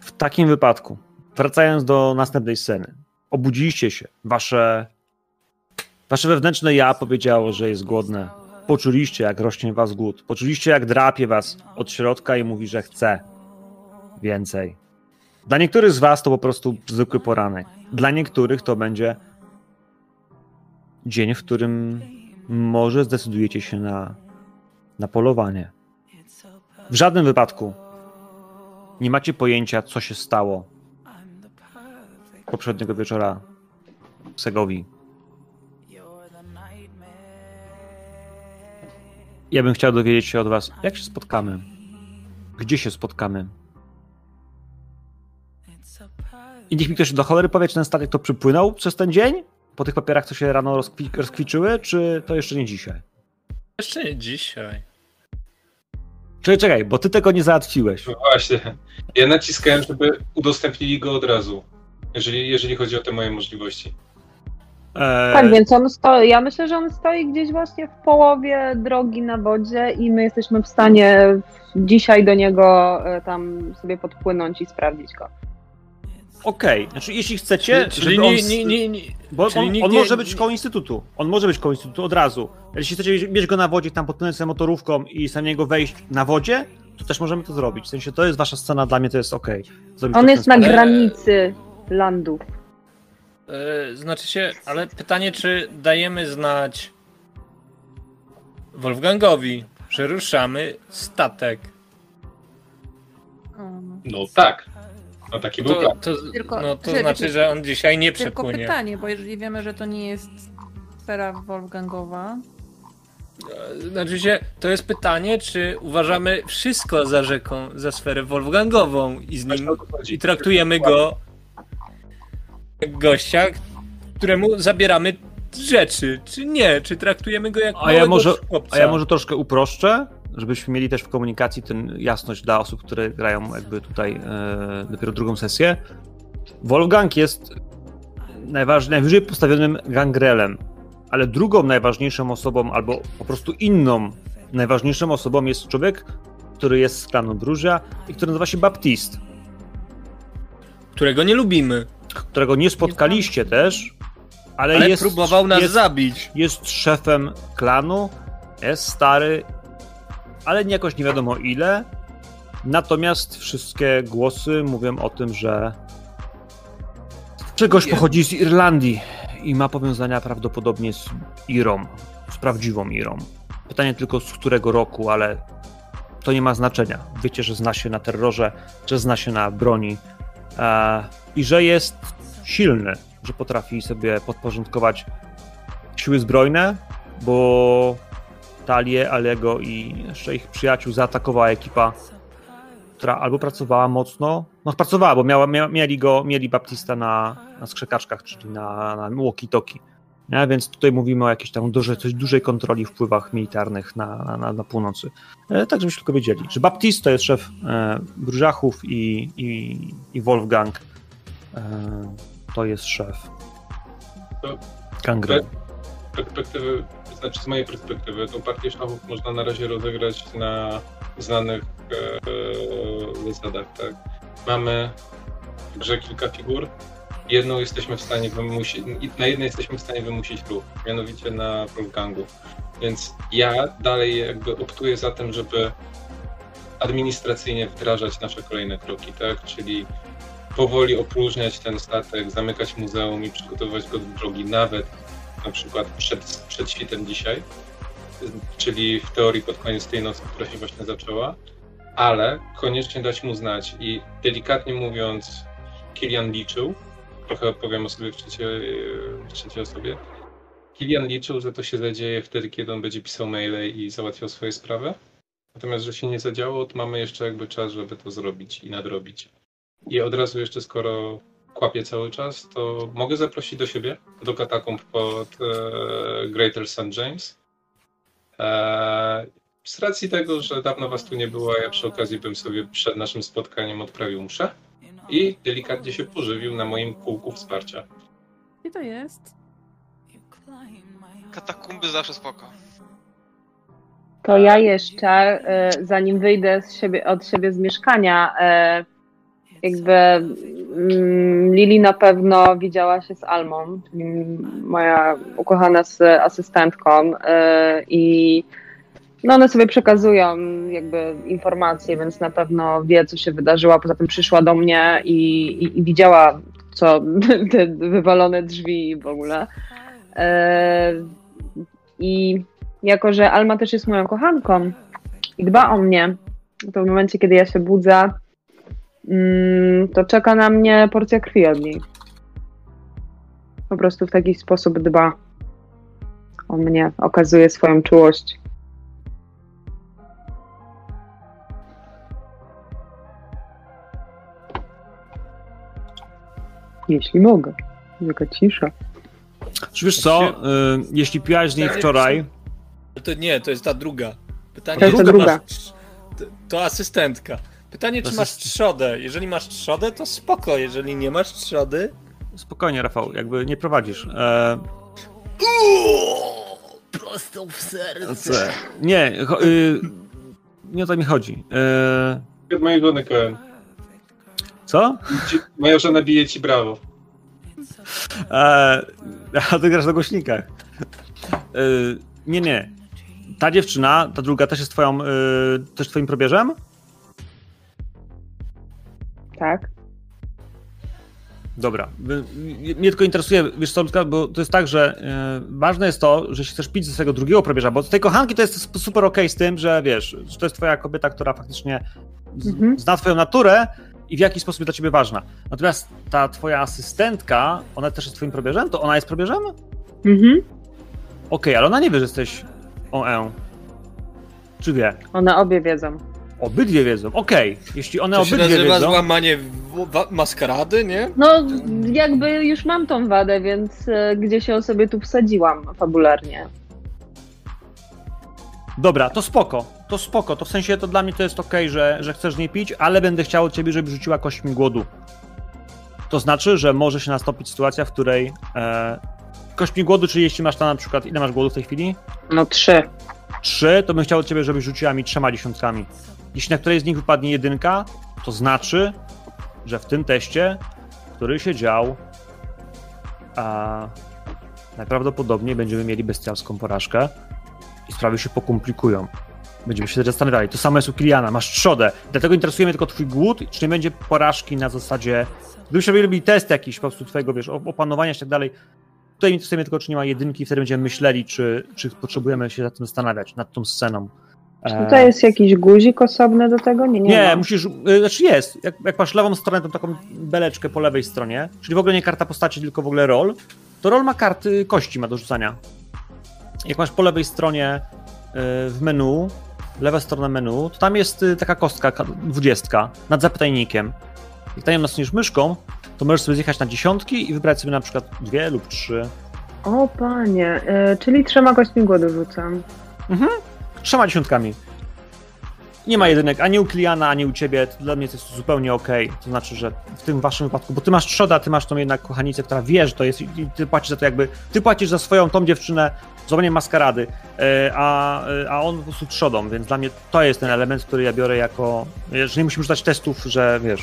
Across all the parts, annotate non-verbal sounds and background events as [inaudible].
W takim wypadku, wracając do następnej sceny, obudziliście się, wasze, wasze wewnętrzne ja powiedziało, że jest głodne. Poczuliście, jak rośnie was głód. Poczuliście, jak drapie was od środka i mówi, że chce więcej. Dla niektórych z was to po prostu zwykły poranek. Dla niektórych to będzie dzień, w którym może zdecydujecie się na, na polowanie. W żadnym wypadku nie macie pojęcia, co się stało poprzedniego wieczora w Segowi. Ja bym chciał dowiedzieć się od was, jak się spotkamy? Gdzie się spotkamy? I niech mi ktoś do cholery powie, czy ten statek to przypłynął przez ten dzień? Po tych papierach, co się rano rozkwi rozkwiczyły, czy to jeszcze nie dzisiaj? Jeszcze nie dzisiaj. Czekaj, czekaj, bo ty tego nie załatwiłeś. No właśnie. Ja naciskałem, żeby udostępnili go od razu, jeżeli, jeżeli chodzi o te moje możliwości. Eee... Tak, więc on stoi, ja myślę, że on stoi gdzieś właśnie w połowie drogi na wodzie i my jesteśmy w stanie dzisiaj do niego e, tam sobie podpłynąć i sprawdzić go. Okej, okay. znaczy jeśli chcecie, czyli, czyli nie, nie, nie, nie, bo on, on może być koło instytutu. On może być koło instytutu od razu. Jeśli chcecie mieć go na wodzie, tam podpłynąć sobie motorówką i sam niego wejść na wodzie, to też możemy to zrobić. W sensie to jest wasza scena, dla mnie to jest okej. Okay. On jest na granicy landów. Yy, znaczy się, ale pytanie, czy dajemy znać Wolfgangowi, że ruszamy statek? No tak. No taki był plan. To, tylko, no to znaczy, że on dzisiaj nie przepłynie. Tylko pytanie, bo jeżeli wiemy, że to nie jest sfera Wolfgangowa. Znaczy się, to jest pytanie, czy uważamy wszystko za rzeką, za sferę Wolfgangową i z nim i traktujemy go jak gościa, któremu zabieramy rzeczy, czy nie, czy traktujemy go jak a ja może, chłopca. A ja może troszkę uproszczę żebyśmy mieli też w komunikacji ten jasność dla osób, które grają jakby tutaj e, dopiero drugą sesję. Wolfgang jest najważ, najwyżej postawionym gangrelem, ale drugą najważniejszą osobą, albo po prostu inną najważniejszą osobą jest człowiek, który jest z klanu Drużia i który nazywa się Baptist. Którego nie lubimy. Którego nie spotkaliście też, ale, ale jest, próbował nas jest, zabić. Jest szefem klanu, jest stary ale jakoś nie wiadomo ile. Natomiast wszystkie głosy mówią o tym, że czegoś pochodzi z Irlandii i ma powiązania prawdopodobnie z Irą, z prawdziwą Irą. Pytanie tylko z którego roku, ale to nie ma znaczenia. Wiecie, że zna się na terrorze, że zna się na broni e, i że jest silny, że potrafi sobie podporządkować siły zbrojne, bo Talię, Alego i jeszcze ich przyjaciół zaatakowała ekipa, która albo pracowała mocno, no pracowała, bo miała, mia, mieli go, mieli Baptista na, na skrzekaczkach, czyli na, na walkie-talkie. Nie? Więc tutaj mówimy o jakiejś tam dużej, coś dużej kontroli wpływach militarnych na, na, na północy. E, tak, żebyście tylko wiedzieli, że Baptist to jest szef e, Brużachów i, i, i Wolfgang e, to jest szef Kangren. Perspektywy znaczy z mojej perspektywy, tą partię szachów można na razie rozegrać na znanych e, zasadach, tak? Mamy w grze kilka figur. Jedną jesteśmy w stanie wymusić, na jednej jesteśmy w stanie wymusić ruch, mianowicie na Wolfgangu. Więc ja dalej jakby optuję za tym, żeby administracyjnie wdrażać nasze kolejne kroki, tak? Czyli powoli opróżniać ten statek, zamykać muzeum i przygotowywać go do drogi, nawet na przykład przed, przed świtem dzisiaj, czyli w teorii pod koniec tej nocy, która się właśnie zaczęła, ale koniecznie dać mu znać i delikatnie mówiąc, Kilian liczył, trochę opowiem o sobie w trzeciej, w trzeciej osobie, Kilian liczył, że to się zadzieje wtedy, kiedy on będzie pisał maile i załatwiał swoje sprawy. Natomiast, że się nie zadziało, to mamy jeszcze jakby czas, żeby to zrobić i nadrobić. I od razu jeszcze, skoro kłapię cały czas, to mogę zaprosić do siebie, do katakomb pod e, Greater St. James. E, z racji tego, że dawno was tu nie było, ja przy okazji bym sobie przed naszym spotkaniem odprawił mszę i delikatnie się pożywił na moim kółku wsparcia. Gdzie to jest? Katakumby zawsze spoko. To ja jeszcze, e, zanim wyjdę z siebie, od siebie z mieszkania, e, jakby mm, Lili na pewno widziała się z Almą, czyli moja ukochana z asystentką yy, i no one sobie przekazują jakby informacje, więc na pewno wie, co się wydarzyło. Poza tym przyszła do mnie i, i, i widziała, co [laughs] te wywalone drzwi w ogóle. Yy, I jako, że Alma też jest moją kochanką i dba o mnie, to w momencie, kiedy ja się budzę, to czeka na mnie porcja krwi od niej. Po prostu w taki sposób dba o mnie, okazuje swoją czułość. Jeśli mogę. Jaka cisza. Czy wiesz co, y, jeśli piłaś z niej wczoraj... To nie, to jest ta druga. Pytanie, To jest ta druga. masz- to, to asystentka. Pytanie, czy masz trzodę. Jeżeli masz trzodę, to spoko. Jeżeli nie masz trzody... Spokojnie, Rafał, jakby nie prowadzisz. E, Prosto w serce. Nie, y, nie o to mi chodzi. E, Od mojej żony co? Moja żona bije ci brawo. E, a ty grasz na głośnikach. E, nie, nie. Ta dziewczyna, ta druga też jest twoją, e, też twoim probierzem? Tak? Dobra. Mnie tylko interesuje, wiesz co, bo to jest tak, że e, ważne jest to, że jeśli chcesz pić ze swojego drugiego probierza, bo z tej kochanki to jest super okej z tym, że wiesz, że to jest twoja kobieta, która faktycznie z, Mhm. zna twoją naturę i w jaki sposób jest dla ciebie ważna. Natomiast ta twoja asystentka, ona też jest twoim probierzem? To ona jest probierzem? Mhm. Okej, ale ona nie wie, że jesteś OE. Czy wie? One obie wiedzą. Obydwie wiedzą. Okej, jeśli one To się obydwie nazywa wiedzą... złamanie w- wa- maskarady, nie? No, jakby już mam tą wadę, więc e, gdzie się sobie tu wsadziłam fabularnie. Dobra, to spoko. To spoko. To w sensie to dla mnie to jest okej, że, że chcesz z niej pić, ale będę chciał od ciebie, żeby rzuciła kośćmi głodu. To znaczy, że może się nastąpić sytuacja, w której e, kośćmi głodu, czyli jeśli masz tam na przykład, ile masz głodu w tej chwili? No trzy. Trzy, to bym chciał od ciebie, żebyś rzuciła mi trzema dziesiątkami. Jeśli na której z nich wypadnie jedynka, to znaczy, że w tym teście, który się dział, a najprawdopodobniej będziemy mieli bestialską porażkę i sprawy się pokomplikują. Będziemy się zastanawiali. To samo jest u Kiliana, masz trzodę. Dlatego interesuje mnie tylko twój głód, czy nie będzie porażki na zasadzie. Gdybyśmy robili test jakiś po prostu twojego, wiesz, opanowania i tak dalej. Tutaj interesuje mnie tylko, czy nie ma jedynki, wtedy będziemy myśleli, czy, czy potrzebujemy się nad tym zastanawiać, nad tą sceną. Czy E, tutaj jest jakiś guzik osobny do tego? Nie, nie. nie, musisz. y, Znaczy jest. Jak, jak masz lewą stronę, to taką beleczkę po lewej stronie, czyli w ogóle nie karta postaci, tylko w ogóle roll, to roll ma karty kości ma do rzucania. Jak masz po lewej stronie y, w menu, lewa strona menu, to tam jest taka kostka ka- dwudziestka nad zapytajnikiem. Jak tam ją nasuniesz myszką, to możesz sobie zjechać na dziesiątki i wybrać sobie na przykład dwie lub trzy. O panie, e, czyli trzema kośćmi głodu rzucam. Trzema dziesiątkami. Nie ma jedynek ani u Kliana, ani u ciebie. To Dla mnie to jest zupełnie okej. To znaczy, że w tym waszym wypadku, bo ty masz trzoda, ty masz tą jednak kochanicę, która wie, że to jest i ty płacisz za to jakby, ty płacisz za swoją tą dziewczynę złamaniem maskarady, e, a, e, a on po prostu trzodą, więc dla mnie to jest ten element, który ja biorę jako, że nie musimy rzucać testów, że wiesz,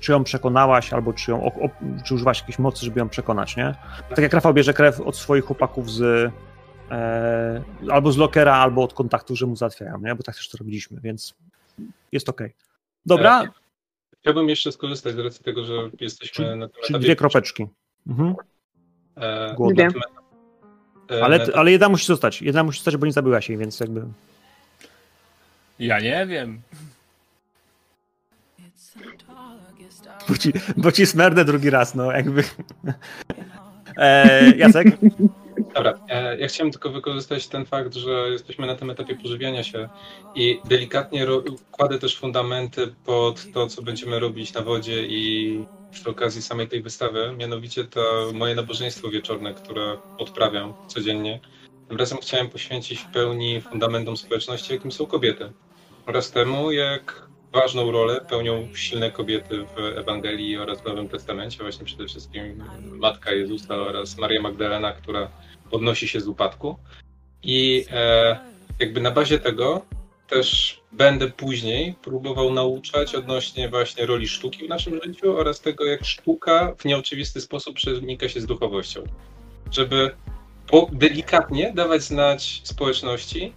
czy ją przekonałaś, albo czy ją, o, o, czy używałaś jakiejś mocy, żeby ją przekonać, nie? Tak jak Rafał bierze krew od swoich chłopaków z, e, albo z lockera, albo od kontaktów, że mu załatwiają, nie? Bo tak też to robiliśmy, więc jest okej. Dobra, Chciałbym jeszcze skorzystać z racji tego, że jesteśmy na tym czyli etapie. dwie kropeczki. Mhm. E, Głodne. etapie- e, Ale, ale jedna musi zostać. Jedna musi zostać, bo nie zabyła się, więc jakby. Ja nie wiem. Bo ci, bo ci smernę drugi raz, no jakby. [laughs] E, Jacek? [laughs] Dobra, e, ja chciałem tylko wykorzystać ten fakt, że jesteśmy na tym etapie pożywiania się i delikatnie kładę też fundamenty pod to, co będziemy robić na wodzie i przy okazji samej tej wystawy, mianowicie to moje nabożeństwo wieczorne, które odprawiam codziennie. Tym razem chciałem poświęcić w pełni fundamentom społeczności, jakim są kobiety. Oraz temu, jak ważną rolę pełnią silne kobiety w Ewangelii oraz w Nowym Testamencie, właśnie przede wszystkim Matka Jezusa oraz Maria Magdalena, która podnosi się z upadku. I e, jakby na bazie tego też będę później próbował nauczać odnośnie właśnie roli sztuki w naszym życiu oraz tego, jak sztuka w nieoczywisty sposób przenika się z duchowością. Żeby delikatnie dawać znać społeczności,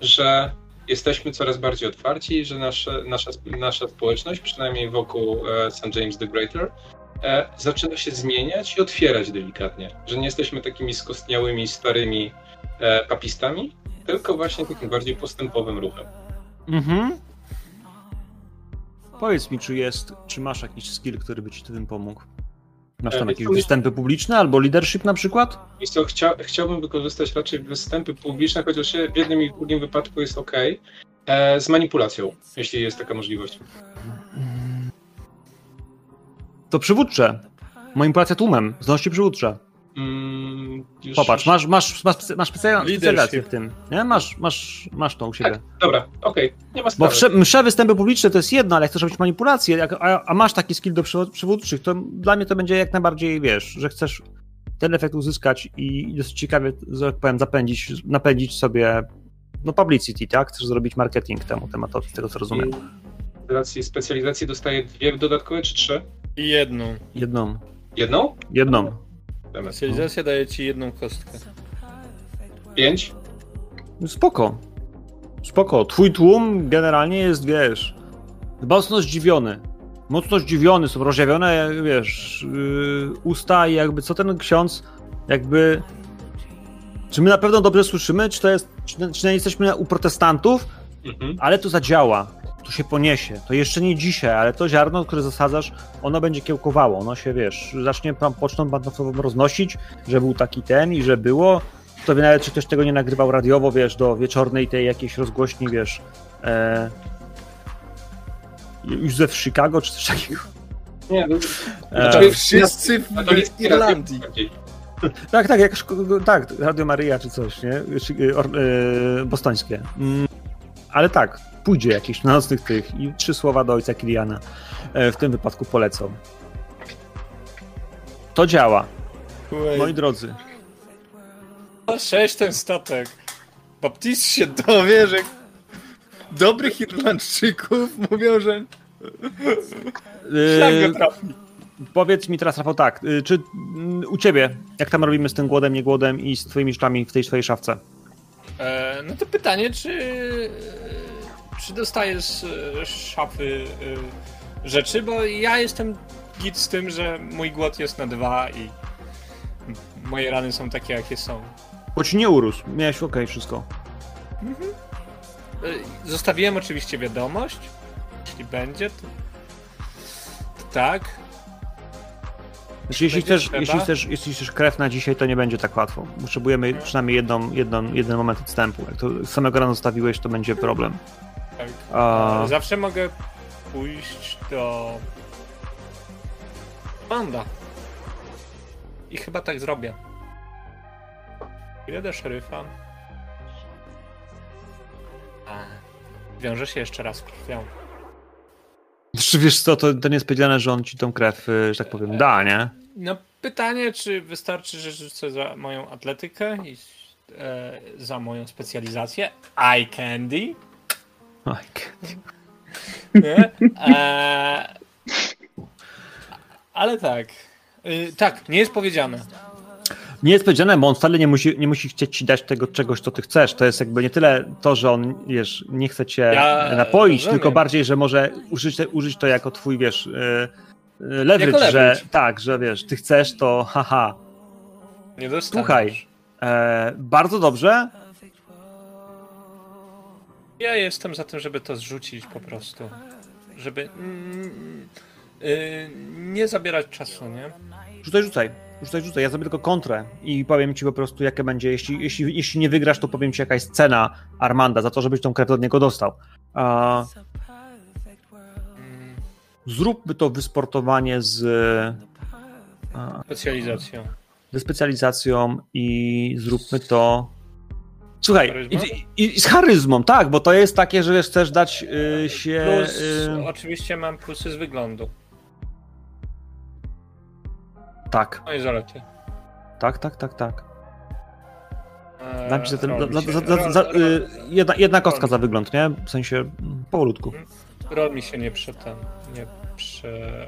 że jesteśmy coraz bardziej otwarci, że nasze, nasza, nasza społeczność, przynajmniej wokół e, St. James the Greater, e, zaczyna się zmieniać i otwierać delikatnie. Że nie jesteśmy takimi skostniałymi, starymi e, papistami, tylko właśnie takim bardziej postępowym ruchem. Mhm. Powiedz mi, czy jest, czy masz jakiś skill, który by ci tym pomógł? Masz tam e, jakieś występy publiczne albo leadership na przykład? co, chcia, chciałbym wykorzystać raczej występy publiczne, chociaż w jednym i drugim wypadku jest ok, e, z manipulacją, jeśli jest taka możliwość. To przywódcze. Manipulacja tłumem, zdolności przywódcze. Mm, już, Popatrz, masz, masz, masz, masz specjalizację w tym. Nie? Masz, masz, masz to u siebie. Tak, dobra, okej, okay. nie ma sprawy. Bo wsze, msze występy publiczne to jest jedno, ale jak chcesz robić manipulację, jak, a, a, masz taki skill do przywódczych, to dla mnie to będzie jak najbardziej, wiesz, że chcesz ten efekt uzyskać i dosyć ciekawie, że tak powiem, zapędzić, napędzić sobie no publicity, tak? Chcesz zrobić marketing temu tematowi, z tego co rozumiem. Z racji specjalizacji dostaję dwie dodatkowe czy trzy? I jedną. Jedną. Jedną? Jedną. Specjalizacja daje ci jedną kostkę. Pięć? Spoko. Spoko. Twój tłum generalnie jest, wiesz, mocno zdziwiony. Mocno zdziwiony, są rozjawione, wiesz, yy, usta i jakby co ten ksiądz, jakby... Czy my na pewno dobrze słyszymy, czy to jest, czy, czy nie jesteśmy u protestantów, mhm. ale to zadziała to się poniesie. To jeszcze nie dzisiaj, ale to ziarno, które zasadzasz, ono będzie kiełkowało. Ono się, wiesz, zacznie, poczną bandowcową roznosić, że był taki ten i że było. To wie nawet, czy ktoś tego nie nagrywał radiowo, wiesz, do wieczornej tej jakiejś rozgłośni, wiesz, e... już ze w Chicago, czy coś takiego. Nie, no, e... wszyscy w, w Irlandii. Tak, tak, jakaś, tak, Radio Maryja czy coś, nie? E, bostońskie. Mm, ale tak, pójdzie jakieś na nocnych tych i trzy słowa do ojca Kiliana e, w tym wypadku polecą. To działa. Moi drodzy. Sześć ten statek. Baptist się dowie, że dobrych Irlandczyków mówią, że szlak go trafi. Powiedz mi teraz, Rafał, tak, y, czy mm, u ciebie, jak tam robimy z tym głodem, nie głodem i z twoimi rzeczami w tej swojej szafce? E, no to pytanie, czy czy dostajesz z e, szafy e, rzeczy, bo ja jestem git z tym, że mój głód jest na dwa i moje rany są takie, jakie są. Bo ci nie urósł, miałeś ok wszystko. Mhm. E, zostawiłem oczywiście wiadomość, jeśli będzie, to, to tak. Znaczy, jeśli, chcesz, jeśli, chcesz, jeśli chcesz krew na dzisiaj, to nie będzie tak łatwo. Potrzebujemy przynajmniej jedną, jedną, jeden moment odstępu. Jak to samego rana zostawiłeś, to będzie problem. Tak. A... Zawsze mogę pójść do Panda. I chyba tak zrobię. Idę do szeryfa. A, wiąże się jeszcze raz krwią. Czy wiesz co, to, to nie jest powiedziane, że on ci tą krew, y, że tak powiem, da, nie? No pytanie, czy wystarczy, że rzucę za moją atletykę i e, za moją specjalizację eye candy nie? Eee, ale tak. Yy, tak, nie jest powiedziane. Nie jest powiedziane, bo on wcale nie musi, nie musi chcieć ci dać tego czegoś, co ty chcesz. To jest jakby nie tyle to, że on wiesz, nie chce cię ja napoić, rozumiem. tylko bardziej, że może użyć, użyć to jako twój, wiesz, yy, leverage, że tak, że wiesz, ty chcesz, to haha. Nie dostaniesz. Słuchaj, e, bardzo dobrze, ja jestem za tym, żeby to zrzucić po prostu. Żeby mm, yy, nie zabierać czasu, nie? Rzucaj, rzucaj. Rzucaj, rzucaj. Ja zrobię tylko kontrę i powiem ci po prostu, jakie będzie. Jeśli, jeśli, jeśli nie wygrasz, to powiem ci, jaka jest cena Armanda za to, żebyś tą krew od niego dostał. A... Zróbmy to wysportowanie z. Specjalizacją. Ze specjalizacją i zróbmy to Słuchaj, i, i, z charyzmą, tak, bo to jest takie, że chcesz dać y, się. Plus, y... oczywiście mam plusy z wyglądu. Tak. No i zalety. Tak, tak, tak, tak. Eee, Dam ci za ten. Za, za, za, y, jedna, jedna kostka za wygląd, nie? W sensie. Mm. powolutku. Rol mi się nie prze ten, nie prze,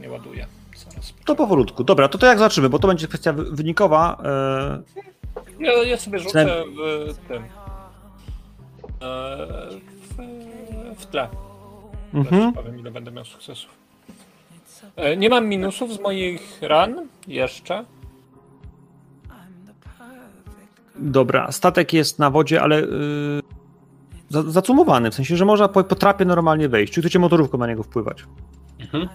nie ładuje. Zaraz. To powolutku. Dobra, to to jak zobaczymy, bo to będzie kwestia wy- wynikowa. E, Ja, ja sobie rzucę w tym. e, W, w tle. mhm. Powiem, ile będę miał sukcesów. E, Nie mam minusów z moich ran jeszcze. Dobra, statek jest na wodzie, ale yy, za, zacumowany, w sensie, że można po, po trapie normalnie wejść. Czy chcecie motorówką na niego wpływać? Mhm.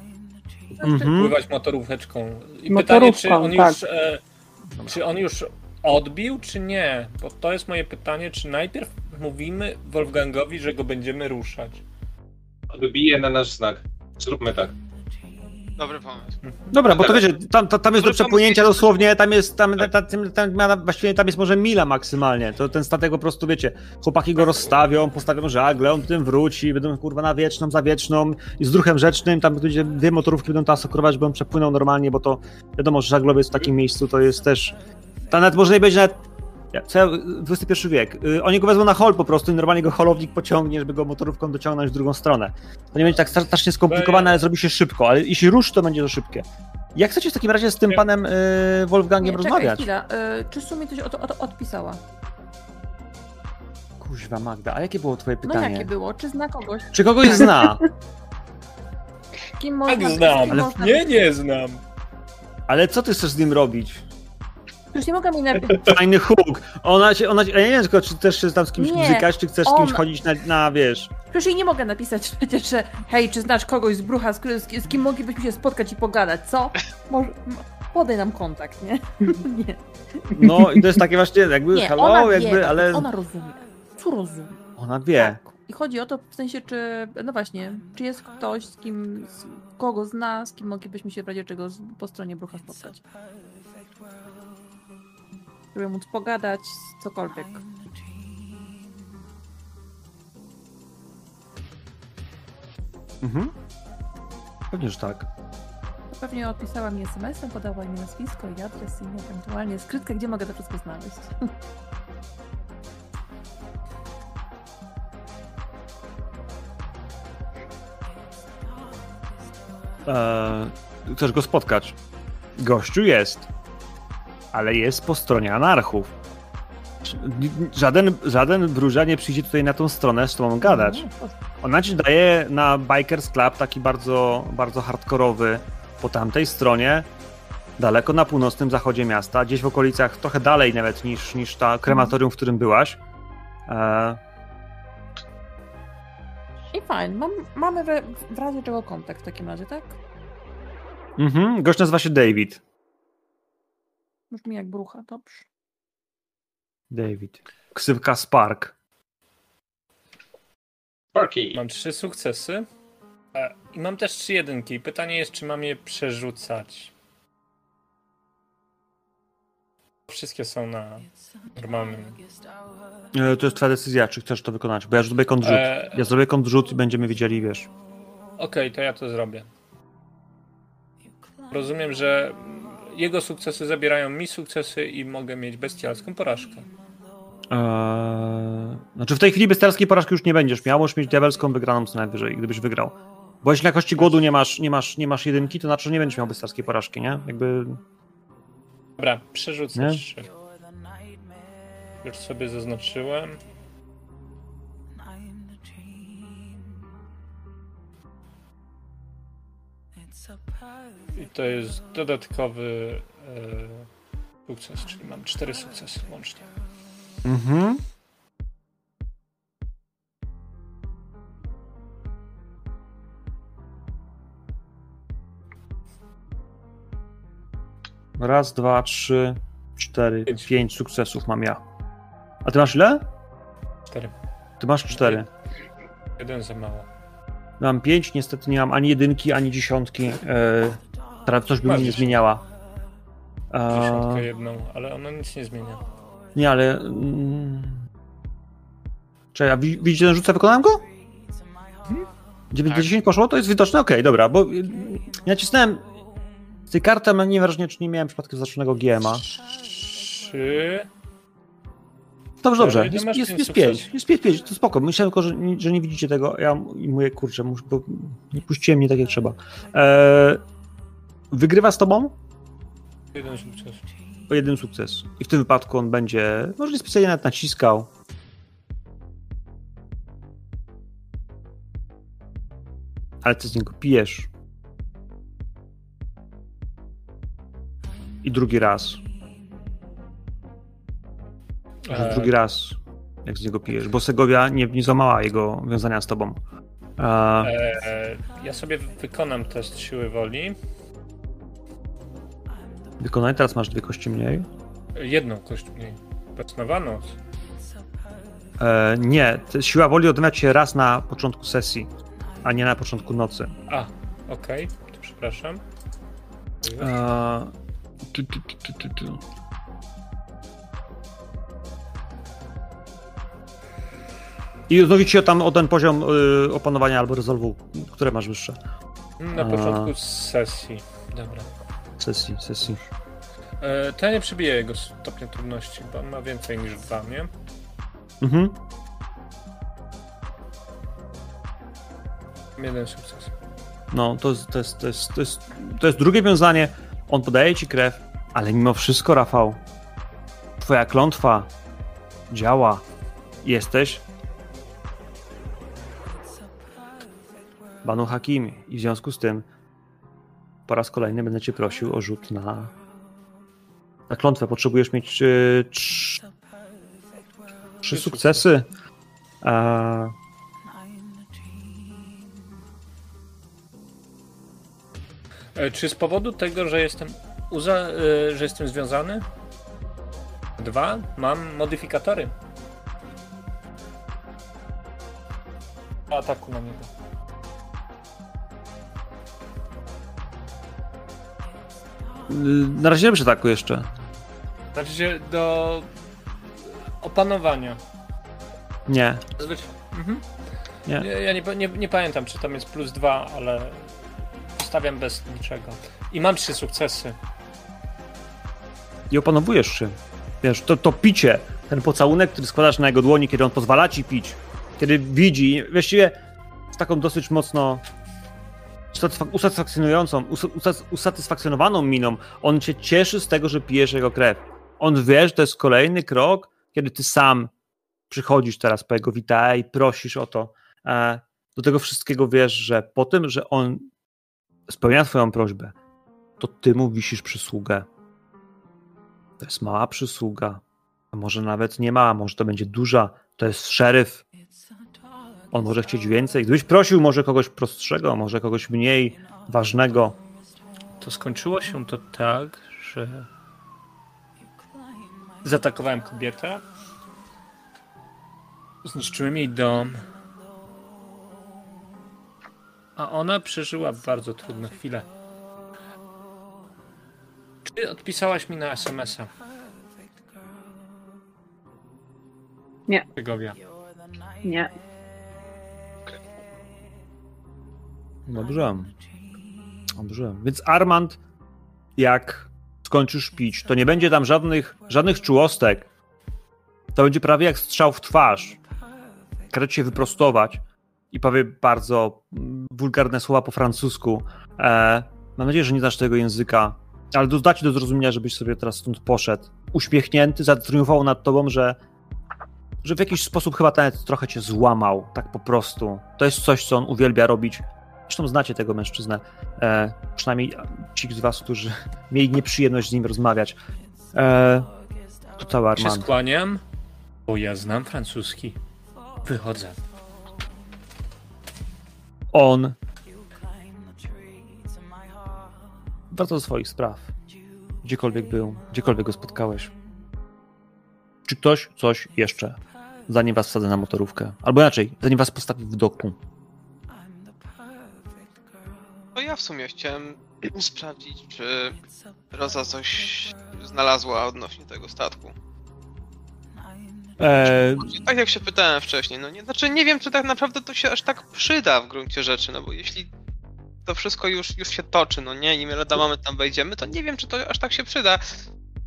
Mhm. Pływać motoróweczką. I pytanie, czy on tak. już. E, czy on już odbił, czy nie? Bo to jest moje pytanie, czy najpierw mówimy Wolfgangowi, że go będziemy ruszać. Odbije na nasz znak. Zróbmy tak. Dobry pomysł. Dobra, bo to wiecie, tam, tam, tam jest do tam przepłynięcia jest- dosłownie, tam jest, tam, tam, tam, tam, ma- właściwie tam jest może mila maksymalnie, to ten statek po prostu, wiecie, chłopaki go rozstawią, postawią żagle, on tym wróci, będą kurwa na wieczną, za wieczną i z ruchem rzecznym, tam będzie dwie motorówki będą tam asekurować, żeby on przepłynął normalnie, bo to wiadomo, że żaglowiec w takim miejscu to jest też, tam nawet może nie będzie nawet, ja- XXI wiek, y, oni go wezmą na hol po prostu i normalnie go holownik pociągnie, żeby go motorówką dociągnąć w drugą stronę. To nie będzie tak strasznie skomplikowane, ale zrobi się szybko, ale jeśli rusz, to będzie to szybkie. Jak chcecie w takim razie z tym panem y, Wolfgangiem Nie, czekaj, rozmawiać? chwila. Y, czy Sumi coś o to, o to odpisała? Kuźwa Magda, a jakie było twoje No pytanie? jakie było? Czy zna kogoś? Czy kogoś zna? Kim można, Tak znam. kim Ale można Nie, nie znam. Ale co ty chcesz z nim robić? Już nie mogę mi na... Fajny huk. Ona się, ona się, ja nie wiem tylko, czy też się tam z kimś bzykać, czy chcesz z on- kimś chodzić na, na wiesz... Przecież jej nie mogę napisać [laughs] przecież, że hej, czy znasz kogoś z brucha, z, z, z kim moglibyśmy się spotkać i pogadać, co? Może, podaj nam kontakt, nie? [laughs] nie. No i to jest takie właśnie jakby Nie, hello, ona wie, jakby, ale ona rozumie. Co rozumie? ona wie. Tak. I chodzi o to w sensie, czy, no właśnie, czy jest ktoś, z kim, z kogo zna, z kim moglibyśmy się w razie czego po stronie brucha spotkać. Żeby móc pogadać, cokolwiek. Mhm. Pewnie, że tak. Pewnie odpisała mi SMS-em, podała mi nazwisko i adres i ewentualnie skrytkę, gdzie mogę to wszystko znaleźć. Eee, [laughs] chcesz go spotkać? Gościu jest, ale jest po stronie anarchów. Żaden, żaden wróża nie przyjdzie tutaj na tą stronę z tobą gadać. No, Ona ci daje na Bikers Club taki bardzo, bardzo hardkorowy po tamtej stronie, daleko na północnym zachodzie miasta, gdzieś w okolicach, trochę dalej nawet niż, niż ta krematorium, w którym byłaś. E, I fajnie, mam, mamy we, w razie czego kontakt w takim razie, tak? mhm, gość nazywa się David. Brzmi jak brucha, dobrze. David. Ksywka Spark. Sparky. Mam trzy sukcesy. I mam też trzy jedynki. Pytanie jest, czy mam je przerzucać. Wszystkie są na normalnym. E, to jest twoja decyzja, czy chcesz to wykonać, bo ja zrobię kontrzut. E, Ja zrobię kontrzut i będziemy wiedzieli, wiesz. Okej, to ja to zrobię. Rozumiem, że jego sukcesy zabierają mi sukcesy i mogę mieć bestialską porażkę. Eee, znaczy w tej chwili bestialskiej porażki już nie będziesz miał, możesz mieć diabelską wygraną co najwyżej, gdybyś wygrał. Bo jeśli na kości głodu nie masz, nie masz, nie masz jedynki, to znaczy, że nie będziesz miał bestialskiej porażki, nie? Jakby... Dobra, przerzucę. Już sobie zaznaczyłem. I to jest dodatkowy e, sukces, czyli mam cztery sukcesy łącznie. Mhm. Raz, dwa, trzy, cztery, Pięć. pięć sukcesów mam ja. A ty masz ile? Cztery. Ty masz cztery. Jeden za mało. Mam pięć, niestety nie mam ani jedynki, ani dziesiątki. E, która coś by mi nie zmieniała. Dziesiątkę jedną, ale ona nic nie zmienia. nie, ale... Mm, Czekaj, a wi- widzicie ten rzut, wykonałem go? 9 do Tak. 10 poszło? To jest widoczne? Okej, dobra, bo y, ja nacisnąłem z tej karty, ale nie wrażenie, czy nie miałem przypadkiem zaznaczonego GMA. Trzy. Dobrze, dobrze. Jest, jest, pięć jest pięć. Jest pięć, pięć. To spoko. Myślałem tylko, że, nie- że nie widzicie tego. Ja i mówię, kurczę, muszę, bo nie puściłem mnie tak jak trzeba. E, wygrywa z tobą Jeden sukces. o jeden sukces. I w tym wypadku on będzie, może nie specjalnie nawet naciskał. Ale ty z niego pijesz. I drugi raz. E, Drugi raz, jak z niego pijesz. Bo Segovia nie, nie złamała jego wiązania z tobą. E, e, ja sobie wykonam test siły woli. Wykonaj, teraz masz dwie kości mniej. Jedną kość mniej. Beznowa noc. E, nie, siła woli odmawia się raz na początku sesji, a nie na początku nocy. A, okej, to przepraszam. E, tu, tu, tu, tu, tu, tu. I odnowi ci o tam o ten poziom y, opanowania albo rezolwu, które masz wyższe. Na A. początku sesji. Dobra. Sesji, sesji. E, to ja nie przebiję jego stopnia trudności, bo ma więcej niż dwa, nie? Mhm. Jeden sukces. No, to jest, to, jest, to, jest, to, jest, to jest drugie wiązanie. On podaje ci krew, ale mimo wszystko, Rafał, twoja klątwa działa. Jesteś Banu Hakimi i w związku z tym po raz kolejny będę cię prosił o rzut na, na klątwę. Potrzebujesz mieć trz, trzy sukcesy. A, E, czy z powodu tego, że jestem uza, e, że jestem związany? Dwa, mam modyfikatory. Ataku na niego. Na razie nie przy ataku jeszcze. Znaczy się do opanowania. Nie, Zazwyczaj. Mhm. Nie. Ja, nie, nie, nie pamiętam, czy tam jest plus dwa, ale stawiam bez niczego. I mam trzy sukcesy. i opanowujesz się. Wiesz, to, to picie, ten pocałunek, który składasz na jego dłoni, kiedy on pozwala ci pić, kiedy widzi, właściwie z taką dosyć mocno usatysfakcjonującą, us- usat- usatysfakcjonowaną miną, on się cieszy z tego, że pijesz jego krew. On wie, że to jest kolejny krok, kiedy ty sam przychodzisz teraz po jego witae i prosisz o to. E, do tego wszystkiego wiesz, że po tym, że on spełnia twoją prośbę, to ty mu wisisz przysługę. To jest mała przysługa. A może nawet nie mała, może to będzie duża. To jest szeryf. On może chcieć więcej. Gdybyś prosił może kogoś prostszego, może kogoś mniej ważnego. To skończyło się to tak, że zaatakowałem kobietę, zniszczyłem jej dom, a ona przeżyła bardzo trudne chwile. Czy odpisałaś mi na SMS-a? Nie. Nie. Dobrze. Dobrze. Więc Armand, jak skończysz pić, to nie będzie tam żadnych, żadnych czułostek. To będzie prawie jak strzał w twarz. Każe cię wyprostować i powie bardzo wulgarne słowa po francusku. E, mam nadzieję, że nie znasz tego języka, ale do- da ci do zrozumienia, żebyś sobie teraz stąd poszedł. Uśmiechnięty, zatriumfował nad tobą, że, że w jakiś sposób chyba nawet trochę cię złamał, tak po prostu. To jest coś, co on uwielbia robić. Zresztą znacie tego mężczyznę, e, przynajmniej ci z was, którzy [laughs] mieli nieprzyjemność z nim rozmawiać. E, to cały Się Armand. skłaniam, bo ja znam francuski. Wychodzę. On wraca do swoich spraw. Gdziekolwiek był, gdziekolwiek go spotkałeś. Czy ktoś coś jeszcze, zanim was wsadzę na motorówkę? Albo inaczej, zanim was postawi w doku. No ja w sumie chciałem sprawdzić, czy Roza coś znalazła odnośnie tego statku. E, Tak jak się pytałem wcześniej, no nie, znaczy nie wiem, czy tak naprawdę to się aż tak przyda w gruncie rzeczy, no bo jeśli to wszystko już, już się toczy, no nie, i my lada mamy tam wejdziemy, to nie wiem, czy to aż tak się przyda.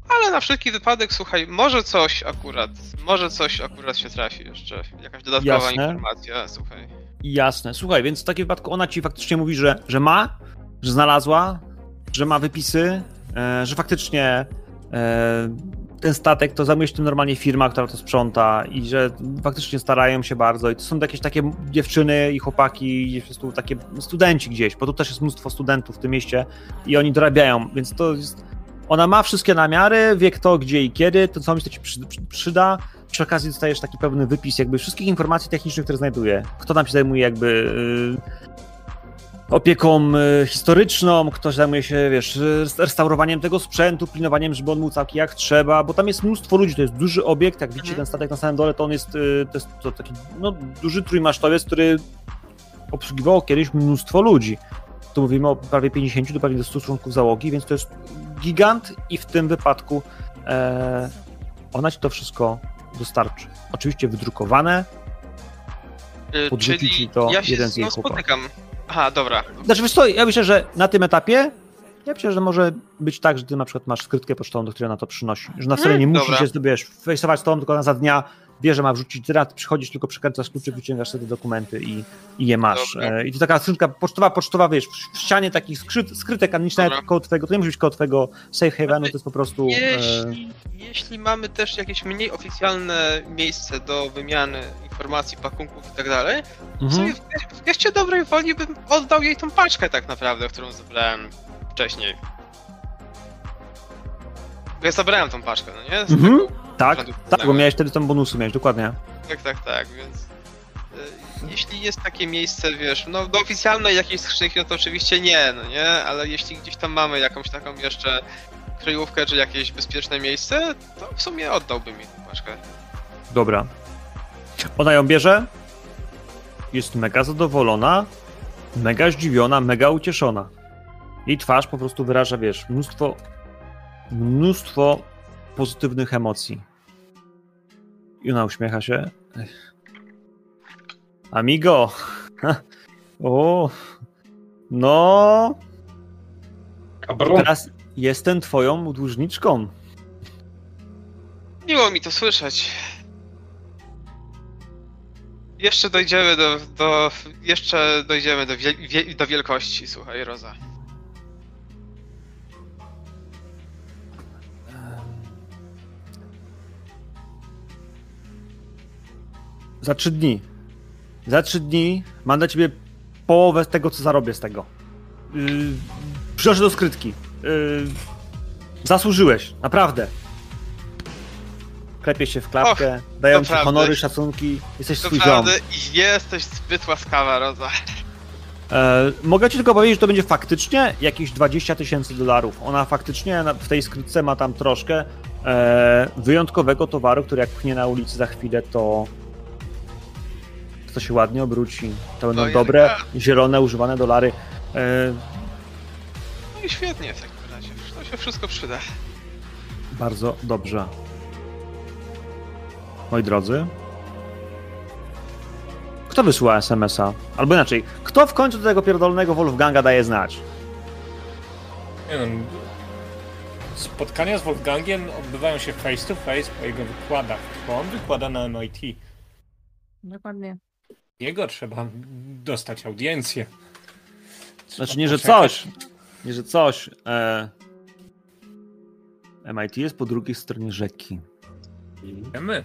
ale na wszelki wypadek, słuchaj, może coś akurat, może coś akurat się trafi jeszcze, jakaś dodatkowa Jasne. informacja, słuchaj. Jasne. Słuchaj, więc w takim wypadku ona ci faktycznie mówi, że, że ma, że znalazła, że ma wypisy, e, że faktycznie e, ten statek to zajmuje się tym normalnie firma, która to sprząta i że faktycznie starają się bardzo i to są jakieś takie dziewczyny i chłopaki i po takie studenci gdzieś, bo tu też jest mnóstwo studentów w tym mieście i oni dorabiają, więc to jest ona ma wszystkie namiary, wie kto, gdzie i kiedy, to co mi przy, przyda. Przy okazji dostajesz taki pewny wypis jakby wszystkich informacji technicznych, które znajduje. Kto tam się zajmuje jakby y, opieką y, historyczną, ktoś zajmuje się, wiesz, restaurowaniem tego sprzętu, pilnowaniem, żeby on był całki jak trzeba, bo tam jest mnóstwo ludzi, to jest duży obiekt, jak widzicie Mhm. ten statek na samym dole, to on jest, y, to jest to taki no, duży trójmasztowiec, który obsługiwało kiedyś mnóstwo ludzi. Tu mówimy o prawie 50 do prawie 100 członków załogi, więc to jest gigant i w tym wypadku e, ona ci to wszystko dostarczy. Oczywiście wydrukowane. Y, Podrzuci Czyli to ja się jeden z jej chłopaków. spotykam. Aha, dobra. Znaczy, wiesz co, ja myślę, że na tym etapie ja myślę, że może być tak, że ty na przykład masz skrytkę pocztową, do której ona to przynosi. Że na wcale nie Mm, musi dobra. się, wiesz, fejsować tobą, tylko ona za dnia wie, że ma wrzucić ty przychodzisz, tylko przekręcasz kluczyk, wyciągasz sobie te dokumenty i, i je masz. Dobra. E, I to taka skrzynka pocztowa, pocztowa, wiesz, w ścianie takich skryt, skrytek, a nie Dobra. nawet koło twojego, to nie musi być koło twojego safe havenu, to jest po prostu... E, Jeśli, jeśli mamy też jakieś mniej oficjalne miejsce do wymiany informacji, pakunków i tak dalej, w mhm. w, w geście dobrej woli bym oddał jej tą paczkę tak naprawdę, którą zebrałem wcześniej. Ja zabrałem tą paczkę, no nie? Z Mhm. tego Tak, urzędu tak, bo miałeś wtedy tam bonusy, miałeś, dokładnie. Tak, tak, tak, więc... y, Jeśli jest takie miejsce, wiesz, no do oficjalnej jakiejś skrzynki, no to oczywiście nie, no nie, ale jeśli gdzieś tam mamy jakąś taką jeszcze kryjówkę, czy jakieś bezpieczne miejsce, to w sumie oddałbym jej tą paczkę. Dobra. Ona ją bierze, jest mega zadowolona, mega zdziwiona, mega ucieszona. Jej twarz po prostu wyraża, wiesz, mnóstwo, mnóstwo pozytywnych emocji. I ona uśmiecha się. Amigo! [laughs] o! No, teraz jestem twoją dłużniczką. Miło mi to słyszeć. Jeszcze dojdziemy do, do jeszcze dojdziemy do, wiel, wie, do wielkości, słuchaj, Roza. Za trzy dni. Za trzy dni mam dla ciebie połowę tego, co zarobię z tego. Yy, przynoszę do skrytki. Yy, zasłużyłeś, naprawdę. Klepie się w klapkę, dają ci honory, szacunki, jesteś To swój ziom. jesteś zbyt łaskawa, Roza. E, mogę ci tylko powiedzieć, że to będzie faktycznie jakieś 20 tysięcy dolarów. Ona faktycznie w tej skrytce ma tam troszkę e, wyjątkowego towaru, który jak pchnie na ulicy za chwilę, to to się ładnie obróci. To będą Ojej, dobre, zielone, używane dolary. E, No i świetnie w takim razie. To się wszystko przyda. bardzo dobrze. Moi drodzy. Kto wysyła SMS-a? Albo inaczej, kto w końcu do tego pierdolnego Wolfganga daje znać? Nie wiem. Spotkania z Wolfgangiem odbywają się face to face po jego wykładach, bo on wykłada na MIT. Dokładnie. Jego trzeba dostać audiencję. Trzeba Znaczy nie, że poczekać. coś. Nie, że coś. E... MIT jest po drugiej stronie rzeki. My.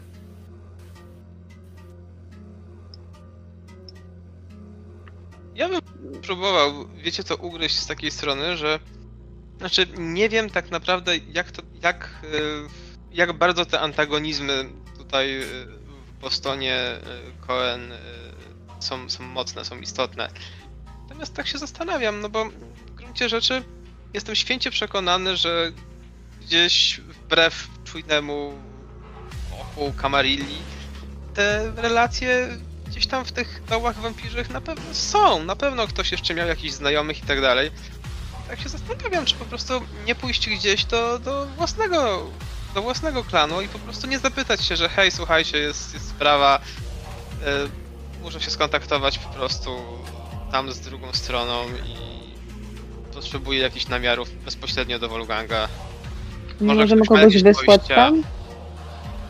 Ja bym próbował, wiecie co, ugryźć z takiej strony, że znaczy nie wiem tak naprawdę jak to, jak, e, jak bardzo te antagonizmy tutaj e, w Bostonie e, Cohen są, są mocne, są istotne. Natomiast tak się zastanawiam, no bo w gruncie rzeczy jestem święcie przekonany, że gdzieś wbrew czujnemu oku Kamarilli te relacje gdzieś tam w tych dołach wampirzych na pewno są. Na pewno ktoś jeszcze miał jakichś znajomych i tak dalej. Tak się zastanawiam, czy po prostu nie pójść gdzieś do, do własnego do własnego klanu i po prostu nie zapytać się, że hej, słuchajcie, jest, jest sprawa, muszę się skontaktować po prostu tam z drugą stroną i potrzebuję jakichś namiarów bezpośrednio do Wolfganga. Nie Może możemy kogoś wysłać dojścia? tam?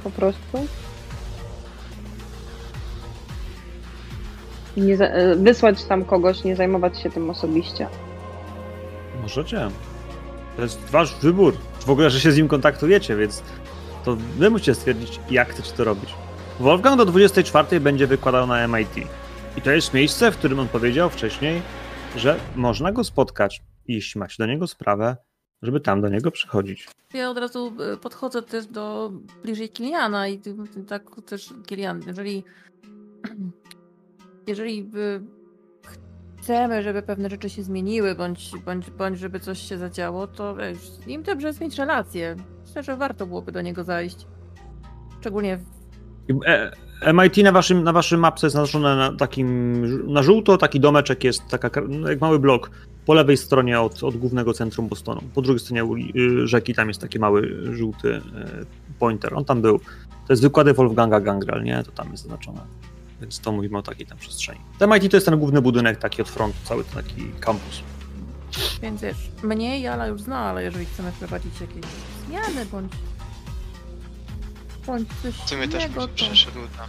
Po prostu? Nie za, e, wysłać tam kogoś, nie zajmować się tym osobiście. Możecie. To jest wasz wybór. W ogóle, że się z nim kontaktujecie, więc to wy musicie stwierdzić, jak chcecie to robić. Wolfgang do 24 będzie wykładał na MIT. I to jest miejsce, w którym on powiedział wcześniej, że można go spotkać, jeśli macie do niego sprawę, żeby tam do niego przychodzić. Ja od razu e, podchodzę też do bliżej Kiliana i tak też Kilian, jeżeli [clears throat] jeżeli y, chcemy, żeby pewne rzeczy się zmieniły, bądź, bądź, bądź żeby coś się zadziało, to wiesz, z nim dobrze mieć relacje. Myślę, że warto byłoby do niego zajść. Szczególnie E, MIT na waszym, na waszym mapce jest naznaczone na takim, na żółto, taki domeczek jest, taka, no, jak mały blok, po lewej stronie od, od głównego centrum Bostonu. Po drugiej stronie y, rzeki tam jest taki mały żółty y, pointer, on tam był. To jest wykłady Wolfganga Gangrel, nie? To tam jest zaznaczone. Więc to mówimy o takiej tam przestrzeni. MIT to jest ten główny budynek taki od frontu, cały taki kampus. Więc wiesz, mnie Jala już zna, ale jeżeli chcemy wprowadzić jakieś zmiany bądź bądź coś W sumie też innego, byś to przeszedł tam.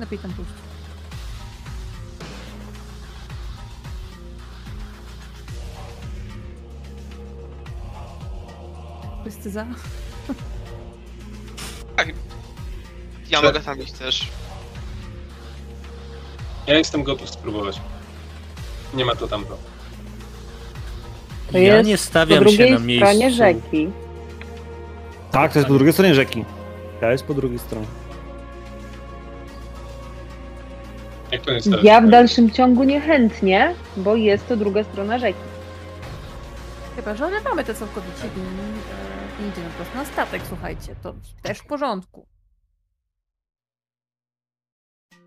lepiej tam pójść. Wszyscy za? [laughs] Tak. Ja Czy- mogę tam iść też. Ja jestem gotów spróbować. Nie ma to tamto. To ja jest nie Po stawiam się drugiej na stronie miejscu. rzeki. Tak, to jest po drugiej stronie rzeki. To jest po drugiej stronie. Jak to jest teraz? Ja w dalszym ciągu niechętnie, bo jest to druga strona rzeki. Chyba, że olewamy to całkowicie i e, i idziemy po prostu na statek, słuchajcie, to też w porządku.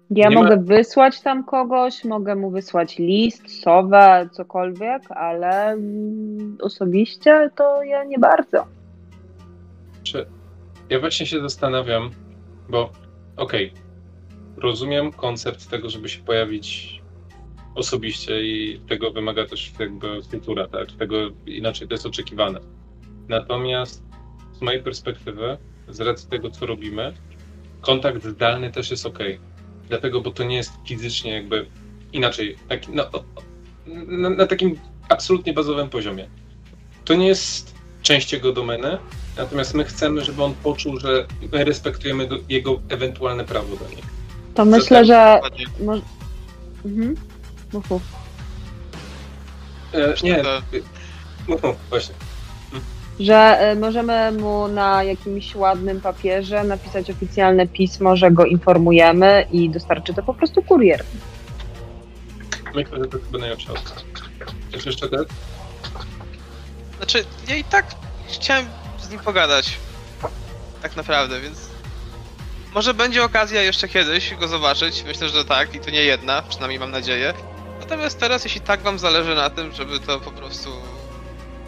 Ja Nie ma- mogę wysłać tam kogoś, mogę mu wysłać list, sowę, cokolwiek, ale mm, osobiście to ja nie bardzo. Ja właśnie się zastanawiam, bo okej, rozumiem koncept tego, żeby się pojawić osobiście i tego wymaga też jakby kultura, tak? Tego inaczej to jest oczekiwane. Natomiast z mojej perspektywy, z racji tego, co robimy, kontakt zdalny też jest ok. Dlatego, bo to nie jest fizycznie jakby inaczej, tak, no, na, na takim absolutnie bazowym poziomie. To nie jest część jego domeny, natomiast my chcemy, żeby on poczuł, że my respektujemy go, jego ewentualne prawo do niej. To myślę, że. Mo- mhm. Mów, mów. E, nie, To- mów, mów, właśnie. Że e, możemy mu na jakimś ładnym papierze napisać oficjalne pismo, że go informujemy i dostarczy to po prostu kurier. Myślę, że to chyba najlepsza opcja. Coś jeszcze tak? Znaczy, ja i tak chciałem z nim pogadać. Tak naprawdę, więc. Może będzie okazja jeszcze kiedyś go zobaczyć. Myślę, że tak i to nie jedna, przynajmniej mam nadzieję. Natomiast teraz, jeśli tak wam zależy na tym, żeby to po prostu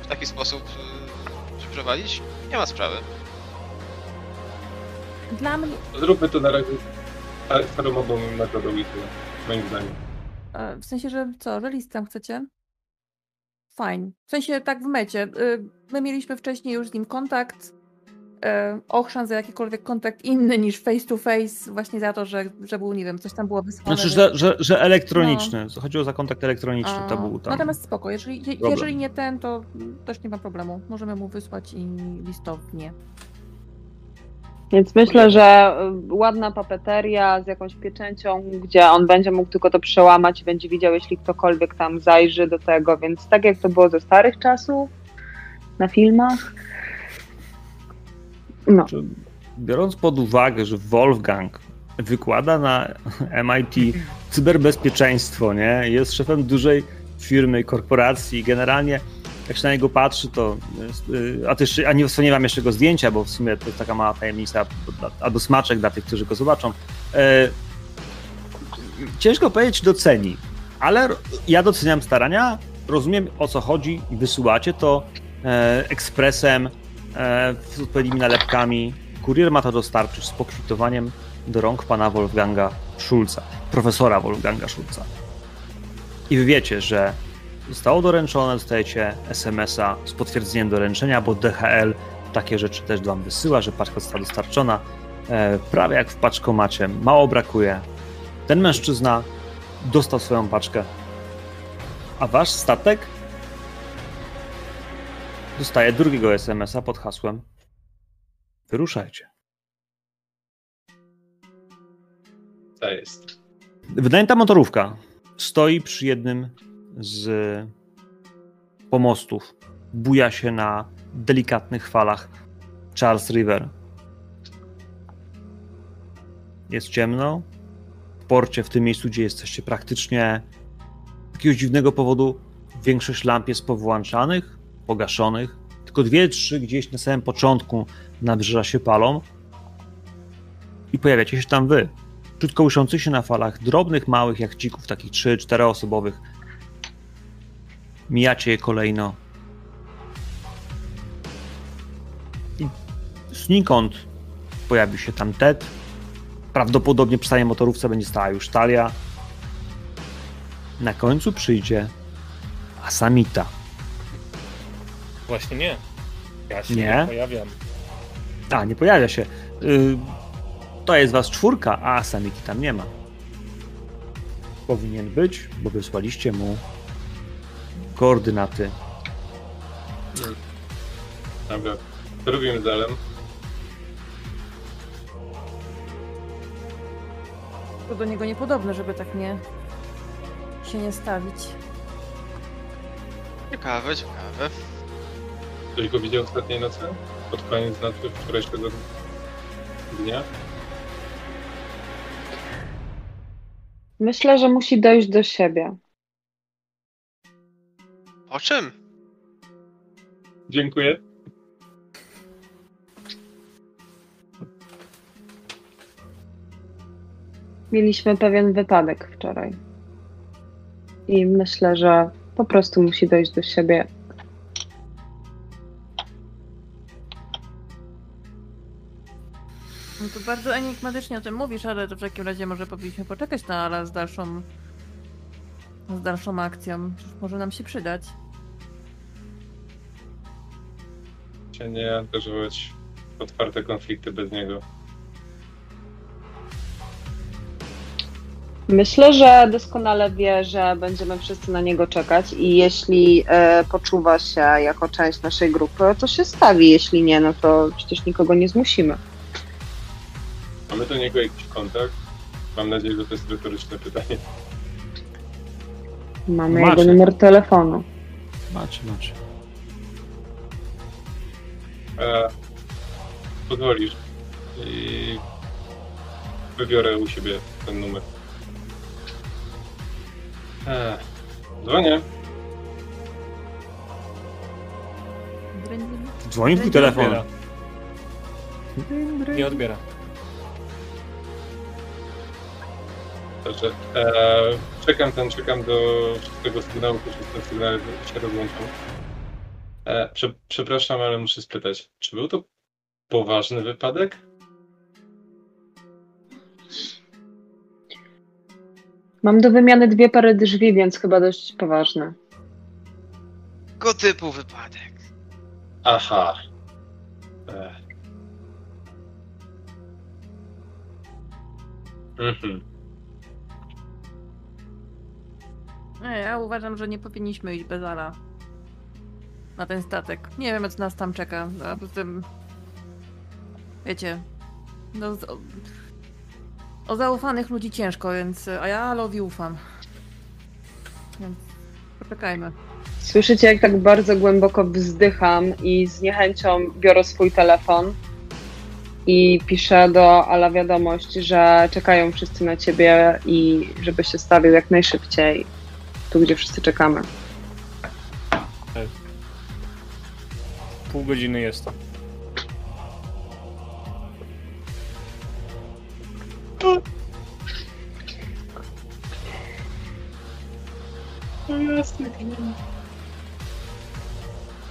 w taki sposób yy, przeprowadzić, nie ma sprawy. Dla mnie, Zróbmy to na razie staromową metodą i tyle, moim zdaniem. e, w sensie, że co, że list tam chcecie? Fajnie. W sensie tak w mecie. y, My mieliśmy wcześniej już z nim kontakt. e, Ochrzan za jakikolwiek kontakt inny niż face to face, właśnie za to, że, że był, nie wiem, coś tam było wysłane. Znaczy, że- że, że, że elektroniczny. Chodziło za kontakt elektroniczny, A, to był tam. Natomiast spoko, jeżeli, je, jeżeli nie ten, to też nie ma problemu. Możemy mu wysłać i listownie. Więc myślę, że y, ładna papeteria z jakąś pieczęcią, gdzie on będzie mógł tylko to przełamać i będzie widział, jeśli ktokolwiek tam zajrzy do tego. Więc tak jak to było ze starych czasów, na filmach. No. Biorąc pod uwagę, że Wolfgang wykłada na MIT cyberbezpieczeństwo, nie? Jest szefem dużej firmy, korporacji, generalnie jak się na niego patrzy, to y, a też, a nie, mam jeszcze jego zdjęcia, bo w sumie to jest taka mała tajemnica, albo smaczek dla tych, którzy go zobaczą. E, ciężko powiedzieć, doceni, ale ja doceniam starania, rozumiem o co chodzi i wysyłacie to e, ekspresem, e, z odpowiednimi nalepkami. Kurier ma to dostarczyć z pokwitowaniem do rąk pana Wolfganga Schulza, profesora Wolfganga Schulza. I wy wiecie, że zostało doręczone, dostajecie SMS-a z potwierdzeniem doręczenia, bo DHL takie rzeczy też wam wysyła, że paczka została dostarczona. E, prawie jak w paczkomacie, mało brakuje. Ten mężczyzna dostał swoją paczkę, a wasz statek dostaje drugiego SMS-a pod hasłem Wyruszajcie. To jest. Wynajęta motorówka stoi przy jednym z pomostów. Buja się na delikatnych falach Charles River. Jest ciemno. W porcie, w tym miejscu, gdzie jesteście, praktycznie z jakiegoś dziwnego powodu większość lamp jest powłączanych, pogaszonych. Tylko dwie, trzy gdzieś na samym początku nabrzeża się palą. I pojawiacie się tam wy. Kołyszących się na falach drobnych, małych jachcików, takich 3-4 osobowych. Mijacie je kolejno. I znikąd pojawi się tam Ted. Prawdopodobnie przy samej motorówce będzie stała już Talia. Na końcu przyjdzie Asamita. Właśnie nie. Ja się Nie? nie, pojawiam. A, nie pojawia się. Y, to jest was czwórka, a Asamiki tam nie ma. Powinien być, bo wysłaliście mu koordynaty. Dobra. Co robimy dalej? To do niego niepodobne, żeby tak nie się nie stawić. Ciekawe, ciekawe. Ktoś go widział ostatniej nocy? Pod koniec nocy wczorajszego dnia? Myślę, że musi dojść do siebie. O czym? Dziękuję. Mieliśmy pewien wypadek wczoraj. I myślę, że po prostu musi dojść do siebie. No to bardzo enigmatycznie o tym mówisz, ale to w takim razie może powinniśmy poczekać na Ala z dalszą z dalszą akcją. Przecież może nam się przydać. Się nie angażować w otwarte konflikty bez niego. Myślę, że doskonale wie, że będziemy wszyscy na niego czekać i jeśli e, poczuwa się jako część naszej grupy, to się stawi. Jeśli nie, no to przecież nikogo nie zmusimy. Mamy do niego jakiś kontakt? Mam nadzieję, że to jest retoryczne pytanie. Mamy Macie. jego numer telefonu. Macie, macie. E, pozwolisz i wybiorę u siebie ten numer. E, dzwonię. Dzwoni twój Nie telefon. Nie odbiera. Dobrze. E, czekam ten, czekam do tego sygnału, po szóstym sygnale się rozłączam. E, prze, przepraszam, ale muszę spytać, czy był to poważny wypadek? Mam do wymiany dwie pary drzwi, więc chyba dość poważne. Tego typu wypadek. Aha. E. Mhm. Nie, ja uważam, że nie powinniśmy iść bez Ala. Na ten statek. Nie wiem, co nas tam czeka. A poza tym... Wiecie... No, o, o zaufanych ludzi ciężko, więc... A ja Alowi ufam. Więc poczekajmy. Słyszycie, jak tak bardzo głęboko wzdycham i z niechęcią biorę swój telefon i piszę do Ala wiadomość, że czekają wszyscy na ciebie i żeby się stawił jak najszybciej tu, gdzie wszyscy czekamy. Pół godziny jest to.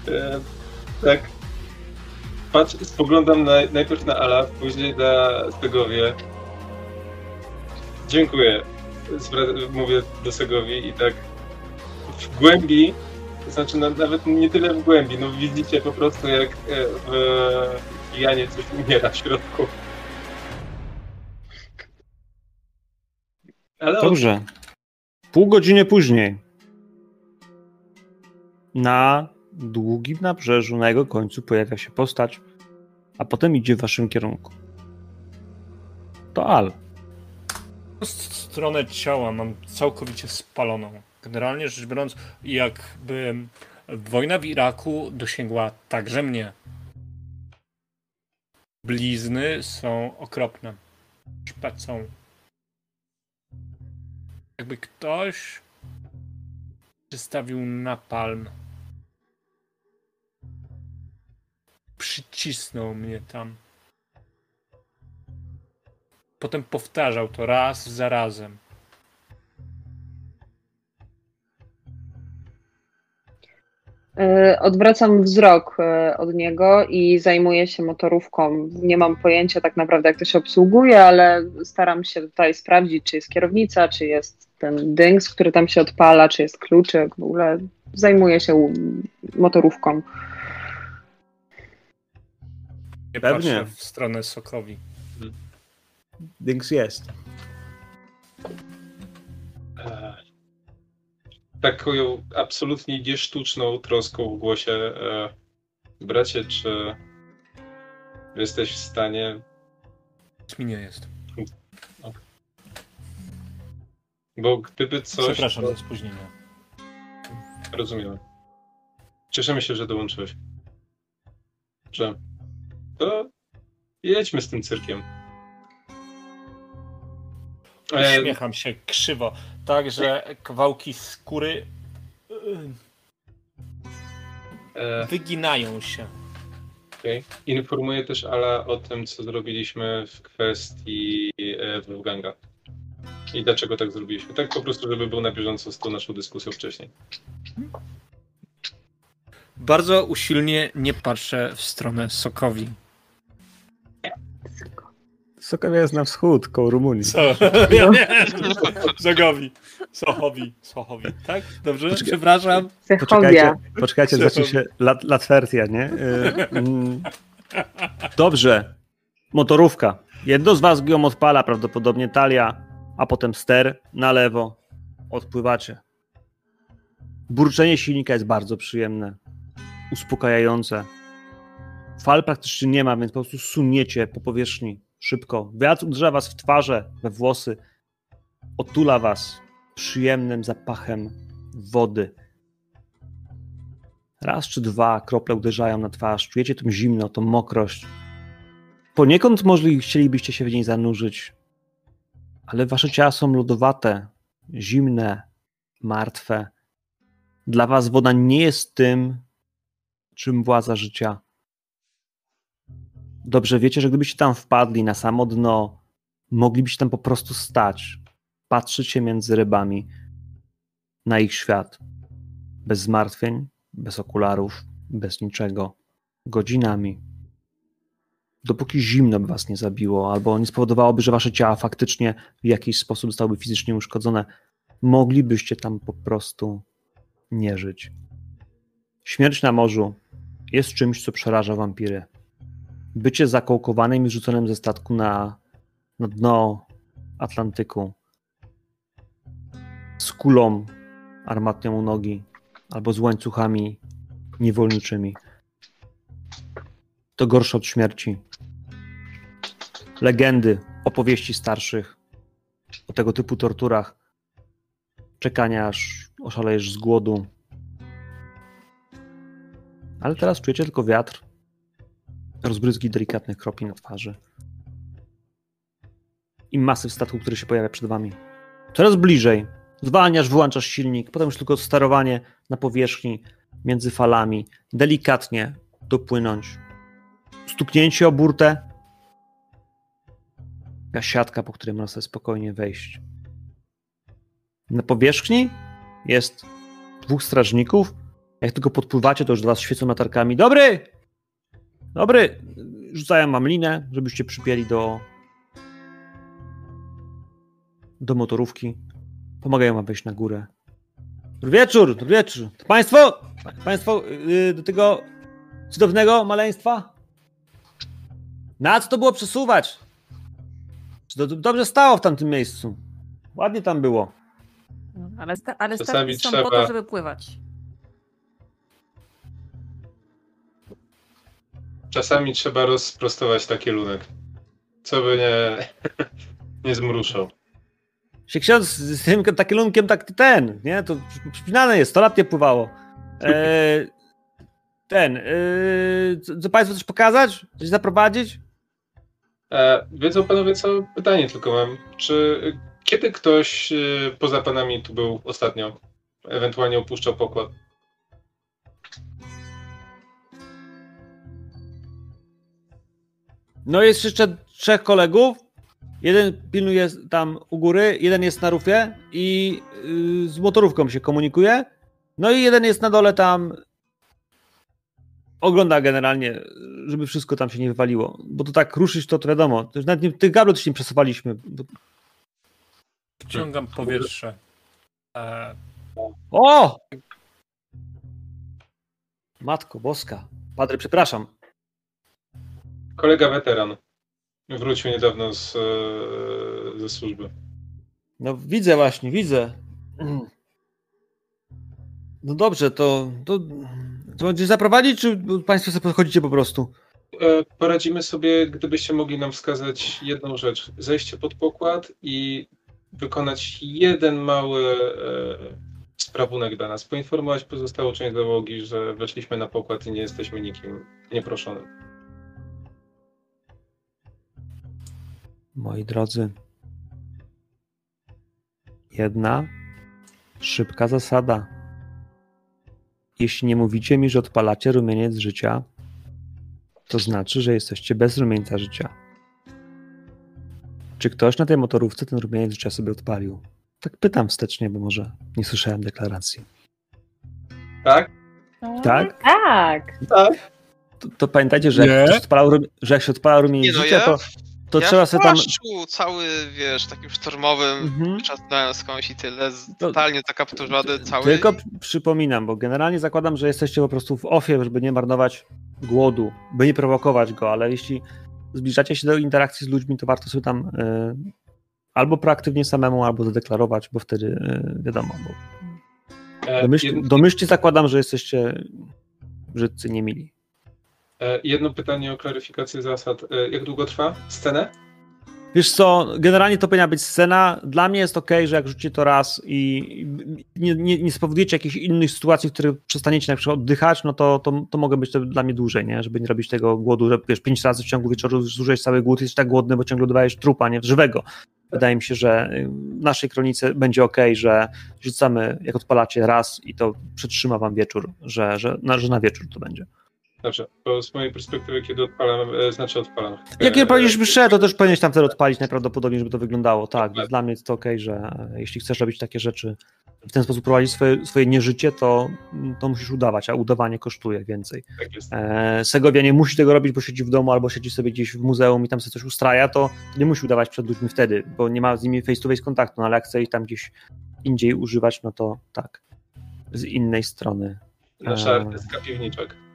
E, tak. Patrz, spoglądam na, najpierw na Ala, później na Stegowie. Dziękuję. Zwra- mówię do Segowi i tak w głębi, to znaczy nawet nie tyle w głębi, no widzicie po prostu jak e, w Janie coś umiera w środku. Ale Dobrze. Pół godziny później na długim nabrzeżu, na jego końcu pojawia się postać, a potem idzie w waszym kierunku. To Al. Stronę ciała mam całkowicie spaloną. Generalnie rzecz biorąc, jakby wojna w Iraku dosięgła także mnie. Blizny są okropne. Szpecą. Jakby ktoś przystawił napalm. Przycisnął mnie tam. Potem powtarzał to raz za razem. Odwracam wzrok e, od niego i zajmuję się motorówką. Nie mam pojęcia tak naprawdę, jak to się obsługuje, ale staram się tutaj sprawdzić, czy jest kierownica, czy jest ten dynks, który tam się odpala, czy jest kluczyk. W ogóle zajmuję się motorówką. Nie Pewnie. w stronę Sokowi. Dynks jest. E, taką absolutnie niesztuczną troską w głosie. E, bracie, czy jesteś w stanie. Mi nie jest. Bo gdyby coś. Przepraszam to... za spóźnienie. Rozumiem. Cieszymy się, że dołączyłeś. Że. To jedźmy z tym cyrkiem. Uśmiecham się krzywo, tak, że kawałki skóry e... wyginają się. Okay. Informuję też Ala o tym, co zrobiliśmy w kwestii e, Wolfganga. I dlaczego tak zrobiliśmy. Tak po prostu, żeby był na bieżąco z tą naszą dyskusją wcześniej. Bardzo usilnie nie patrzę w stronę Sokowi. Sokowie jest na wschód, koło Rumunii. So, ja nie, Zogowi. Sochowi. Sochowi. Tak? Dobrze? Poczekaj, Przepraszam. Poczekajcie, poczekajcie zacznie się lat, latwertia, nie? Y, mm. Dobrze. Motorówka. Jedno z was ją odpala, prawdopodobnie talia, a potem ster na lewo. Odpływacie. Burczenie silnika jest bardzo przyjemne. Uspokajające. Fal praktycznie nie ma, więc po prostu suniecie po powierzchni szybko. Wiatr uderza was w twarze, we włosy, otula was przyjemnym zapachem wody. Raz czy dwa krople uderzają na twarz, czujecie tą zimno, tą mokrość. Poniekąd może chcielibyście się w niej zanurzyć, ale wasze ciała są lodowate, zimne, martwe. Dla was woda nie jest tym, czym władza życia dobrze wiecie, że gdybyście tam wpadli na samo dno, moglibyście tam po prostu stać, patrzeć się między rybami na ich świat. Bez zmartwień, bez okularów, bez niczego. Godzinami. Dopóki zimno by was nie zabiło, albo nie spowodowałoby, że wasze ciała faktycznie w jakiś sposób zostałyby fizycznie uszkodzone, moglibyście tam po prostu nie żyć. Śmierć na morzu jest czymś, co przeraża wampiry bycie zakołkowanym i rzuconym ze statku na, na dno Atlantyku z kulą armatnią u nogi albo z łańcuchami niewolniczymi. To gorsze od śmierci. Legendy, opowieści starszych o tego typu torturach, czekania aż oszalejesz z głodu. Ale teraz czujecie tylko wiatr rozbryzgi delikatnych kropli na twarzy. I masyw statku, który się pojawia przed wami. Coraz bliżej. Zwalniasz, wyłączasz silnik, potem już tylko sterowanie na powierzchni między falami. Delikatnie dopłynąć. Stuknięcie o burtę. Taka siatka, po której można sobie spokojnie wejść. Na powierzchni jest dwóch strażników. Jak tylko podpływacie, to już do was świecą latarkami. Dobry! Dobry, rzucają mam linę, żebyście przypieli do do motorówki. Pomagają wam wejść na górę. Dobry wieczór, dobry wieczór. To państwo, państwo yy, do tego cudownego maleństwa? Na co to było przesuwać? Czy to dobrze stało w tamtym miejscu? Ładnie tam było. Ale, sta- ale statki są po trzeba- to, żeby pływać. Czasami trzeba rozprostować taki lunek. Co by nie, nie zmruszał. Się ksiądz z tym takilunkiem tak ten, nie? To przy- przypinane jest, 100 lat nie pływało. E, ten, e, co, co państwu coś pokazać? Coś zaprowadzić? E, wiedzą panowie co? Pytanie tylko mam. Czy kiedy ktoś e, poza panami tu był ostatnio? Ewentualnie opuszczał pokład? No jest jeszcze trzech kolegów. Jeden pilnuje tam u góry, jeden jest na rufie i y, z motorówką się komunikuje. No i jeden jest na dole tam. Ogląda generalnie, żeby wszystko tam się nie wywaliło. Bo to tak ruszyć, to, to wiadomo. To nawet nie, tych gablet też nie przesuwaliśmy. Bo... Wciągam powietrze. E, O! Matko Boska. Padre, przepraszam. Kolega weteran. Wrócił niedawno z, e, ze służby. No widzę właśnie, widzę. No dobrze, to, to, to zaprowadzić, czy państwo sobie podchodzicie po prostu? E, Poradzimy sobie, gdybyście mogli nam wskazać jedną rzecz. Zejście pod pokład i wykonać jeden mały e, sprawunek dla nas. Poinformować pozostałą część załogi, że weszliśmy na pokład i nie jesteśmy nikim nieproszonym. Moi drodzy, jedna szybka zasada. Jeśli nie mówicie mi, że odpalacie rumieniec życia, to znaczy, że jesteście bez rumieńca życia. Czy ktoś na tej motorówce ten rumieniec życia sobie odpalił? Tak pytam wstecznie, bo może nie słyszałem deklaracji. Tak? Tak? Tak. Tak. To, to pamiętajcie, że jak, odpalał, rum- że jak się odpala rumieniec Nie no, życia, ja- to, to ja trzeba sobie tam... cały, wiesz, takim sztormowym, Mhm. czasem skądś i tyle, totalnie zakapturzony cały. Tylko przypominam, bo generalnie zakładam, że jesteście po prostu w ofie, żeby nie marnować głodu, by nie prowokować go, ale jeśli zbliżacie się do interakcji z ludźmi, to warto sobie tam y, albo proaktywnie samemu, albo zadeklarować, bo wtedy y, wiadomo. Bo E, domyśl, domyślcie zakładam, że jesteście brzydcy niemili. E, jedno pytanie o klaryfikację zasad. E, Jak długo trwa scenę? Wiesz co, generalnie to powinna być scena. Dla mnie jest ok, że jak rzucicie to raz i nie, nie, nie spowodujecie jakichś innych sytuacji, w których przestaniecie na przykład oddychać, no to, to, to mogę być to dla mnie dłużej, nie? Żeby nie robić tego głodu, że wiesz, pięć razy w ciągu wieczoru zużyłeś cały głód jesteś tak głodny, bo ciągle dodajesz trupa, nie? Żywego. Wydaje mi się, że y, w naszej kronice będzie ok, że rzucamy, jak odpalacie raz i to przetrzyma wam wieczór, że, że, na, że na wieczór to będzie. Dobrze, bo z mojej perspektywy, kiedy odpalam, e, znaczy odpalam. Jak nie E, odpalisz mszę, to też powinieneś tam wtedy odpalić najprawdopodobniej, żeby to wyglądało. Tak, więc dla mnie jest to okej, że e, jeśli chcesz robić takie rzeczy, w ten sposób prowadzić swoje, swoje nieżycie, to, to musisz udawać, a udawanie kosztuje więcej. Tak jest. E, Segovia nie musi tego robić, bo siedzi w domu albo siedzi sobie gdzieś w muzeum i tam sobie coś ustraja, to, to nie musi udawać przed ludźmi wtedy, bo nie ma z nimi face to face kontaktu, no ale jak chce ich tam gdzieś indziej używać, no to tak. Z innej strony. Nasza e, artystka piwniczek.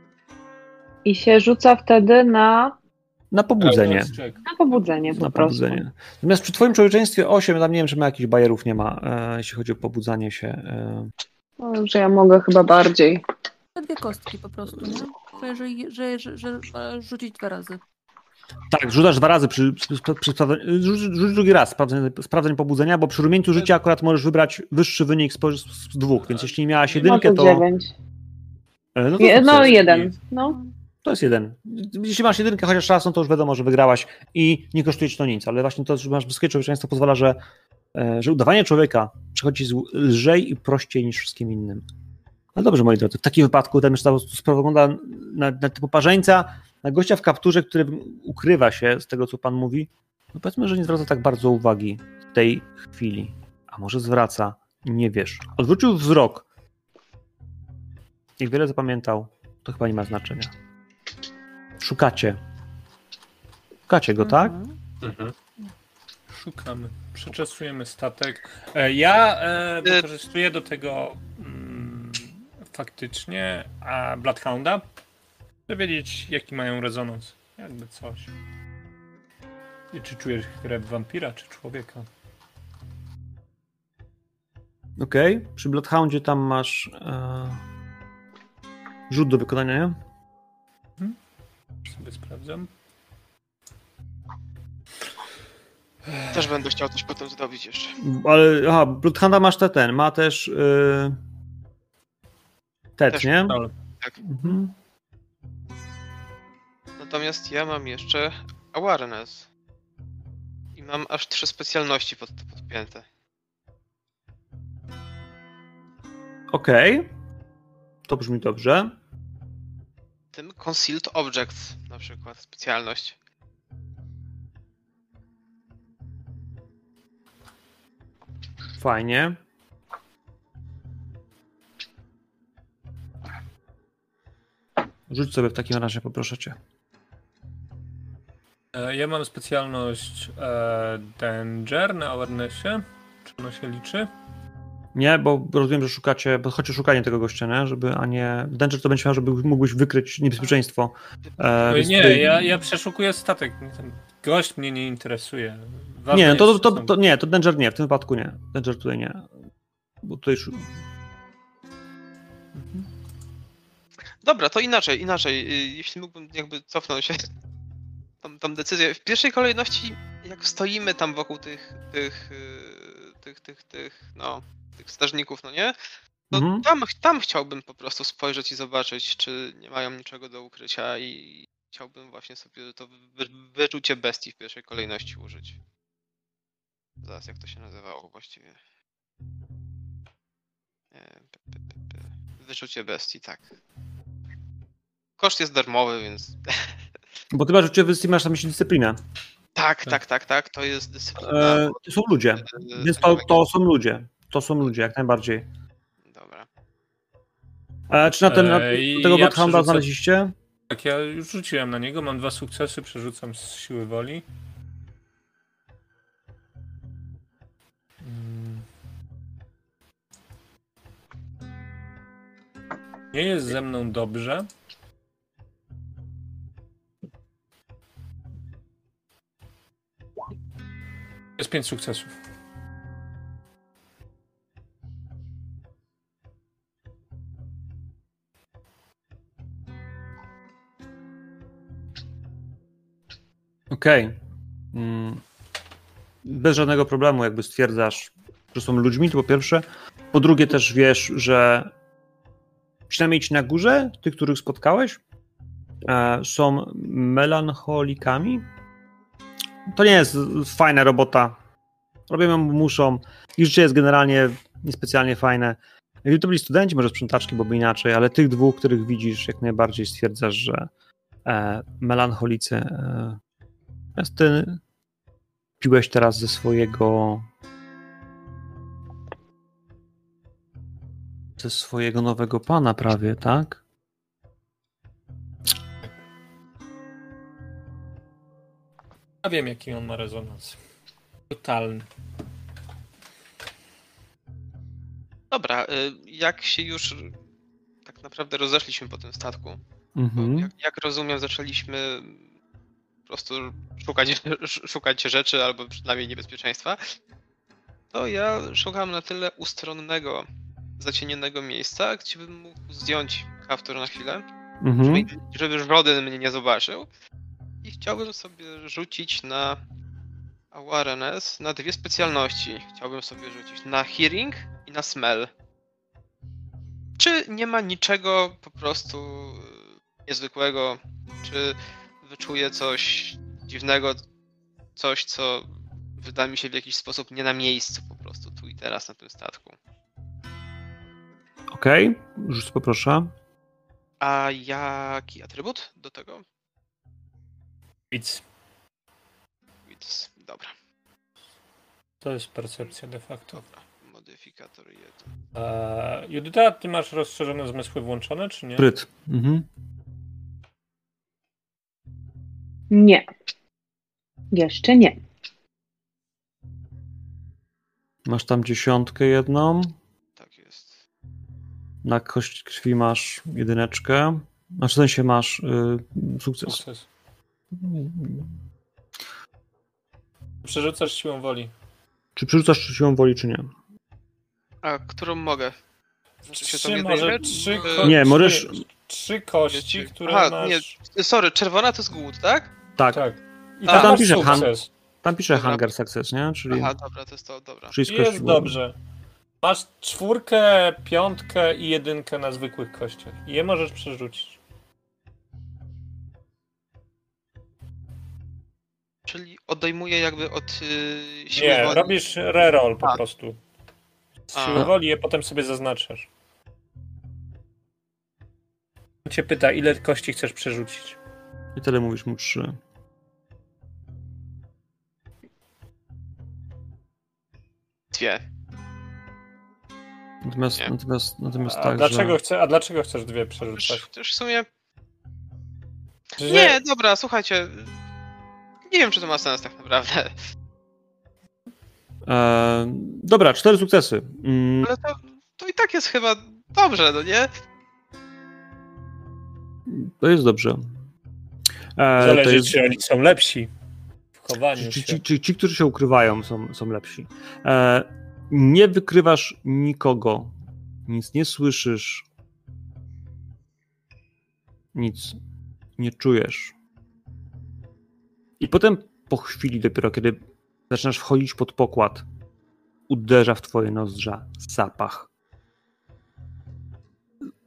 I się rzuca wtedy na, Na pobudzenie. na pobudzenie po na prostu. pobudzenie. Natomiast przy twoim człowieczeństwie 8, tam nie wiem, czy ma jakichś bajerów, nie ma, e, jeśli chodzi o pobudzanie się. E. No, że ja mogę chyba bardziej. Te dwie kostki po prostu, nie? Że, że, że, że, że rzucić dwa razy. Tak, rzucasz dwa razy przy, przy, przy, rzuć, rzuć drugi raz sprawdzenie, sprawdzenie pobudzenia, bo przy rumieńcu życia akurat możesz wybrać wyższy wynik z, z dwóch, więc jeśli miałaś No jedynkę, to to... dziewięć. e, No, to Je, no sukces. jeden. No. To jest jeden. Jeśli masz jedynkę chociaż raz, no to już wiadomo, że wygrałaś i nie kosztuje ci to nic, ale właśnie to, że masz wysokie człowieczeństwo pozwala, że, e, że udawanie człowieka przechodzi z- lżej i prościej niż wszystkim innym. No dobrze, moi drodzy, w takim wypadku ten już spogląda na, na typu parzeńca, na gościa w kapturze, który ukrywa się z tego, co pan mówi. No powiedzmy, że nie zwraca tak bardzo uwagi w tej chwili. A może zwraca, nie wiesz. Odwrócił wzrok. Jak wiele zapamiętał, to chyba nie ma znaczenia. Szukacie. Szukacie go, tak? Mhm. Szukamy, przeczesujemy statek. E, Ja e, wykorzystuję do tego mm, faktycznie, a Bloodhounda, żeby wiedzieć, jaki mają rezonans. Jakby coś. I czy czujesz krew wampira, czy człowieka? Okej, okay. przy Bloodhoundzie tam masz e... rzut do wykonania, nie? Sobie sprawdzam. Też będę chciał coś potem zrobić jeszcze. Ale, aha, Bloodhounda masz te ten, ma też yy... Tet, nie? Tak. Mhm. Natomiast ja mam jeszcze awareness. I mam aż trzy specjalności pod, podpięte. Okej. Okay. To brzmi dobrze. Tym Concealed Objects na przykład, specjalność. Fajnie. Rzuć sobie w takim razie, poproszę cię. E, ja mam specjalność e, Danger na awarenessie. Czy ono się liczy? Nie, bo rozumiem, że szukacie, bo chodzi o szukanie tego gościa, nie? Żeby, a nie... Danger to będzie miał, żeby mógłbyś wykryć niebezpieczeństwo. E, nie, ty... ja, ja przeszukuję statek. Ten gość mnie nie interesuje. Ważne nie, to, to, to, to, nie, to Danger nie, w tym wypadku nie. Danger tutaj nie. Bo tutaj... Mhm. Dobra, to inaczej, inaczej. Y, jeśli mógłbym jakby cofnąć się [laughs] tą, tą decyzję. W pierwszej kolejności, jak stoimy tam wokół tych, tych, y, tych, tych, tych, no, tych strażników, no nie? To mhm. tam, tam chciałbym po prostu spojrzeć i zobaczyć, czy nie mają niczego do ukrycia i chciałbym właśnie sobie to wyczucie bestii w pierwszej kolejności użyć. Zaraz, jak to się nazywało właściwie? Wyczucie bestii, tak. Koszt jest darmowy, więc. [laughs] Bo ty masz uczucie bestii, masz na myśli dyscyplinę. Tak, tak, tak, tak, tak, to jest dyscyplina. E, to są ludzie, e, więc to, to są ludzie. To są ludzie, jak najbardziej. Dobra. E, czy na ten, na tego ja Godhounda znaleźliście? Tak, ja już rzuciłem na niego, mam dwa sukcesy, przerzucam z siły woli. Mm. Nie jest ze mną dobrze. Jest pięć sukcesów. Okej. Okay. Mm. Bez żadnego problemu, jakby stwierdzasz, że są ludźmi, to po pierwsze. Po drugie, też wiesz, że przynajmniej ci na górze, tych, których spotkałeś, e, są melancholikami, to nie jest fajna robota. Robią ją, muszą. I życie jest generalnie niespecjalnie fajne. Gdyby to byli studenci, może sprzątaczki, bo by inaczej, ale tych dwóch, których widzisz, jak najbardziej stwierdzasz, że e, melancholicy. E, ty piłeś teraz ze swojego. ze swojego nowego pana prawie, tak? Ja wiem, jaki on ma rezonans. Totalny. Dobra, y, jak się już tak naprawdę rozeszliśmy po tym statku, mhm. jak, jak, rozumiem, zaczęliśmy prostu szukać, [laughs] szukać rzeczy albo przynajmniej niebezpieczeństwa, to ja szukam na tyle ustronnego, zacienionego miejsca, gdzie bym mógł zdjąć kaptur na chwilę, mhm. żeby, żeby żaden mnie nie zobaczył i chciałbym sobie rzucić na awareness na dwie specjalności. Chciałbym sobie rzucić na hearing i na smell. Czy nie ma niczego po prostu e, niezwykłego? Czy wyczuję coś dziwnego, coś, co wyda mi się w jakiś sposób nie na miejscu po prostu tu i teraz na tym statku? Okej, okay. rzuć poproszę. A jaki atrybut do tego? Wits. Wits, dobra. To jest percepcja de facto. Dobra, modyfikator 1. Eee, Judyta, ty masz rozszerzone zmysły włączone, czy nie? Spryt. Mhm. Nie. Jeszcze nie. Masz tam dziesiątkę jedną. Tak jest. Na kość krwi masz jedyneczkę. Znaczy w sensie masz y, sukces. sukces. Przerzucasz siłą woli. Czy przerzucasz siłą woli, czy nie? A którą mogę? Czy się trzy, może trzy ko- Nie, możesz... Trzy kości, które Aha, masz... nie, sorry, czerwona to jest głód, tak? Tak. tak. I tam, tam pisze han... Tam pisze dobra. hunger success, nie? Czyli... Aha, dobra, to jest to, dobra. Czyli jest, dobrze. Masz czwórkę, piątkę i jedynkę na zwykłych kościach. I je możesz przerzucić. Czyli odejmuję jakby od yy, siły Nie, woli. robisz reroll po A. prostu. Z siły woli je potem sobie zaznaczasz. On cię pyta, ile kości chcesz przerzucić. I tyle mówisz mu trzy. Dwie. Natomiast, natomiast, natomiast a tak, dlaczego że... chce, A dlaczego chcesz dwie przerzucać? To już w sumie... Że... Nie, dobra, słuchajcie. Nie wiem, czy to ma sens tak naprawdę. E, dobra, cztery sukcesy. Mm. Ale to, to i tak jest chyba dobrze, no nie? To jest dobrze. E, Zależy, to jest... czy oni są lepsi chowaniu ci, ci, ci, ci, którzy się ukrywają, są, są lepsi. E, nie wykrywasz nikogo. Nic nie słyszysz. Nic nie czujesz. I potem po chwili, dopiero kiedy zaczynasz wchodzić pod pokład, uderza w twoje nozdrza zapach.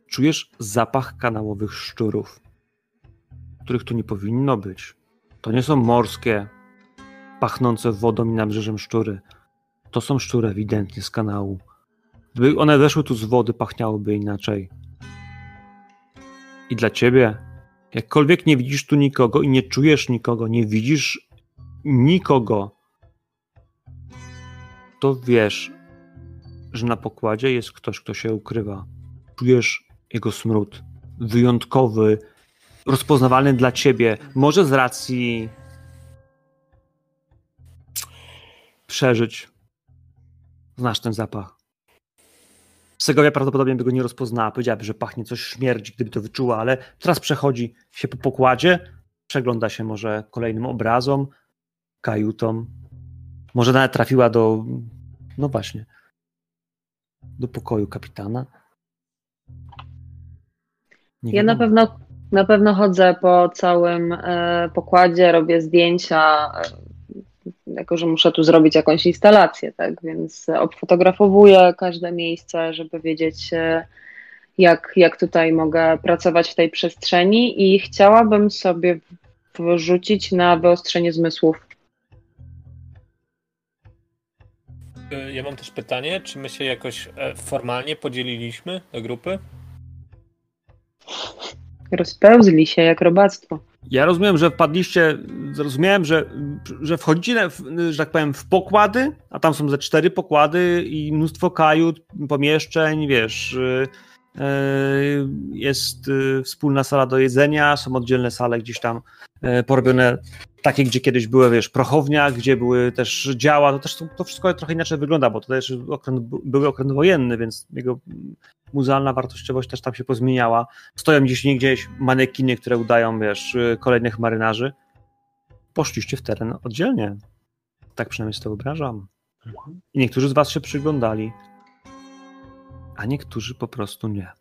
Czujesz zapach kanałowych szczurów, których tu nie powinno być. To nie są morskie, pachnące wodą i nabrzeżem szczury. To są szczury ewidentnie z kanału. Gdyby one weszły tu z wody, pachniałyby inaczej. I dla ciebie Jakkolwiek nie widzisz tu nikogo i nie czujesz nikogo, nie widzisz nikogo, to wiesz, że na pokładzie jest ktoś, kto się ukrywa. Czujesz jego smród. Wyjątkowy, rozpoznawalny dla ciebie. Może z racji przeżyć. Znasz ten zapach. Segovia prawdopodobnie by go nie rozpoznała. Powiedziałaby, że pachnie coś śmierdzi, gdyby to wyczuła, ale teraz przechodzi się po pokładzie, przegląda się może kolejnym obrazom, kajutom. Może nawet trafiła do. No właśnie. Do pokoju kapitana. Nie ja na pewno, na pewno chodzę po całym e, pokładzie, robię zdjęcia, e, jako że muszę tu zrobić jakąś instalację, tak, więc obfotografowuję każde miejsce, żeby wiedzieć, e, jak, jak tutaj mogę pracować w tej przestrzeni i chciałabym sobie wrzucić na wyostrzenie zmysłów. E, ja mam też pytanie, czy my się jakoś e, formalnie podzieliliśmy na grupy? Rozpełzli się jak robactwo. Ja rozumiem, że wpadliście, zrozumiałem, że, że wchodzicie, że tak powiem, w pokłady, a tam są ze cztery pokłady i mnóstwo kajut, pomieszczeń, wiesz, y, y, jest y, wspólna sala do jedzenia, są oddzielne sale gdzieś tam porobione takie, gdzie kiedyś były, wiesz, prochownia, gdzie były też działa, to też to wszystko trochę inaczej wygląda, bo to też okręt, były okręt wojenny, więc jego muzealna wartościowość też tam się pozmieniała. Stoją gdzieś nie gdzieś manekiny, które udają, wiesz, kolejnych marynarzy. Poszliście w teren oddzielnie. Tak przynajmniej sobie to wyobrażam. I niektórzy z was się przyglądali, a niektórzy po prostu nie.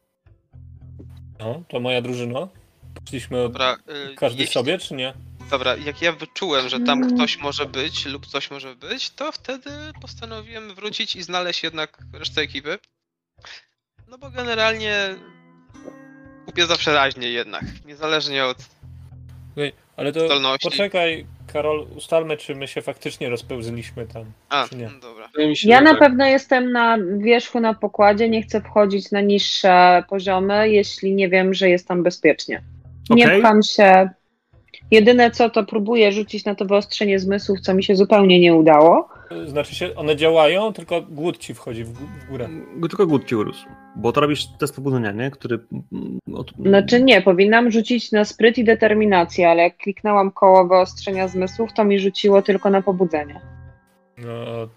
No, to moja drużyna. Poszliśmy Dobra, y, każdy jeśli... sobie, czy nie? Dobra, jak ja wyczułem, że tam ktoś może być lub coś może być, to wtedy postanowiłem wrócić i znaleźć jednak resztę ekipy. No bo generalnie kupię zawsze raźnie jednak, niezależnie od okay, ale to zdolności. poczekaj, Karol, ustalmy, czy my się faktycznie rozpełzliśmy tam, A, czy nie. No dobra. Ja na tak. pewno jestem na wierzchu na pokładzie, nie chcę wchodzić na niższe poziomy, jeśli nie wiem, że jest tam bezpiecznie. Nie okay. pcham się Jedyne co, to próbuję rzucić na to wyostrzenie zmysłów, co mi się zupełnie nie udało. Znaczy się, one działają, tylko głód ci wchodzi w, górę. Tylko głód ci urósł. Bo to robisz test pobudzenia, nie? Który... Od... Znaczy nie, powinnam rzucić na spryt i determinację, ale jak kliknęłam koło wyostrzenia zmysłów, to mi rzuciło tylko na pobudzenie. No,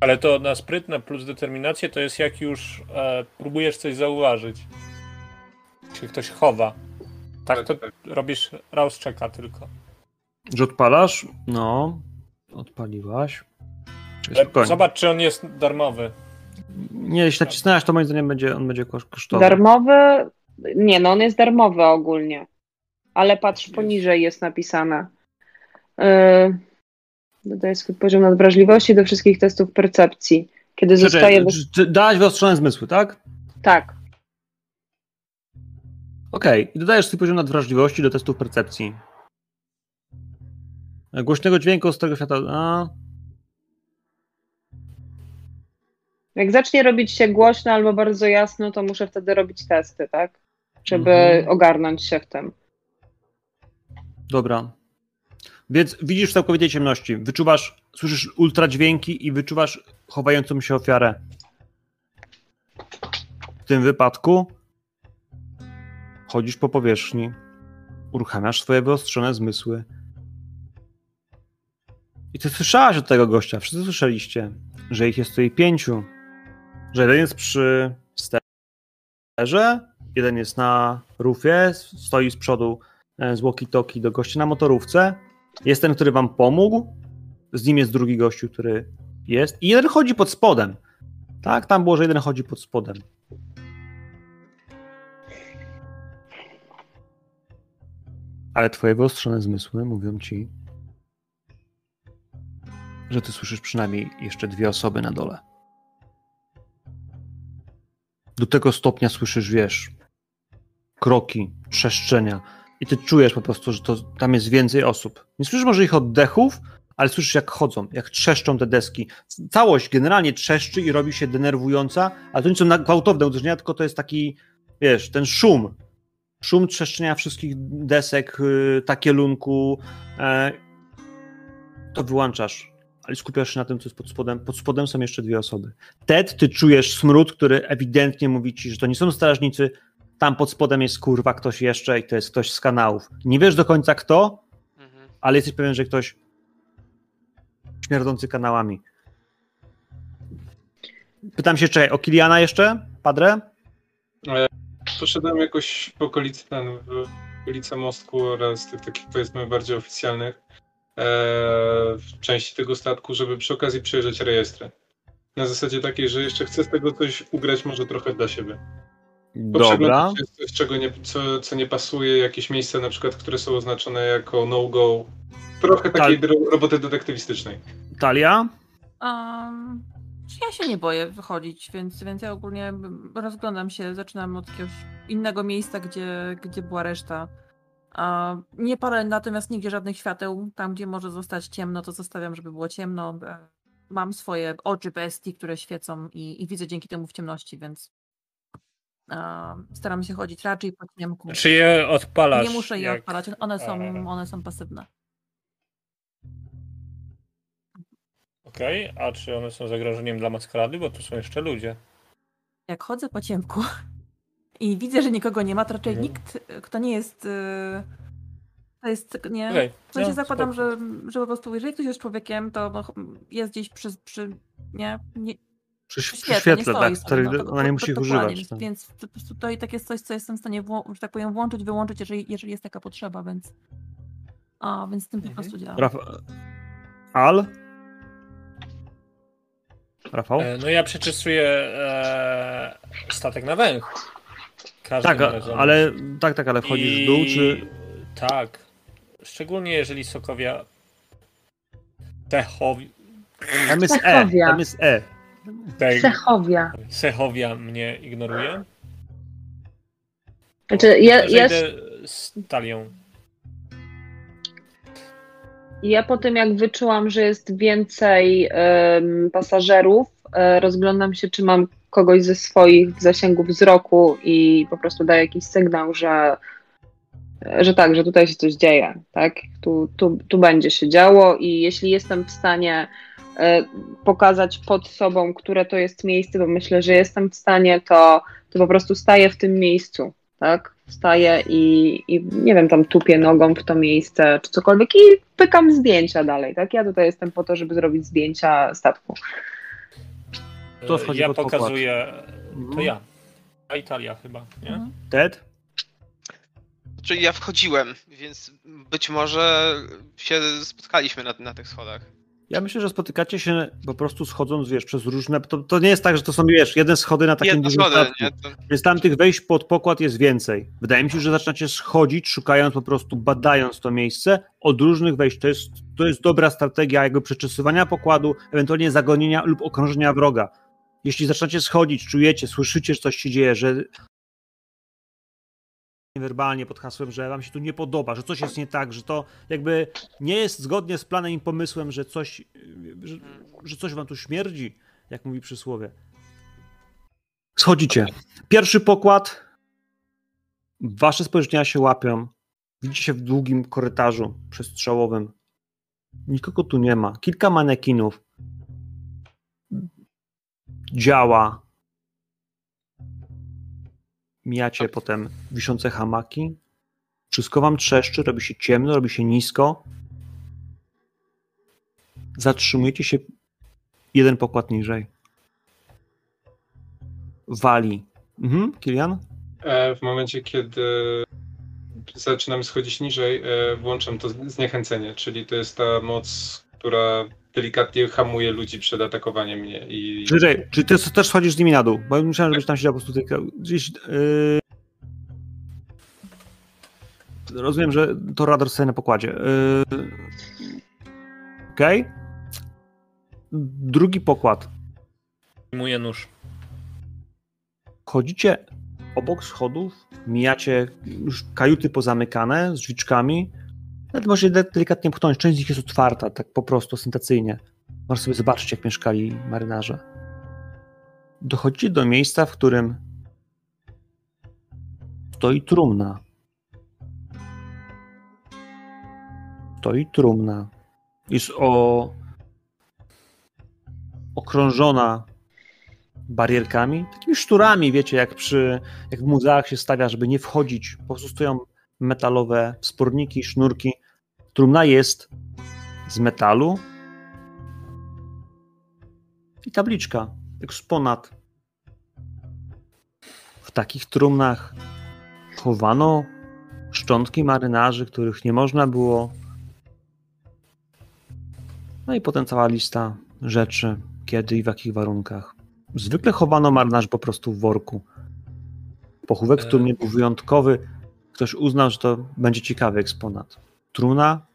Ale to na sprytne plus determinację to jest jak już e, próbujesz coś zauważyć. Czy ktoś chowa. Tak to robisz rouse checka tylko. Że odpalasz? No, odpaliłaś. Zobacz, czy on jest darmowy. Nie, jeśli nacisnęłaś, to moim zdaniem będzie, on będzie kosztował. Darmowy? Nie, no on jest darmowy ogólnie. Ale patrz, poniżej jest napisane. Yy, dodaje swój poziom nadwrażliwości do wszystkich testów percepcji. Kiedy Przecież, zostaje... Dałaś wyostrzone zmysły, tak? Tak. Okej, okay. i dodajesz swój poziom nadwrażliwości do testów percepcji. Głośnego dźwięku z tego świata. A. Jak zacznie robić się głośno albo bardzo jasno, to muszę wtedy robić testy, tak? Żeby mhm. ogarnąć się w tym. Dobra. Więc widzisz w całkowitej ciemności. Wyczuwasz, słyszysz ultradźwięki i wyczuwasz chowającą się ofiarę. W tym wypadku chodzisz po powierzchni, uruchamiasz swoje wyostrzone zmysły. I ty słyszałaś od tego gościa, wszyscy słyszeliście, że ich jest tutaj pięciu. Że jeden jest przy sterze, jeden jest na rufie, stoi z przodu e, z walkie-talkie do gościa na motorówce. Jest ten, który wam pomógł, z nim jest drugi gościu, który jest i jeden chodzi pod spodem. Tak, tam było, że jeden chodzi pod spodem. Ale twoje wyostrzone zmysły mówią ci, że ty słyszysz przynajmniej jeszcze dwie osoby na dole. Do tego stopnia słyszysz, wiesz, kroki, trzeszczenia i ty czujesz po prostu, że to, tam jest więcej osób. Nie słyszysz może ich oddechów, ale słyszysz jak chodzą, jak trzeszczą te deski. Całość generalnie trzeszczy i robi się denerwująca, ale to nie są gwałtowne uderzenia, tylko to jest taki, wiesz, ten szum. Szum trzeszczenia wszystkich desek, yy, takielunku. Yy, to wyłączasz ale skupiasz się na tym, co jest pod spodem. Pod spodem są jeszcze dwie osoby. Ted, ty czujesz smród, który ewidentnie mówi ci, że to nie są strażnicy, tam pod spodem jest kurwa ktoś jeszcze i to jest ktoś z kanałów. Nie wiesz do końca kto, mhm. ale jesteś pewien, że ktoś śmierdzący kanałami. Pytam się, czy o Kiliana jeszcze, Padre? E, poszedłem jakoś w okolicy, ten, w okolice mostku oraz tych takich powiedzmy bardziej oficjalnych. E, w części tego statku, żeby przy okazji przejrzeć rejestry. Na zasadzie takiej, że jeszcze chcę z tego coś ugrać może trochę dla siebie. Dobra. Coś, czego nie, co, co nie pasuje, jakieś miejsca na przykład, które są oznaczone jako no-go. Trochę takiej Tal roboty detektywistycznej. Talia? Um, ja się nie boję wychodzić, więc, więc ja ogólnie rozglądam się, zaczynam od jakiegoś innego miejsca, gdzie, gdzie była reszta. Nie palę natomiast nigdzie żadnych świateł. Tam, gdzie może zostać ciemno, to zostawiam, żeby było ciemno. E, mam swoje oczy bestii, które świecą i, i widzę dzięki temu w ciemności, więc staram się chodzić raczej po ciemku. Czy je odpalasz? Nie muszę je jak... odpalać, one są, one są pasywne. Okej, okay. a czy one są zagrożeniem dla maskarady? Bo tu są jeszcze ludzie. Jak chodzę po ciemku, i widzę, że nikogo nie ma, to raczej mhm. nikt, kto nie jest. Y, to jest, nie. Okay. W sensie no, zakładam, że, że po prostu, jeżeli ktoś jest człowiekiem, to jest gdzieś przy. przy nie, nie, przy, przy świetle, świetle tak, sobie, no, ona nie musi ich używać. Więc, tak. więc po prostu to i tak jest coś, co jestem w stanie, że tak powiem, włączyć, wyłączyć, jeżeli, jeżeli jest taka potrzeba, więc. A, więc tym mhm. po prostu działa. Raf Al? Rafał? E, no ja przeczystuję e, statek na węch. Tak, ale tak, tak, ale wchodzisz I... w dół, czy. Tak. Szczególnie jeżeli Sokowia. Techowi. Tam jest E. Tam jest E. Sechowia. Sechowia mnie ignoruje. Znaczy, ja, ja... z talią. Ja po tym, jak wyczułam, że jest więcej um, pasażerów, um, rozglądam się, czy mam kogoś ze swoich w zasięgu wzroku i po prostu daje jakiś sygnał, że, że tak, że tutaj się coś dzieje, tak? Tu, tu, tu będzie się działo i jeśli jestem w stanie e, pokazać pod sobą, które to jest miejsce, bo myślę, że jestem w stanie, to, to po prostu staję w tym miejscu, tak? Wstaję i, i nie wiem, tam tupię nogą w to miejsce, czy cokolwiek i pykam zdjęcia dalej, tak? Ja tutaj jestem po to, żeby zrobić zdjęcia statku. Kto wchodzi ja pod pokład? pokazuję. To Mhm. ja. A Italia chyba, nie? Mhm. Ted? Czyli ja wchodziłem, więc być może się spotkaliśmy na, na tych schodach. Ja myślę, że spotykacie się po prostu schodząc, wiesz, przez różne... To, to nie jest tak, że to są, wiesz, jedne schody na takim dużym schody, statku. nie? To, Więc tam tych wejść pod pokład jest więcej. Wydaje mi się, że zaczynacie schodzić, szukając po prostu, badając to miejsce od różnych wejść. To jest, to jest dobra strategia jakby przeczesywania pokładu, ewentualnie zagonienia lub okrążenia wroga. Jeśli zaczynacie schodzić, czujecie, słyszycie, że coś się dzieje, że werbalnie pod hasłem, że wam się tu nie podoba, że coś jest nie tak, że to jakby nie jest zgodnie z planem i pomysłem, że coś, że, że coś wam tu śmierdzi, jak mówi przysłowie. Schodzicie. Pierwszy pokład. Wasze spojrzenia się łapią. Widzicie się w długim korytarzu przestrzałowym. Nikogo tu nie ma. Kilka manekinów. Działa. Mijacie potem wiszące hamaki. Wszystko wam trzeszczy, robi się ciemno, robi się nisko. Zatrzymujecie się jeden pokład niżej. Wali. Mhm, Kilian? E, w momencie, kiedy zaczynamy schodzić niżej, e, włączam to zniechęcenie, czyli to jest ta moc, która delikatnie hamuje ludzi przed atakowaniem mnie i Czy, czy ty też schodzisz z nimi na dół? Bo myślałem, żebyś tam siedział po prostu gdzieś. Yy... Rozumiem, że to radar sobie na pokładzie. Yy... Okej. Drugi pokład. Przyjmuję nóż. Chodzicie obok schodów, mijacie już kajuty pozamykane z drzwiczkami. Nawet możecie de- delikatnie pchnąć. Część z nich jest otwarta, tak po prostu, ostentacyjnie. Możesz sobie zobaczyć, jak mieszkali marynarze. Dochodzicie do miejsca, w którym stoi trumna. Stoi trumna. Jest o... okrążona barierkami, takimi szturami, wiecie, jak przy, jak w muzeach się stawia, żeby nie wchodzić. Po prostu stoją metalowe wsporniki, sznurki. Trumna jest z metalu i tabliczka, eksponat. W takich trumnach chowano szczątki marynarzy, których nie można było. No i potem cała lista rzeczy, kiedy i w jakich warunkach. Zwykle chowano marynarzy po prostu w worku. Pochówek w E. trumnie był wyjątkowy. Ktoś uznał, że to będzie ciekawy eksponat. Trumna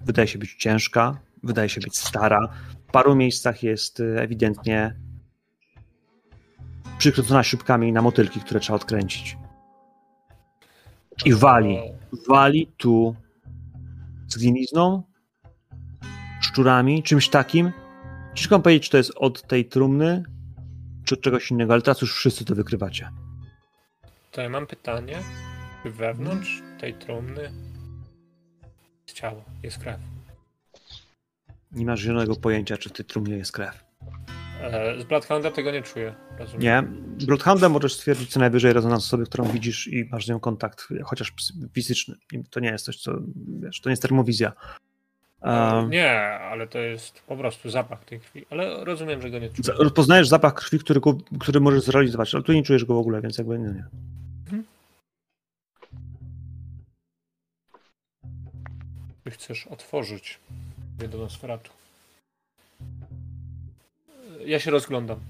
wydaje się być ciężka, wydaje się być stara. W paru miejscach jest y, ewidentnie przykręcona śrubkami na motylki, które trzeba odkręcić. I wali. Wali tu zgnilizną, szczurami, czymś takim. Ciężko powiedzieć, czy to jest od tej trumny, czy od czegoś innego, ale teraz już wszyscy to wykrywacie. To ja mam pytanie. Czy wewnątrz tej trumny ciało, jest krew? Nie masz zielonego pojęcia, czy w tej trumnie jest krew. E, z Bloodhounda tego nie czuję. Rozumiem. Nie. Bloodhoundem możesz stwierdzić co najwyżej rezonans osoby, którą widzisz i masz z nią kontakt, chociaż fizyczny. To nie jest coś, co, wiesz, to nie jest termowizja. Um, Nie, ale to jest po prostu zapach tej krwi. Ale rozumiem, że go nie czuję. za- Rozpoznajesz zapach krwi, który, który możesz zrealizować, ale tu nie czujesz go w ogóle, więc jakby nie. nie. Ty chcesz otworzyć do Nosferatu. Ja się rozglądam.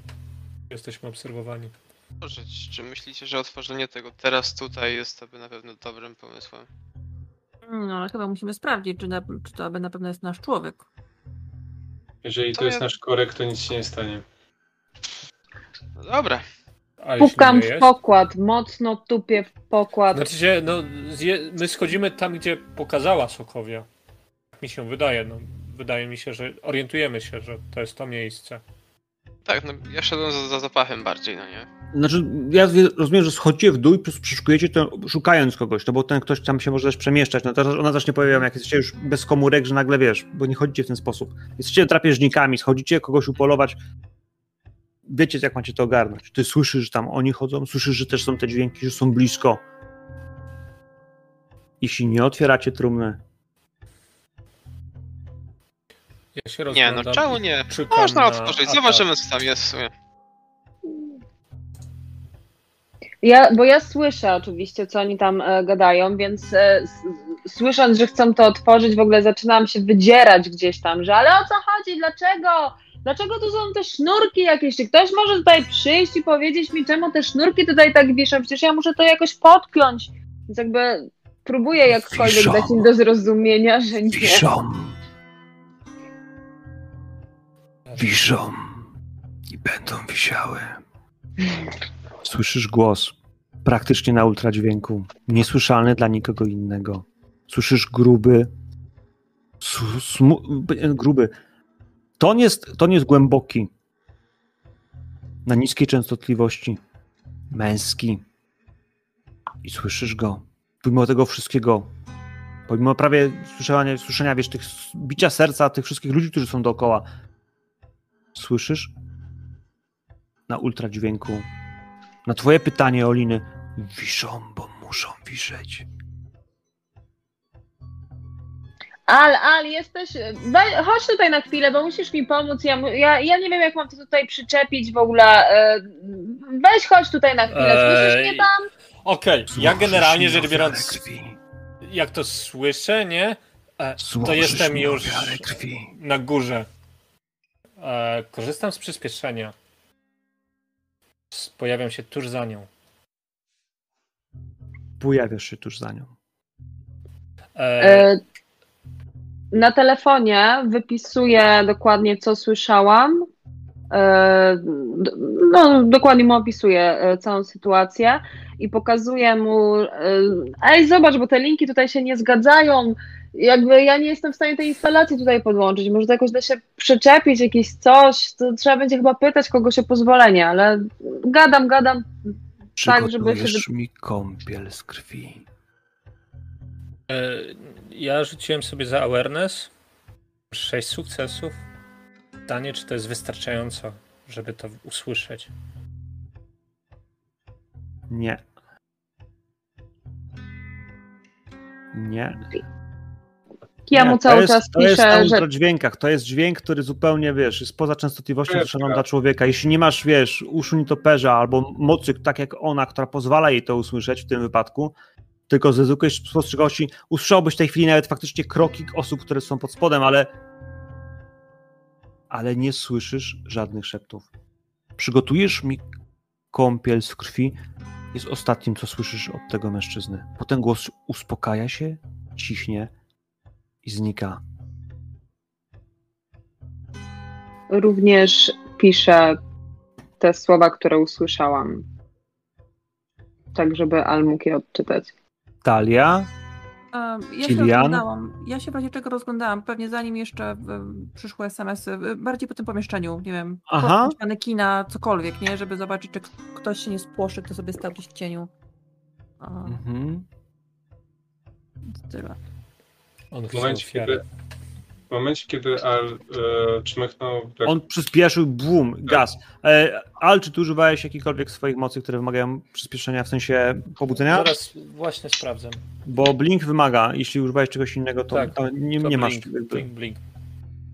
Jesteśmy obserwowani. Otworzyć. Czy myślicie, że otworzenie tego teraz tutaj jest aby na pewno dobrym pomysłem? No ale chyba musimy sprawdzić, czy, na, czy to aby na pewno jest nasz człowiek. jeżeli To to jest ja- nasz korek, to nic się nie stanie. No dobra. Pukam nie w pokład, mocno tupię w pokład. Znaczy się, no, zje, my schodzimy tam, gdzie pokazała Sokowia. Tak mi się wydaje. No, wydaje mi się, że orientujemy się, że to jest to miejsce. Tak, no ja szedłem za, za zapachem bardziej, no nie? Znaczy, ja rozumiem, że schodzicie w dół i przeszukujecie to szukając kogoś, no bo ten ktoś tam się może też przemieszczać. No teraz ona zacznie powiem, jak jesteście już bez komórek, że nagle wiesz, bo nie chodzicie w ten sposób. Jesteście drapieżnikami, schodzicie kogoś upolować wiecie, jak macie to ogarnąć. Ty słyszysz, że tam oni chodzą, słyszysz, że też są te dźwięki, że są blisko. Jeśli nie otwieracie trumny. Ja się nie, no czemu nie? Można otworzyć, zobaczymy co tam jest w sumie. Ja, bo ja słyszę oczywiście, co oni tam e, gadają, więc e, s, słysząc, że chcą to otworzyć, w ogóle zaczynam się wydzierać gdzieś tam, że ale o co chodzi, dlaczego? Dlaczego tu są te sznurki jakieś? Czy ktoś może tutaj przyjść i powiedzieć mi, czemu te sznurki tutaj tak wiszą? Przecież ja muszę to jakoś podpiąć. Więc jakby próbuję jakkolwiek Wiszą. dać im do zrozumienia, że nie. Wiszą. Wiszą. I będą wisiały. Słyszysz głos. Praktycznie na ultradźwięku. Niesłyszalny dla nikogo innego. Słyszysz gruby. Su, smu, gruby. Ton jest, ton jest głęboki. Na niskiej częstotliwości. Męski. I słyszysz go. Pomimo tego wszystkiego, pomimo prawie słyszenia, słyszenia wiesz, tych bicia serca tych wszystkich ludzi, którzy są dookoła, słyszysz na ultradźwięku, na twoje pytanie, Oliny, wiszą, bo muszą wiszeć. Al, Al, jesteś. we- Chodź tutaj na chwilę, bo musisz mi pomóc. Ja, ja, ja nie wiem, jak mam to tutaj przyczepić w ogóle. E, Weź chodź tutaj na chwilę. Słyszysz Ej, mnie tam? Okej, ja Złożysz generalnie rzecz biorąc, jak to słyszę, nie? E, to jestem już na górze. E, korzystam z przyspieszenia. Pojawiam się tuż za nią. Pojawiasz się tuż za nią. E, E, Na telefonie wypisuję dokładnie, co słyszałam. E, No, dokładnie mu opisuję e, całą sytuację i pokazuję mu, e, ej, zobacz, bo te linki tutaj się nie zgadzają. Jakby ja nie jestem w stanie tej instalacji tutaj podłączyć. Może to jakoś da się przyczepić, jakieś coś. To trzeba będzie chyba pytać kogoś o pozwolenie, ale gadam, gadam. Tak, żeby się mi kąpiel z krwi. E, ja rzuciłem sobie za awareness. Sześć sukcesów. Pytanie, czy to jest wystarczająco, żeby to usłyszeć. Nie. Nie. Ja Nie, mu to cały jest, czas To jest na piszę, że ultradźwiękach. To jest dźwięk, który zupełnie, wiesz, jest poza częstotliwością To jest doszoną prawda. dla człowieka. Jeśli nie masz, wiesz, uszu nietoperza albo mocy, tak jak ona, która pozwala jej to usłyszeć w tym wypadku, tylko zwykłej spostrzegawczości, usłyszałbyś w tej chwili nawet faktycznie kroki osób, które są pod spodem, ale ale nie słyszysz żadnych szeptów. Przygotujesz mi kąpiel z krwi, jest ostatnim, co słyszysz od tego mężczyzny. Potem głos uspokaja się, cichnie i znika. również piszę te słowa, które usłyszałam. Tak, żeby Al mógł je odczytać. Talia, ja się Kilian? rozglądałam. Ja się w razie czego rozglądałam. Pewnie zanim jeszcze przyszły SMS-y. y, Bardziej po tym pomieszczeniu, nie wiem. Aha. pod manekina, cokolwiek, nie? Żeby zobaczyć, czy ktoś się nie spłoszy, kto sobie stał gdzieś w cieniu. Mhm. tyle. On W chce momencie, ofiarę. kiedy, w momencie, kiedy Al e, czmychnął, tak, on przyspieszył, boom, gaz. E, Al, czy ty używałeś jakichkolwiek swoich mocy, które wymagają przyspieszenia w sensie pobudzenia? Zaraz właśnie sprawdzam. Bo Blink wymaga, jeśli używałeś czegoś innego, to, Tak, to nie, To nie masz. blink, jakby- blink, blink.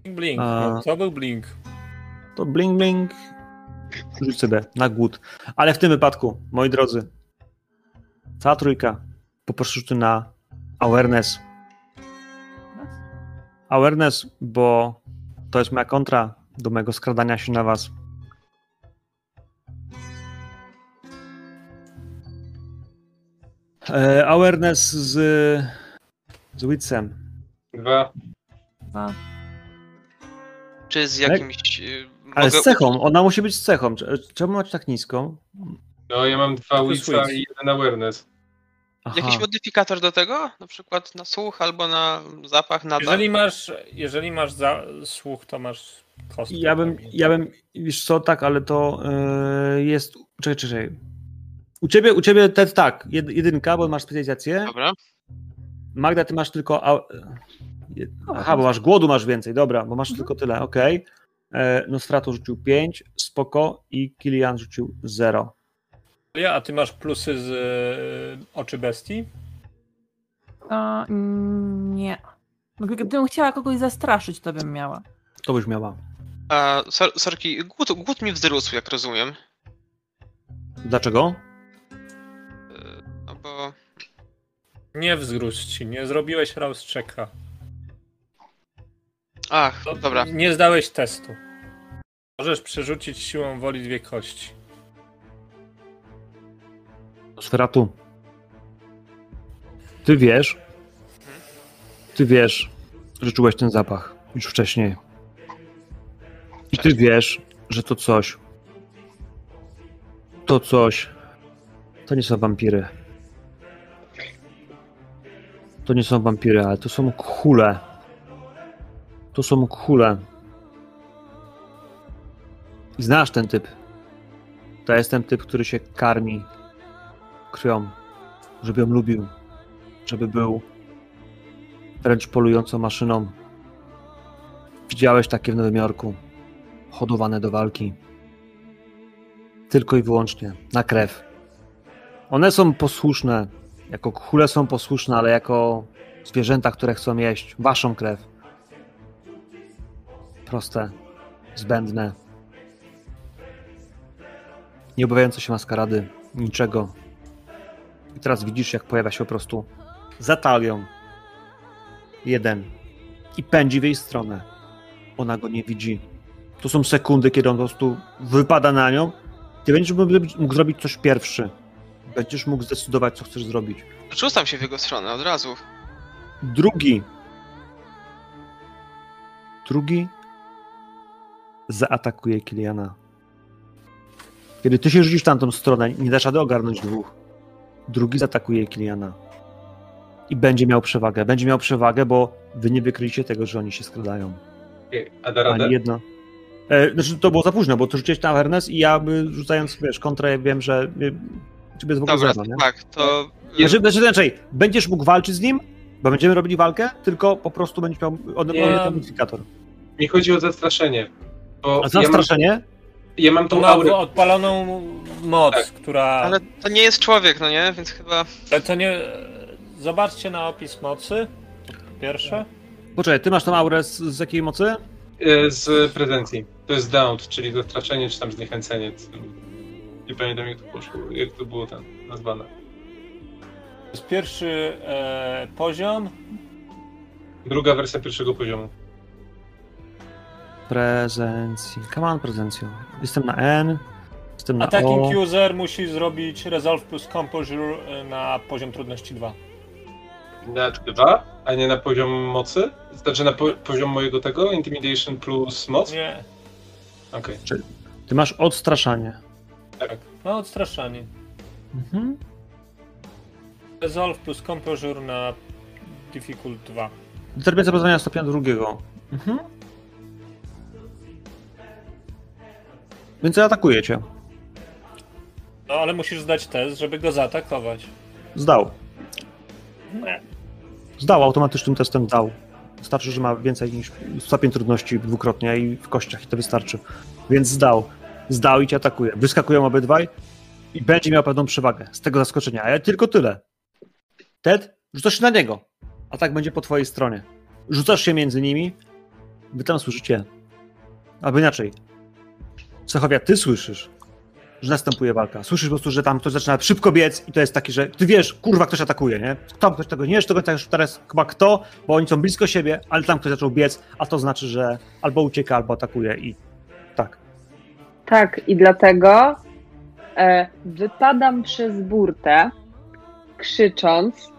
Blink, blink. A. No, to był blink. To Blink Blink rzuć sobie na głód. Ale w tym wypadku, moi drodzy, cała trójka poproszę rzuty na awareness. Awareness, bo to jest moja kontra do mojego skradania się na was. E, awareness z, z Witsem. dwa, Dwa. Czy z jakimś. y, Ale mogę z cechą, ona musi być z cechą. Cze- Czemu macie tak nisko? no ja mam dwa Witsa Wits. i jeden awareness. Aha. Jakiś modyfikator do tego? Na przykład na słuch albo na zapach, na Jeżeli masz, jeżeli masz za, słuch, to masz kostkę. Ja bym, ja bym, wiesz co, tak, ale to yy, jest, czekaj, czekaj. U ciebie, u ciebie te, tak, jed, jedynka, bo masz specjalizację. Dobra. Magda, ty masz tylko, a, aha, bo masz głodu masz więcej, dobra, bo masz tylko tyle, okej. Okay. Nosferatu rzucił 5, spoko i Kilian rzucił 0. Ja, a ty masz plusy z y, oczy bestii? A, nie. No, Gdybym chciała kogoś zastraszyć, to bym miała. To byś miała. A, sor, sorki, głód, głód mi wzrósł, jak rozumiem. Dlaczego? Nie wzrósł ci, nie zrobiłeś checka. Ach, dobra. Nie zdałeś testu. Możesz przerzucić siłą woli dwie kości. Sferatu. Ty wiesz, ty wiesz, że czułeś ten zapach już wcześniej. I ty wiesz, że to coś, to coś, to nie są wampiry. To nie są wampiry, ale to są kule. To są kule. Znasz ten typ. To jest ten typ, który się karmi krwią, żeby ją lubił, żeby był wręcz polującą maszyną. Widziałeś takie w Nowym Jorku, hodowane do walki. Tylko i wyłącznie na krew. One są posłuszne, jako kule są posłuszne, ale jako zwierzęta, które chcą jeść waszą krew. Proste, zbędne. Nie obawiające się maskarady, niczego. I teraz widzisz, jak pojawia się po prostu za talią jeden i pędzi w jej stronę. Ona go nie widzi. To są sekundy, kiedy on po prostu wypada na nią. Ty będziesz mógł zrobić coś pierwszy. Będziesz mógł zdecydować, co chcesz zrobić. Rzucam się w jego stronę od razu. Drugi. Drugi zaatakuje Kiliana. Kiedy ty się rzucisz w tamtą stronę, nie dasz rady ogarnąć dwóch. Drugi zaatakuje Kiliana. I będzie miał przewagę. Będzie miał przewagę, bo wy nie wykryliście tego, że oni się skradają. A da radę? Ani jedno. E, znaczy, to było za późno, bo to rzuciłeś na awareness i ja by rzucając, wiesz, kontrę, wiem, że y, ciebie jest w ogóle Dobra, zero, tak, to... Znaczy, znaczy inaczej, będziesz mógł walczyć z nim, bo będziemy robili walkę, tylko po prostu będziesz miał Nie. ten modyfikator. Mi chodzi o zastraszenie. Bo A zastraszenie? Ja mam, ja mam tą aurę. odpaloną moc, Tak. która... Ale to nie jest człowiek, no nie? Więc chyba... Ale to nie... Zobaczcie na opis mocy. Pierwsze. Poczekaj, ty masz tą aurę z, z jakiej mocy? e, z prezencji. To jest downed, czyli zastraszenie, czy tam zniechęcenie. Nie pamiętam jak to poszło, jak to było tam nazwane. To jest pierwszy e, poziom. Druga wersja pierwszego poziomu. Prezencji. Come on, prezencjo. Jestem na N, jestem na Attacking O. user musi zrobić Resolve plus Composure e, na poziom trudności 2. Na dwa, a nie na poziom mocy? Znaczy na po poziom mojego tego? Intimidation plus moc? Nie. Okej, Ty masz odstraszanie. tak. No, odstraszanie. Mhm. Resolve plus Composure na Difficult 2. Determinacja poznania stopnia drugiego. Mhm. Więc atakuje cię. No, ale musisz zdać test, żeby go zaatakować. Zdał. Zdał, automatycznym testem zdał. Wystarczy, że ma więcej niż stopień trudności dwukrotnie i w kościach i to wystarczy. Więc zdał. Zdał i cię atakuje. Wyskakują obydwaj i będzie miał pewną przewagę z tego zaskoczenia, ale tylko tyle. Ted, rzucasz się na niego. Atak będzie po twojej stronie. Rzucasz się między nimi. Wy tam słyszycie. Albo inaczej. Sechowia, ty słyszysz, że następuje walka. Słyszysz po prostu, że tam ktoś zaczyna szybko biec i to jest taki, że ty wiesz, kurwa, ktoś atakuje, nie? Tam ktoś tego nie wiesz, końca już teraz chyba kto, bo oni są blisko siebie, ale tam ktoś zaczął biec, a to znaczy, że albo ucieka, albo atakuje i tak. Tak, i dlatego e, wypadam przez burtę, krzycząc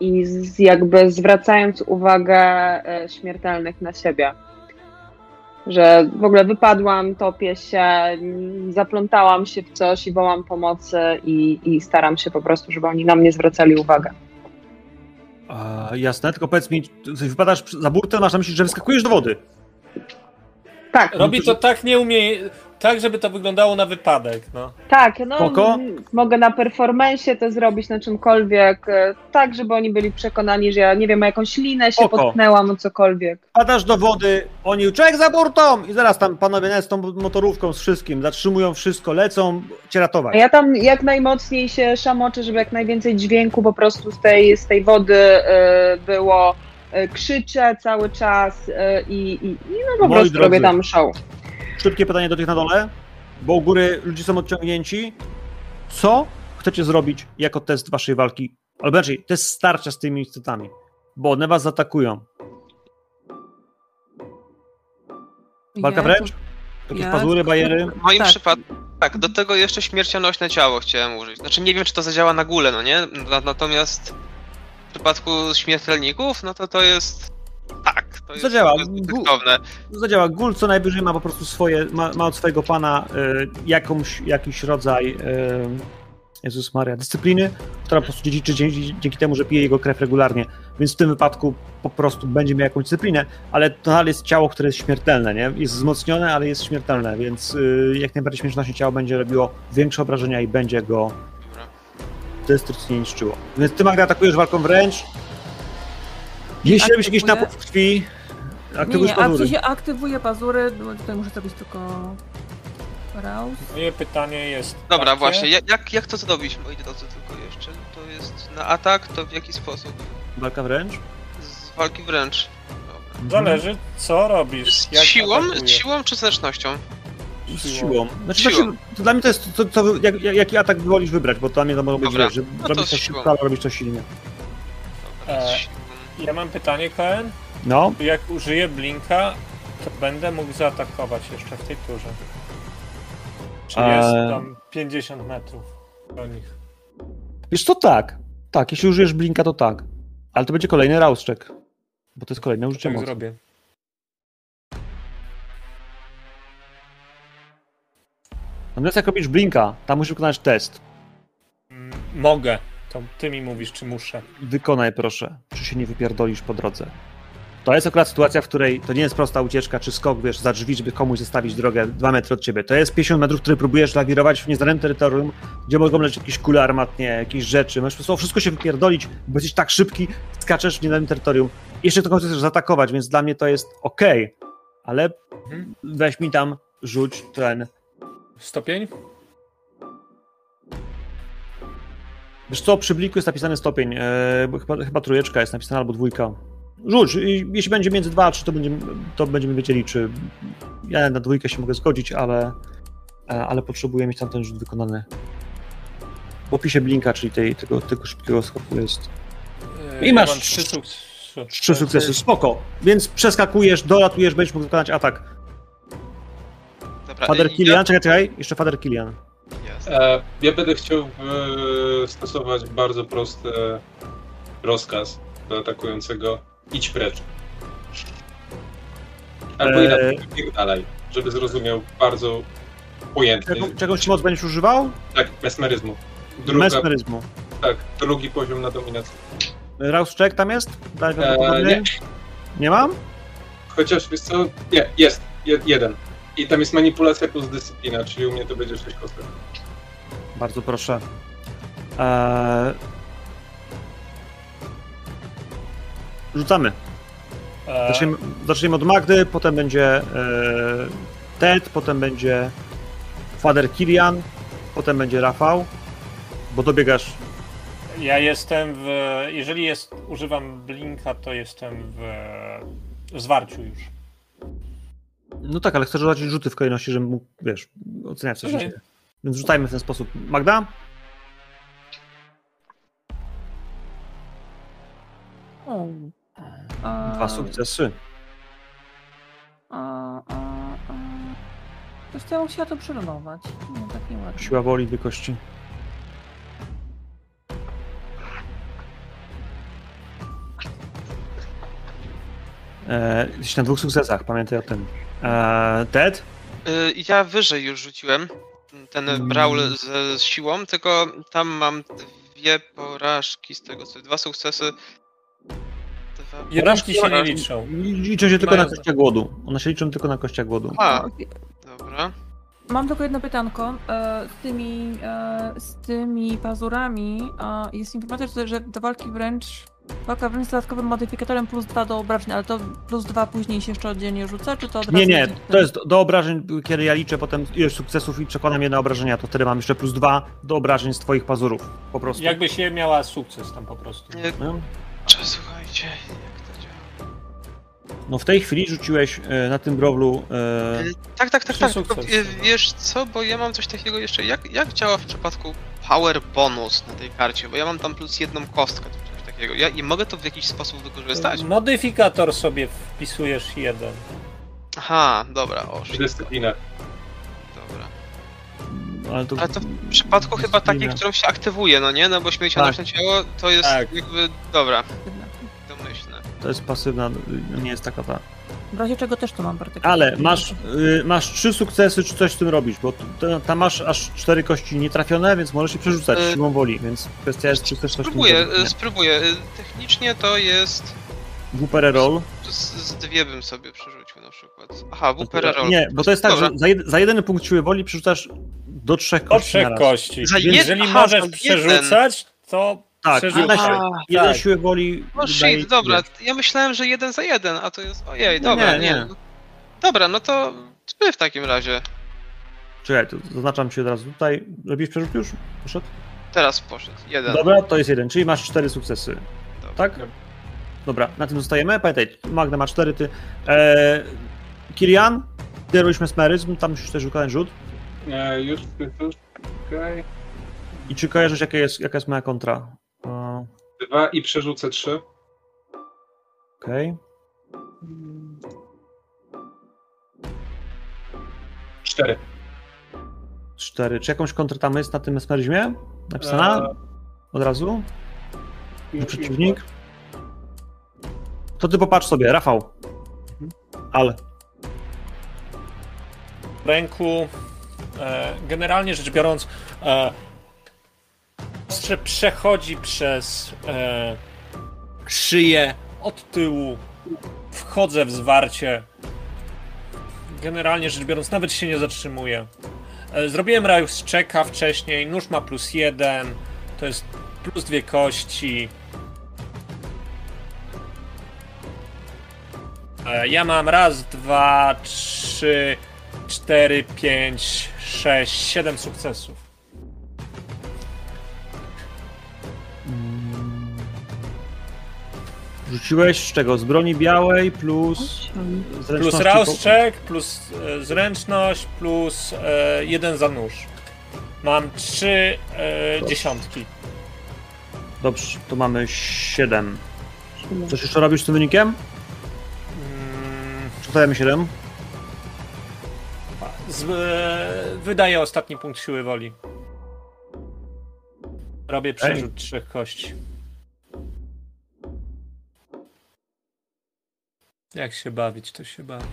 i z, jakby zwracając uwagę e, śmiertelnych na siebie. Że w ogóle wypadłam, topię się, zaplątałam się w coś i wołam pomocy i, i staram się po prostu, żeby oni na mnie zwracali uwagę. A, jasne, tylko powiedz mi, ty wypadasz za burtę, masz na myśli, że wyskakujesz do wody. Tak, Robi to tak nie umie... Tak, żeby to wyglądało na wypadek, no. Tak, no Spoko. mogę na performensie to zrobić na czymkolwiek, e, tak żeby oni byli przekonani, że ja nie wiem, jakąś linę się Spoko. potknęłam, o cokolwiek. Padasz do wody, oni czek za burtą i zaraz tam panowie z tą motorówką, z wszystkim, zatrzymują wszystko, lecą cię ratować. A ja tam jak najmocniej się szamoczę, żeby jak najwięcej dźwięku po prostu z tej, z tej wody e, było. E, krzyczę cały czas i, i, i no po Moi prostu drodzy. robię tam show. Szybkie pytanie do tych na dole, bo u góry ludzie są odciągnięci. Co chcecie zrobić jako test waszej walki Albo inaczej, to jest starcia z tymi istotami, bo one was zaatakują. Walka wręcz? Jakieś ja- pazury, bajery? W moim Tak. przypadku, tak, do tego jeszcze śmiercionośne ciało chciałem użyć. Znaczy nie wiem, czy to zadziała na gule, no nie? Na- Natomiast w przypadku śmiertelników, no to to jest... Tak, to jest, Zadziała. to jest efektowne. Zadziała. Gul co najwyżej ma po prostu swoje, ma, ma od swojego pana y, jakąś, jakiś rodzaj y, Jezus Maria, dyscypliny, która po prostu dziedziczy dzięki, dzięki temu, że pije jego krew regularnie. Więc w tym wypadku po prostu będzie miał jakąś dyscyplinę, ale to nadal jest ciało, które jest śmiertelne, nie? Jest wzmocnione, ale jest śmiertelne, więc y, jak najbardziej śmiertelne ciało będzie robiło większe obrażenia i będzie go destrukcyjnie niszczyło. Więc ty Magda atakujesz walką wręcz. Jeśli robisz jakiś napływ krwi, aktywujesz nie, a w pazury. bo tutaj muszę zrobić tylko Raus. Moje pytanie jest. Dobra, takie, właśnie, jak, jak, jak to zrobić, moi drodzy, tylko jeszcze? To jest na atak, to w jaki sposób? Walka wręcz? Z walki wręcz. Dobra. Zależy, co robisz. Z jak siłą, atakujesz. siłą czy zręcznością? Z siłą. Znaczy, Siłą. Znaczy, to dla mnie to jest, to, to, jak, jak- jaki atak wolisz wybrać, bo dla mnie to może być, Dobra, wiesz, że no to robisz z coś siłą. szybko, albo robisz coś silnie. Dobra, z E, siłą. Ja mam pytanie, Koen. No, Jak użyję blinka, to będę mógł zaatakować jeszcze w tej turze. Czy Eee. jest tam 50 metrów do nich? wiesz co, tak. Tak, jeśli użyjesz blinka, to tak. Ale to będzie kolejny rauszczek. Bo to jest kolejne użycie Tak mocy. zrobię. Natomiast jak robisz blinka, tam musisz wykonać test. Mm, Mogę. To ty mi mówisz, czy muszę. Wykonaj proszę, czy się nie wypierdolisz po drodze. To jest akurat sytuacja, w której to nie jest prosta ucieczka czy skok, wiesz, za drzwi, żeby komuś zostawić drogę dwa metry od ciebie. To jest 50 metrów, które próbujesz lawirować w nieznanym terytorium, gdzie mogą leżeć jakieś kule armatnie, jakieś rzeczy. Możesz po prostu wszystko się wypierdolić, bo jesteś tak szybki, skaczesz w nieznanym terytorium. Jeszcze tylko chcesz zaatakować, więc dla mnie to jest ok, ale Mhm. weź mi tam, rzuć ten. Stopień? Wiesz co, przy bliku jest napisany stopień, e, chyba, chyba trójeczka jest napisana albo dwójka. Rzuć, jeśli będzie między dwa a trzy, to będziemy, to będziemy wiedzieli, czy ja na dwójkę się mogę zgodzić, ale, e, ale potrzebuję mieć tam ten rzut wykonany. W opisie Blinka, czyli tej, tego, tego szybkiego skoku jest Yy, I ja masz trzy sukcesy. trzy sukcesy, spoko. Więc przeskakujesz, dolatujesz, będziesz mógł wykonać atak. Dobra, Fader Kilian, czekaj, czekaj, jeszcze Fader Kilian. E, ja będę chciał e, stosować bardzo prosty rozkaz do atakującego. Idź precz. Albo Eee. inaczej, dalej, żeby zrozumiał bardzo pojętnie. Czego, czegoś moc będziesz używał? Tak, mesmeryzmu. Druga, Mesmeryzmu. tak, drugi poziom na dominację. Rauszczek tam jest? Daj Eee, prawdopodobnie? nie. nie mam? Chociaż wiesz co? Nie, jest. Je, jeden. I tam jest manipulacja plus dyscyplina, czyli u mnie to będzie 6 kostek. Bardzo proszę. Eee... Rzucamy. E, Zaczniemy, zaczniemy od Magdy, potem będzie e, Ted, potem będzie Father Kilian, potem będzie Rafał, bo dobiegasz. ja jestem w. Jeżeli jest, używam blinka, to jestem w, w zwarciu już. No tak, ale chcę rzucać rzuty w kolejności, żebym mógł, wiesz, oceniać co się Okej. dzieje. Więc rzucajmy w ten sposób. Magda? Dwa sukcesy. A, a, a. Coś to ja bym chciała to przerolować. Nie, tak nie ładnie. Siła woli, dwie kości. E, jesteś na dwóch sukcesach, pamiętaj o tym. E, Ted? Y, Ja wyżej już rzuciłem ten Mm. brawl ze z siłą, tylko tam mam dwie porażki z tego co dwa sukcesy. Dwa... Jedynki się nie porażki. liczą. Liczą się tylko na kościach głodu. One się liczą tylko na kościach głodu. A, dobra. Mam tylko jedno pytanko. E, Z tymi, e, z tymi pazurami jest informacja, że- że do walki wręcz walka wręcz z dodatkowym modyfikatorem plus 2 do obrażeń, ale to plus 2 później się jeszcze oddzielnie rzuca, czy to od razu Nie, nie, to jest do obrażeń, kiedy ja liczę potem ilość sukcesów i przekonam je na obrażenia, to wtedy mam jeszcze plus dwa do obrażeń z twoich pazurów. Po prostu. Jakbyś je miała sukces tam po prostu. Nie, No. czy, słuchajcie, jak to działa? No w tej chwili rzuciłeś e, na tym browlu. E, Y, Tak, tak, tak, tak. Tylko, y, no. wiesz co, bo ja mam coś takiego jeszcze. Jak, jak działa w przypadku power bonus na tej karcie, bo ja mam tam plus jedną kostkę, coś takiego. Ja, I mogę to w jakiś sposób wykorzystać? Modyfikator sobie wpisujesz jeden. Aha, dobra, o, shit, Dyscyplina. dobra. Ale to, Ale to w przypadku chyba takiej, którą się aktywuje, no nie? No bo śmiercionośne ciało to jest Tak. jakby, dobra. To jest pasywna, nie jest taka ta. W razie czego też to mam Bartek. Ale masz, y, masz trzy sukcesy, czy coś z tym robisz, bo tam masz aż cztery kości nietrafione, więc możesz się przerzucać Y- siłą woli, więc kwestia jest, czy chcesz coś z tym Spróbuję, y, spróbuję. Y, Technicznie to jest... WPR roll. Z, z dwie bym sobie przerzucił na przykład. Aha, WPR roll. Nie, bo to jest tak, Dobra. że za, jed, za jeden punkt siły woli przerzucasz do trzech O kości trzech naraz. kości. Za Więc jed- jeżeli aha, możesz za jeden. przerzucać, to Tak, jedna, A, jeden tak. siły woli No shit, dobra, ja myślałem, że jeden za jeden, a to jest... Ojej, No dobra, nie, nie. nie. Dobra, no to zby w takim razie. Czekaj, to zaznaczam ci od razu tutaj. Robisz przerzut już? Poszedł? Teraz poszedł. Jeden. Dobra, to jest jeden, czyli masz cztery sukcesy. Dobra. Tak? Dobra, na tym zostajemy. Pamiętaj, Magda ma cztery, ty. Eee, Kirian, ty robisz mesmeryzm, tam musisz też wykonać rzut. E, już, już, okej. I czy kojarzysz, jaka jest, jaka jest moja kontra? Eee, Dwa i przerzucę trzy. Okej. Cztery. Cztery. Czy jakąś kontrę tam jest na tym mesmeryzmie? Napisana? E, Od razu? już- Przeciwnik? To ty popatrz sobie, Rafał. Ale. w ręku. E, generalnie rzecz biorąc, e, ostrze przechodzi przez e, szyję od tyłu. Wchodzę w zwarcie. Generalnie rzecz biorąc, nawet się nie zatrzymuję. E, zrobiłem Rajus czeka wcześniej. Nóż ma plus jeden. To jest plus dwie kości. E, Ja mam raz, dwa, trzy, cztery, pięć, sześć, siedem sukcesów. Rzuciłeś z czego? Z broni białej plus. Plus Rauszczek, plus e, zręczność, plus e, jeden za nóż. Mam trzy e, dziesiątki. Dobrze, to mamy 7. Coś jeszcze robisz z tym wynikiem? Mm, Czy dajemy 7? z, e, wydaję ostatni punkt siły woli. Robię przerzut trzech kości. Jak się bawić, to się bawić.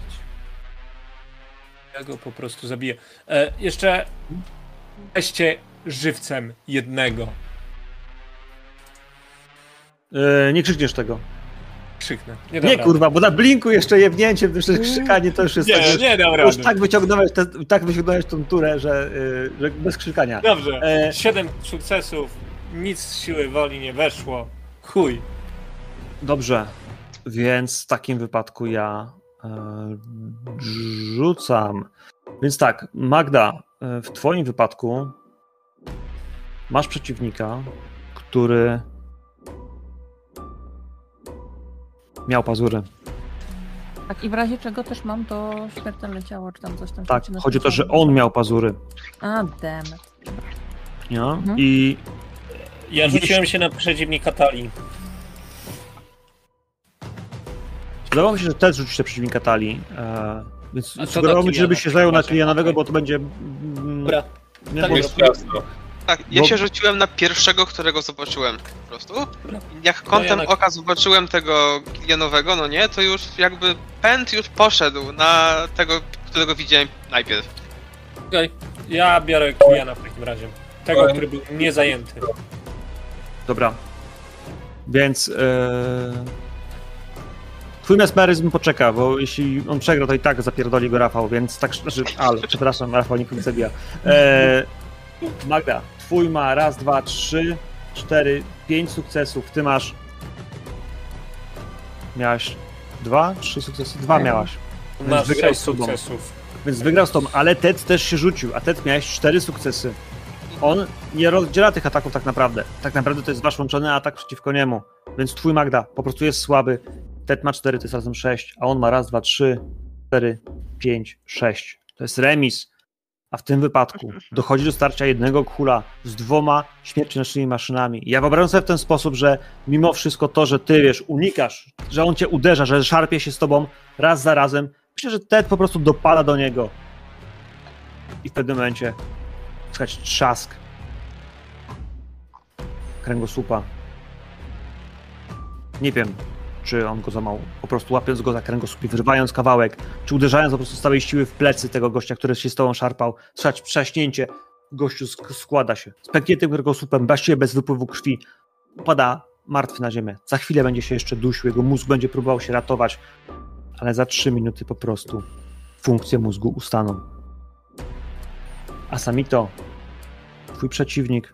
Ja go po prostu zabiję. E, jeszcze weźcie żywcem jednego. Yy, nie krzykniesz tego. Krzyknę. Nie rady. kurwa, bo na blinku jeszcze jebnięcie, przecież krzykanie to już jest tak, Nie, że nie dam już tak wyciągnąłeś, te, tak wyciągnąłeś tą turę, że, yy, że bez krzykania. Dobrze. E, Siedem sukcesów. Nic z siły woli nie weszło. Chuj. Dobrze, więc w takim wypadku ja e, rzucam. Więc tak, Magda, e, w twoim wypadku masz przeciwnika, który miał pazury. Tak, i w razie czego też mam to śmiertelne ciało, czy tam coś tam. Tak, chodzi o to, że on miał pazury. A, damn it. Nie? Mhm. I Ja rzuciłem się na przeciwnika talii. Wydawało mi się, że też rzucisz te przeciwnika talii. E, więc mi się, żebyś się zajął na Kilianowego, bo to będzie... mm, Dobra. Nie, Tak bo- Jest jasno. Tak, ja Bo- się rzuciłem na pierwszego, którego zobaczyłem po prostu. Jak kątem No ja na- oka zobaczyłem tego Kilianowego, no nie, to już jakby pęd już poszedł na tego, którego widziałem najpierw. Okej. Ja biorę Kiliana w takim razie. Tego, Oj. który był niezajęty. Dobra. Więc e... twój mesmeryzm poczeka, bo jeśli on przegra, to i tak zapierdoli go Rafał, więc tak, znaczy, ale, przepraszam, Rafał nikogo nie zabija. E... Magda, twój ma raz, dwa, trzy, cztery, pięć sukcesów, ty masz... Miałaś dwa, trzy sukcesy? Dwa Tak. miałaś. Masz wygrał sześć sukcesów. Więc wygrał z tą, ale Ted też się rzucił, a Ted miałeś cztery sukcesy. On nie rozdziela tych ataków tak naprawdę. Tak naprawdę to jest wasz łączony atak przeciwko niemu. Więc twój Magda po prostu jest słaby. Ted ma cztery, to jest razem sześć, a on ma raz, dwa, trzy, cztery, pięć, sześć. To jest remis. A w tym wypadku dochodzi do starcia jednego kula z dwoma śmiercionośnymi maszynami. Ja wyobrażam sobie w ten sposób, że mimo wszystko to, że ty wiesz, unikasz, że on cię uderza, że szarpie się z tobą raz za razem, myślę, że Ted po prostu dopada do niego. I w pewnym momencie słychać trzask kręgosłupa. Nie wiem, czy on go zamał, po prostu łapiąc go za kręgosłup i wyrywając kawałek, czy uderzając po prostu z całej siły w plecy tego gościa, który się z tobą szarpał, słychać przaśnięcie, gościu sk- składa się z pękniętym kręgosłupem, właściwie bez wypływu krwi, upada martwy na ziemię. Za chwilę będzie się jeszcze dusił, jego mózg będzie próbował się ratować, ale za trzy minuty po prostu funkcje mózgu ustaną. A Samito, twój przeciwnik,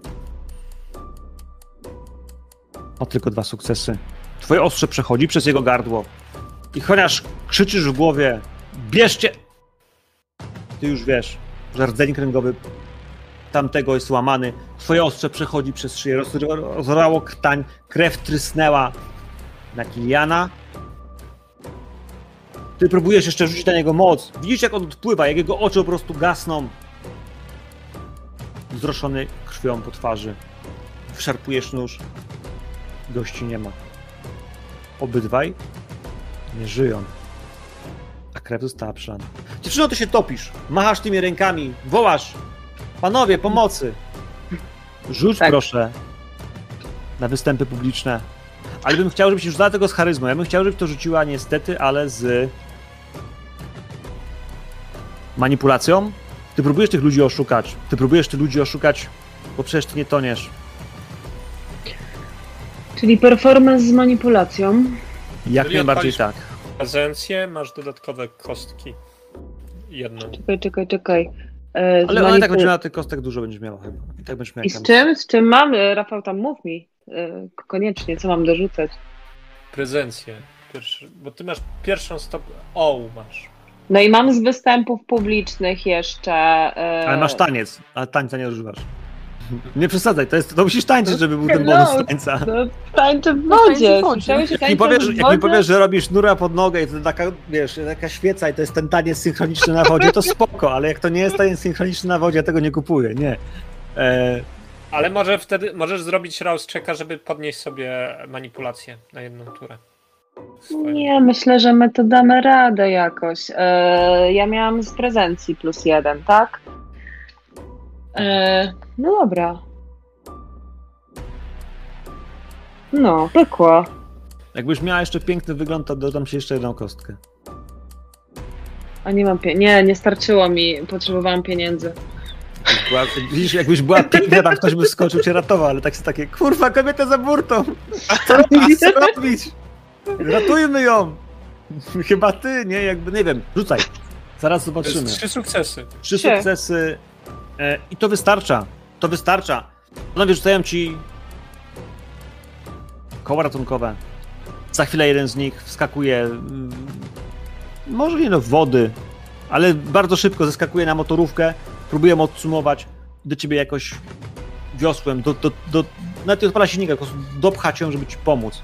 ma tylko dwa sukcesy. Twoje ostrze przechodzi przez jego gardło i chociaż krzyczysz w głowie, bierzcie! Ty już wiesz, że rdzeń kręgowy tamtego jest łamany. Twoje ostrze przechodzi przez szyję, roz- rozorwało krtań, krew trysnęła na Kiliana. Ty próbujesz jeszcze rzucić na niego moc. Widzisz, jak on odpływa, jak jego oczy po prostu gasną. Wzroszony krwią po twarzy. Wszarpujesz nóż. Gości nie ma. Obydwaj nie żyją. A krew została przelana. Dziewczyno, ty się topisz. Machasz tymi rękami. Wołasz. Panowie, pomocy. Rzuć Tak. proszę na występy publiczne. Ale bym chciał, żebyś rzucała tego z charyzmą. Ja bym chciał, żebyś to rzuciła niestety, ale z manipulacją. Ty próbujesz tych ludzi oszukać. Ty próbujesz tych ludzi oszukać, bo przecież ty nie toniesz. Czyli performance z manipulacją. Jak Czyli najbardziej tak. Prezencję, masz dodatkowe kostki. Jedną. Czekaj, czekaj, czekaj. E, Ale ona i tak będzie miała tych kostek dużo będziesz miała chyba. I tak będziesz miała I tam- z czym? Z czym mam? E, Rafał, tam mów mi. E, Koniecznie, co mam dorzucać? Prezencję. Pierwszy, bo ty masz pierwszą stop. O, masz. No i mam z występów publicznych jeszcze. e, Ale masz taniec, a tańca nie używasz. Nie przesadzaj, to, jest, to musisz tańczyć, żeby był ten Hello. bonus tańca. No, tańczę w No, tańczy wodzie. Słyszałeś, Jak mi, powiesz, jak mi powiesz, że robisz nura pod nogę i to taka, wiesz, taka świeca i to jest ten taniec synchroniczny na wodzie, to spoko, ale jak to nie jest taniec synchroniczny na wodzie, ja tego nie kupuję, nie. E, Ale może wtedy możesz zrobić rouse checka, żeby podnieść sobie manipulację na jedną turę. Nie, myślę, że my to damy radę jakoś. E, ja miałam z prezencji plus jeden, tak? E, no dobra. No, pykło. jakbyś miała jeszcze piękny wygląd, to dodam ci jeszcze jedną kostkę. A nie mam pie- Nie, nie starczyło mi. Potrzebowałam pieniędzy. Była, widzisz, jakbyś była piękna, tam ktoś by skoczył cię ratował, ale tak jest takie, kurwa, kobieta za burtą! Co [laughs] robić? Ratujmy ją! Chyba ty, nie? Jakby, nie wiem, rzucaj. Zaraz zobaczymy. trzy sukcesy. Trzy Trzy. sukcesy e, i to wystarcza. To wystarcza. Panowie rzucają ci koła ratunkowe. Za chwilę jeden z nich wskakuje, mm, może nie do wody, ale bardzo szybko zeskakuje na motorówkę, próbuje odsumować do ciebie jakoś wiosłem, do, do, do, nawet nie odpala silnika, po prostu dopchać ją, żeby ci pomóc.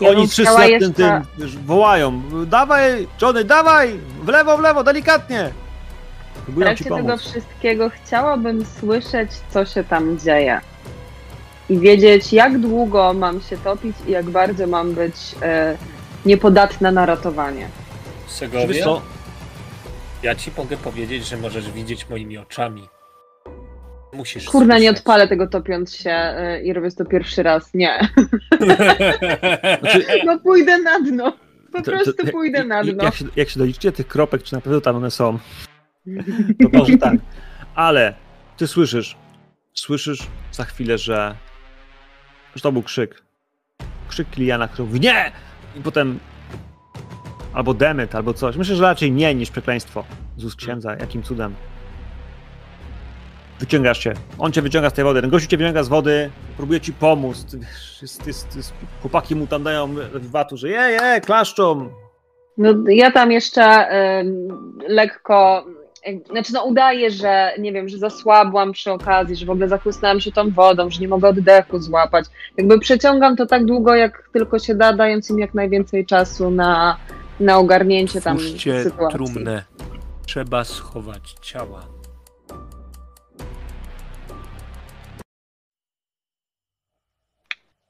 Ja Oni wszyscy tym, wiesz, wołają, dawaj, Johnny, dawaj, w lewo, w lewo, delikatnie. W Próbują ci trakcie tego pomóc. wszystkiego chciałabym słyszeć, co się tam dzieje. I wiedzieć, jak długo mam się topić i jak bardzo mam być e, niepodatna na ratowanie. Wiesz Segovia, co? ja ci mogę powiedzieć, że możesz widzieć moimi oczami. Musisz Kurna, nie słyszeć. odpalę tego topiąc się e, i robię to pierwszy raz. Nie. [laughs] Znaczy, No pójdę na dno. Po to- to- prostu jak- pójdę na jak- dno. Jak się, jak się doliczycie tych kropek, czy na pewno tam one są, to może tak. Ale ty słyszysz, słyszysz za chwilę, że, że to był krzyk. Krzyk Kiliana, który mówi nie! I potem albo demet, albo coś. Myślę, że raczej nie niż przekleństwo z ust księdza. Jakim cudem. Wyciągasz się. On cię wyciąga z tej wody. Ten gościu cię wyciąga z wody, próbuje ci pomóc. Jest, jest, jest, chłopaki mu tam dają watu, że je, je, klaszczą. No, ja tam jeszcze em, lekko, znaczy no udaję, że nie wiem, że zasłabłam przy okazji, że w ogóle zachłysnęłam się tą wodą, że nie mogę oddechu złapać. Jakby przeciągam to tak długo, jak tylko się da, dając im jak najwięcej czasu na, na ogarnięcie tam Puszcie sytuacji. trumnę. Trzeba schować ciała.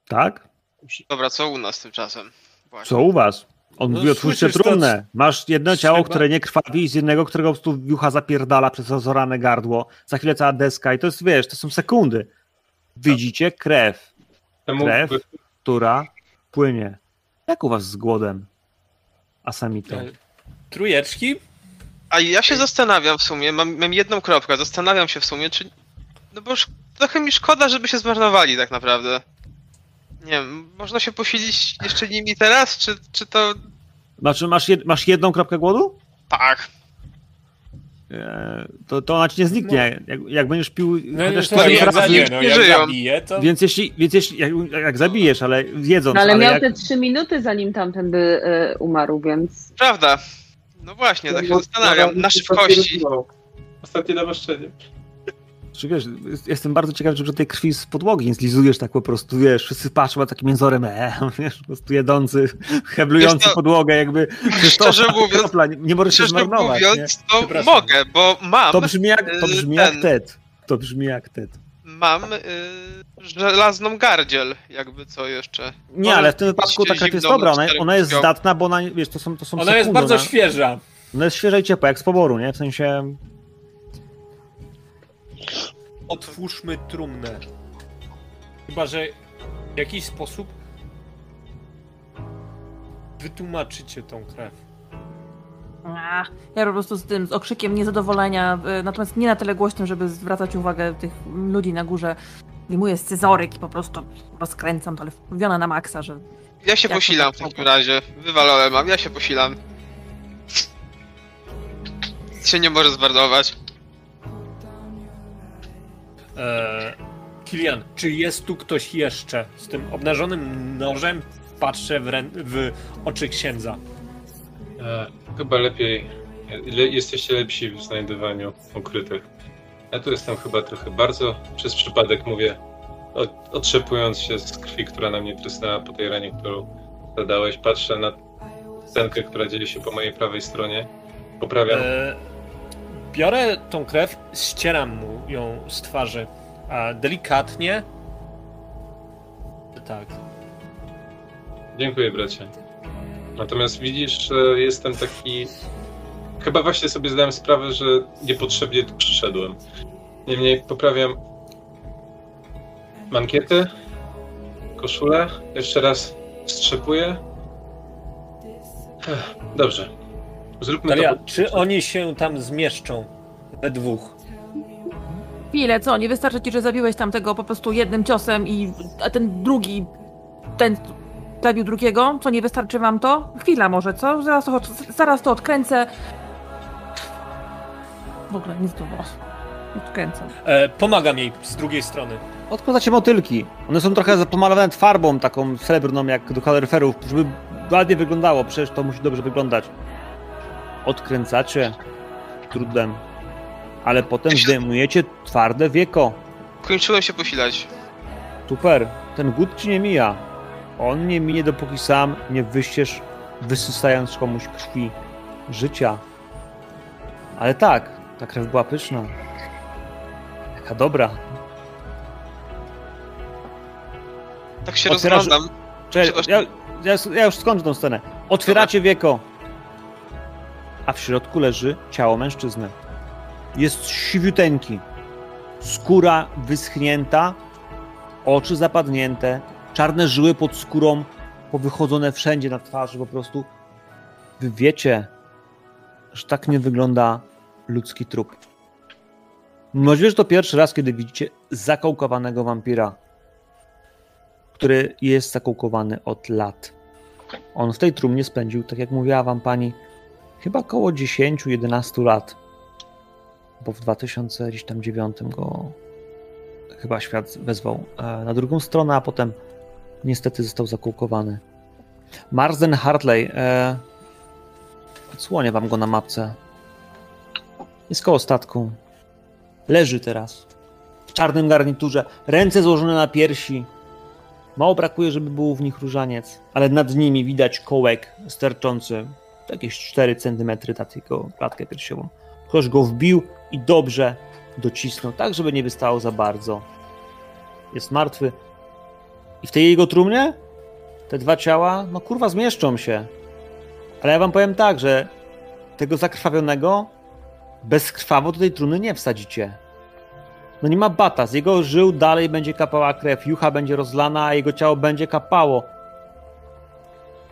Tak? Dobra, co u nas tymczasem? Właśnie. Co u was? On no, mówi, otwórzcie trumnę. Masz jedno ciało, Trzeba... które nie krwawi, z jednego, którego po prostu wiucha zapierdala przez rozorane gardło. Za chwilę cała deska i to jest, wiesz, to są sekundy. Widzicie krew. Krew, która płynie. Jak u was z głodem? Asamito. E, trujeczki? A ja się zastanawiam w sumie, mam, mam jedną kropkę, zastanawiam się w sumie, czy... No bo już trochę mi szkoda, żeby się zmarnowali tak naprawdę. Nie wiem, można się posilić jeszcze nimi teraz, czy, czy to... Znaczy masz, jed, masz jedną kropkę głodu? Tak. E, to, to ona ci nie zniknie. No. Jak, jak będziesz pił no, chociaż to, jak, razy, zabije, no, jak zabiję, to... Więc jeśli, więc jeśli jak, jak zabijesz, ale wiedząc... No, ale, ale miał jak... te trzy minuty zanim tamten by y, umarł, więc... Prawda. No właśnie, tak się zastanawiam. Na szybkości. Ostatnie namaszczenie. Czy wiesz, jestem bardzo ciekaw, że tej krwi z podłogi nie zlizujesz tak po prostu, wiesz, wszyscy patrzą na takim wzorem, e, [laughs] wiesz, po prostu jedący, [laughs] heblujący to, podłogę, jakby szczerze to, [laughs] mówiąc, kropla, nie, nie możesz się zmarnować. mówiąc, nie? to mogę, bo mam... To brzmi jak, to brzmi ten, jak Ted. To brzmi jak Ted. Mam y, żelazną gardziel, jakby co jeszcze. Nie, ale w tym wypadku ta krew jest dobra, ona, ona jest zdatna, bo ona, wiesz, to są, to są Ona sekundy, jest bardzo ona, świeża. Ona jest świeża i ciepła, jak z poboru, nie? W sensie Otwórzmy trumnę. Chyba, że w jakiś sposób wytłumaczycie tą krew. Ja po prostu z tym, z okrzykiem niezadowolenia, y, natomiast nie na tyle głośnym, żeby zwracać uwagę tych ludzi na górze. Wyjmuję scyzoryk i po prostu rozkręcam to, ale wkurzona na maksa, że... Ja się posilam w takim razie. Wywalałem mam, ja się posilam. się nie może zwardować. Eee, Kilian, czy jest tu ktoś jeszcze z tym obnażonym nożem? Patrzę w, w oczy księdza. E, chyba lepiej. Le jesteście lepsi w znajdowaniu ukrytych. Ja tu jestem chyba trochę bardzo przez przypadek mówię, otrzepując się z krwi, która na mnie trysnęła po tej ranie, którą zadałeś. Patrzę na scenkę, która dzieje się po mojej prawej stronie. Poprawiam. E, biorę tą krew, ścieram mu ją z twarzy. A delikatnie. Tak. Dziękuję, bracie. Natomiast widzisz, że jestem taki. Chyba właśnie sobie zdałem sprawę, że niepotrzebnie tu przyszedłem. Niemniej poprawiam mankietę, koszulę, jeszcze raz strzepuję. Dobrze, Zróbmy Daria, to. czy oni się tam zmieszczą? We dwóch. Chwilę, co? Nie wystarczy ci, że zabiłeś tamtego po prostu jednym ciosem i a ten drugi, ten zabił drugiego? Co, nie wystarczy wam to? Chwila może, co? Zaraz to, zaraz to odkręcę. W ogóle nic tu Odkręcę. E, pomagam jej z drugiej strony. Odkładacie motylki. One są trochę pomalowane farbą taką srebrną, jak do kaloryferów, żeby ładnie wyglądało. Przecież to musi dobrze wyglądać odkręcacie trudem, ale potem zdejmujecie twarde wieko. Kończyłem się posilać. Super, ten głód ci nie mija. On nie minie, dopóki sam nie wyściesz, wysysając komuś krwi życia. Ale tak, ta krew była pyszna. Jaka dobra. Tak się Otwierasz... rozglądam. Cześć, ja, ja, ja, już skończę tą scenę. Otwieracie wieko a w środku leży ciało mężczyzny. Jest siwiuteńki, skóra wyschnięta, oczy zapadnięte, czarne żyły pod skórą powychodzone wszędzie na twarzy po prostu. Wy wiecie, że tak nie wygląda ludzki trup. Możliwe, że to pierwszy raz, kiedy widzicie zakołkowanego wampira, który jest zakołkowany od lat. On w tej trumnie spędził, tak jak mówiła wam pani, chyba około 10-11 lat, bo w 2009 go chyba świat wezwał e, na drugą stronę, a potem niestety został zakółkowany. Marsden Hartley, e, odsłonię wam go na mapce. Jest koło statku. Leży teraz w czarnym garniturze, ręce złożone na piersi. Mało brakuje, żeby był w nich różaniec, ale nad nimi widać kołek sterczący jakieś 4 cm na tylko klatkę piersiową. Ktoś go wbił i dobrze docisnął, tak żeby nie wystało za bardzo. Jest martwy. I w tej jego trumnie te dwa ciała, no kurwa, zmieszczą się. Ale ja wam powiem tak, że tego zakrwawionego bezkrwawo do tej trumny nie wsadzicie. No nie ma bata, z jego żył dalej będzie kapała krew, jucha będzie rozlana, a jego ciało będzie kapało.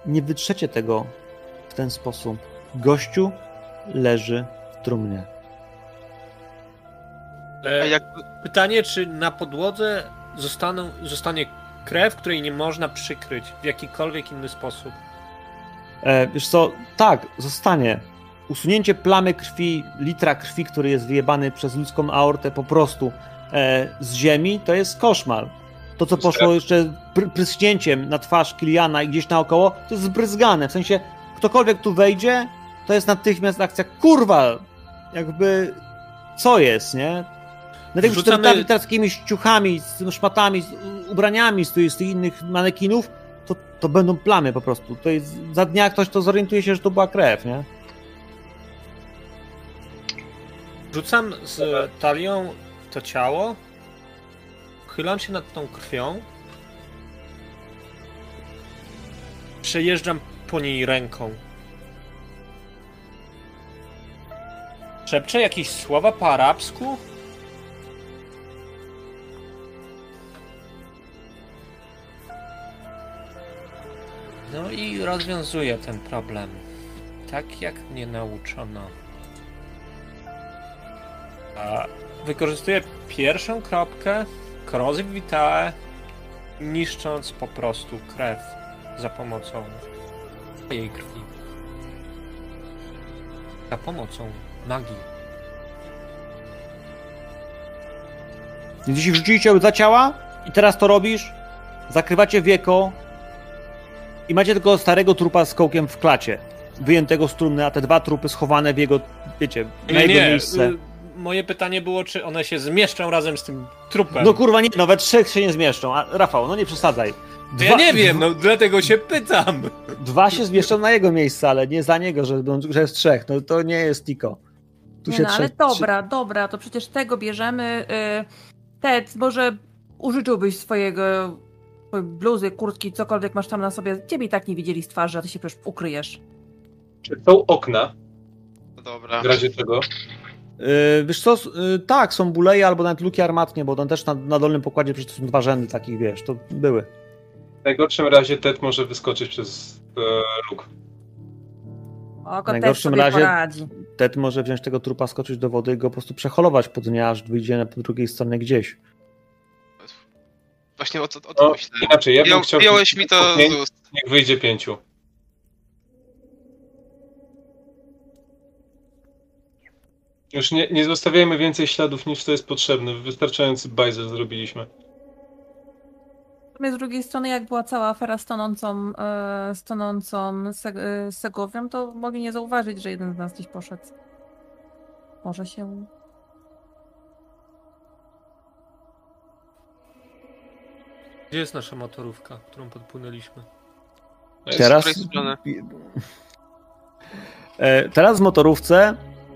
Nie wytrzecie tego w ten sposób. Gościu leży w trumnie. E, jak... Pytanie, czy na podłodze zostaną, zostanie krew, której nie można przykryć w jakikolwiek inny sposób? E, wiesz co, tak, zostanie. Usunięcie plamy krwi, litra krwi, który jest wyjebany przez ludzką aortę po prostu e, z ziemi, to jest koszmar. To, co poszło jeszcze pr prysknięciem na twarz Kiliana i gdzieś naokoło, to jest zbryzgane. W sensie, ktokolwiek tu wejdzie, to jest natychmiast akcja, kurwa, jakby, co jest, nie? Dlatego, że Wrzucamy- teraz, takimi ciuchami, z szmatami, z ubraniami z, tych- z tych innych manekinów, to, to będą plamy po prostu. To jest, za dnia ktoś to zorientuje się, że to była krew, nie? Rzucam z talią to ciało, chylam się nad tą krwią, przejeżdżam po niej ręką. Szepczę jakieś słowa po arabsku? No i rozwiązuję ten problem. Tak jak mnie nauczono. A wykorzystuję pierwszą kropkę Corrosive Vitae, niszcząc po prostu krew za pomocą jej krwi. Za pomocą magii. Więc jeśli wrzuciliście za ciała i teraz to robisz, zakrywacie wieko i macie tylko starego trupa z kołkiem w klacie, wyjętego z trumny, a te dwa trupy schowane w jego, wiecie, na Nie, jego nie, miejsce. y, moje pytanie było, czy one się zmieszczą razem z tym trupem. No kurwa, nie, no we trzech się nie zmieszczą. A, Rafał, no nie przesadzaj. To ja nie wiem, no dlatego się pytam. Dwa się zmieszczą na jego miejsce, ale nie za niego, że, że jest trzech. No to nie jest Tiko. Tu Nie się no, ale dobra, dobra, to przecież tego bierzemy. Y, Ted, może użyczyłbyś swojego bluzy, kurtki, cokolwiek masz tam na sobie. Ciebie i tak nie widzieli z twarzy, a ty się przecież ukryjesz. Czy są okna No dobra. w razie czego? Yy, wiesz co, yy, tak, są buleje albo nawet luki armatnie, bo tam też na, na dolnym pokładzie przecież są dwa rzędy takich, wiesz, to były. W najgorszym razie Ted może wyskoczyć przez e, luk. Oko W najgorszym razie- poradzi. Ted może wziąć tego trupa, skoczyć do wody i go po prostu przeholować po dnia, aż wyjdzie na po drugiej stronie gdzieś. Właśnie o to, o to No, myślałem. inaczej, ja bym chciał... Mi to Pięć- z ust. Niech wyjdzie pięciu. Już nie, nie zostawiajmy więcej śladów niż to jest potrzebne. Wystarczający bajzel zrobiliśmy. Natomiast z drugiej strony, jak była cała afera z tonącą, e, z tonącą seg- e, Segowią, to mogli nie zauważyć, że jeden z nas gdzieś poszedł. Może się... Gdzie jest nasza motorówka, którą podpłynęliśmy? Jest- Teraz, strony? E, teraz w motorówce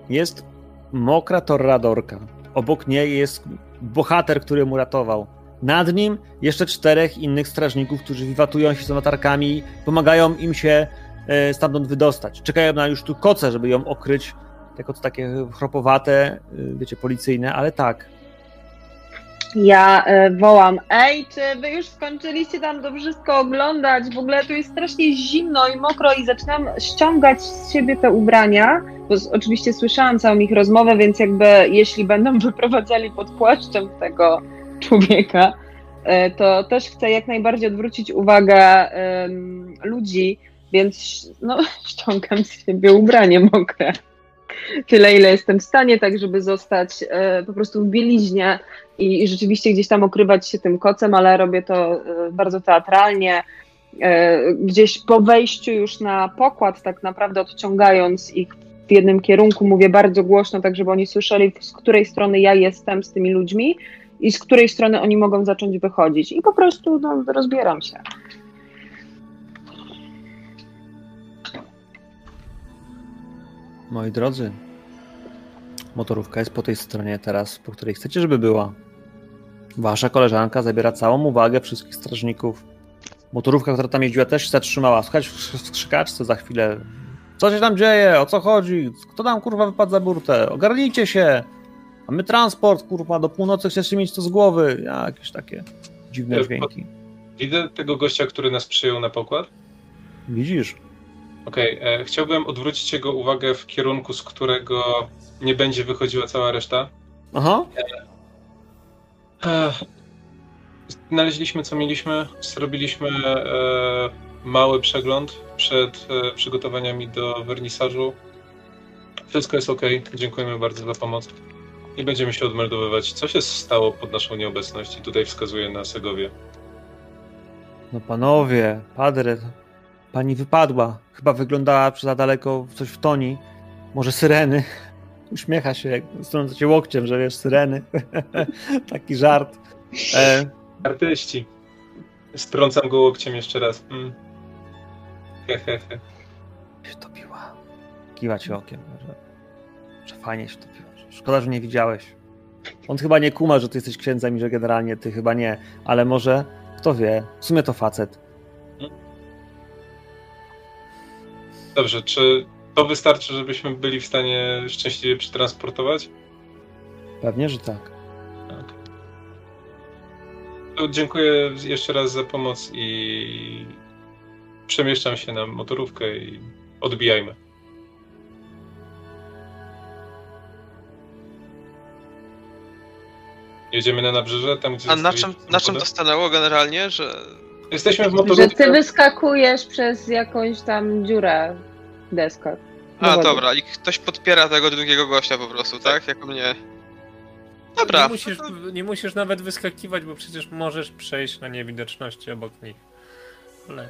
jest mokra torradorka. Obok niej jest bohater, który mu ratował. Nad nim jeszcze czterech innych strażników, którzy wiwatują się z latarkami, pomagają im się e, stamtąd wydostać. Czekają na już tu koce, żeby ją okryć, jako to takie chropowate, e, wiecie, policyjne, ale tak. Ja e, wołam, ej, czy wy już skończyliście tam to wszystko oglądać? W ogóle tu jest strasznie zimno i mokro i zaczynam ściągać z siebie te ubrania, bo oczywiście słyszałam całą ich rozmowę, więc jakby jeśli będą wyprowadzali pod płaszczem tego człowieka, e, to też chcę jak najbardziej odwrócić uwagę ludzi, więc no, [laughs] ściągam z siebie ubranie mokre. Tyle, ile jestem w stanie, tak żeby zostać e, po prostu w bieliźnie i, rzeczywiście gdzieś tam okrywać się tym kocem, ale robię to e, bardzo teatralnie. Gdzieś po wejściu już na pokład, tak naprawdę odciągając ich w jednym kierunku, mówię bardzo głośno, tak żeby oni słyszeli, z której strony ja jestem z tymi ludźmi i z której strony oni mogą zacząć wychodzić. I po prostu no, rozbieram się. Moi drodzy, motorówka jest po tej stronie teraz, po której chcecie, żeby była. Wasza koleżanka zabiera całą uwagę wszystkich strażników. Motorówka, która tam jeździła, też się zatrzymała. Słuchajcie w skrzykaczce za chwilę. Co się tam dzieje? O co chodzi? Kto tam kurwa wypadł za burtę? Ogarnijcie się! Mamy transport, kurwa, do północy chcesz mieć to z głowy. Jakieś takie dziwne dźwięki. Widzę tego gościa, który nas przyjął na pokład. Widzisz? Okej, okay, e, chciałbym odwrócić jego uwagę w kierunku, z którego nie będzie wychodziła cała reszta. Aha. E, znaleźliśmy co mieliśmy, zrobiliśmy e, mały przegląd przed e, przygotowaniami do wernisażu. Wszystko jest ok, dziękujemy bardzo za pomoc. I będziemy się odmeldowywać. Co się stało pod naszą nieobecność? I tutaj wskazuje na Segowie. No panowie, padre, pani wypadła. Chyba wyglądała za daleko coś w toni. Może syreny. [laughs] Uśmiecha się, jak strąca cię łokciem, że wiesz, syreny. [laughs] Taki żart. E... Artyści. Strącam go łokciem jeszcze raz. Mm. Hehehe. Się topiła. Kiwa ci okiem, że, że fajnie się topiła. Szkoda, że nie widziałeś. On chyba nie kuma, że ty jesteś księdzem i że generalnie ty chyba nie, ale może, kto wie, w sumie to facet. Dobrze, czy to wystarczy, żebyśmy byli w stanie szczęśliwie przetransportować? Pewnie, że tak. tak. Dziękuję jeszcze raz za pomoc i przemieszczam się na motorówkę i odbijajmy. Jedziemy na nabrzeże, tam gdzie... A na czym, na czym to stanęło generalnie, że... Jesteśmy w motorówce... Że ty wyskakujesz przez jakąś tam dziurę w deskach. A, dobra, i ktoś podpiera tego drugiego gościa po prostu, tak? tak? Jako mnie... Dobra. Nie musisz, nie musisz nawet wyskakiwać, bo przecież możesz przejść na niewidoczności obok nich. Ale...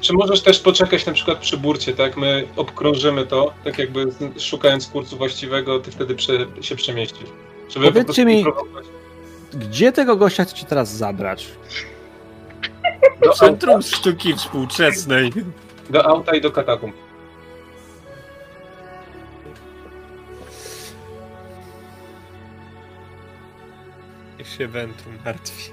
Czy możesz też poczekać na przykład przy burcie, tak? My obkrążymy to, tak jakby szukając kursu właściwego, ty wtedy prze, się przemieścisz. Żeby Powiedzcie mi, gdzie tego gościa chcecie teraz zabrać? Do Centrum auta. Sztuki Współczesnej. Do auta i do katakumb. Niech się Ventrum martwi.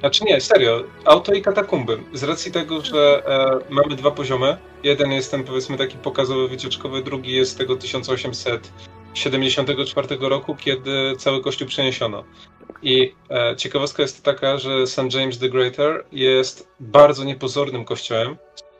Znaczy nie, serio, auto i katakumby. Z racji tego, że e, mamy dwa poziomy. Jeden jest ten powiedzmy taki pokazowy, wycieczkowy, drugi jest tego 1800 74 roku, kiedy cały kościół przeniesiono. I e, ciekawostka jest taka, że St. James the Greater jest bardzo niepozornym kościołem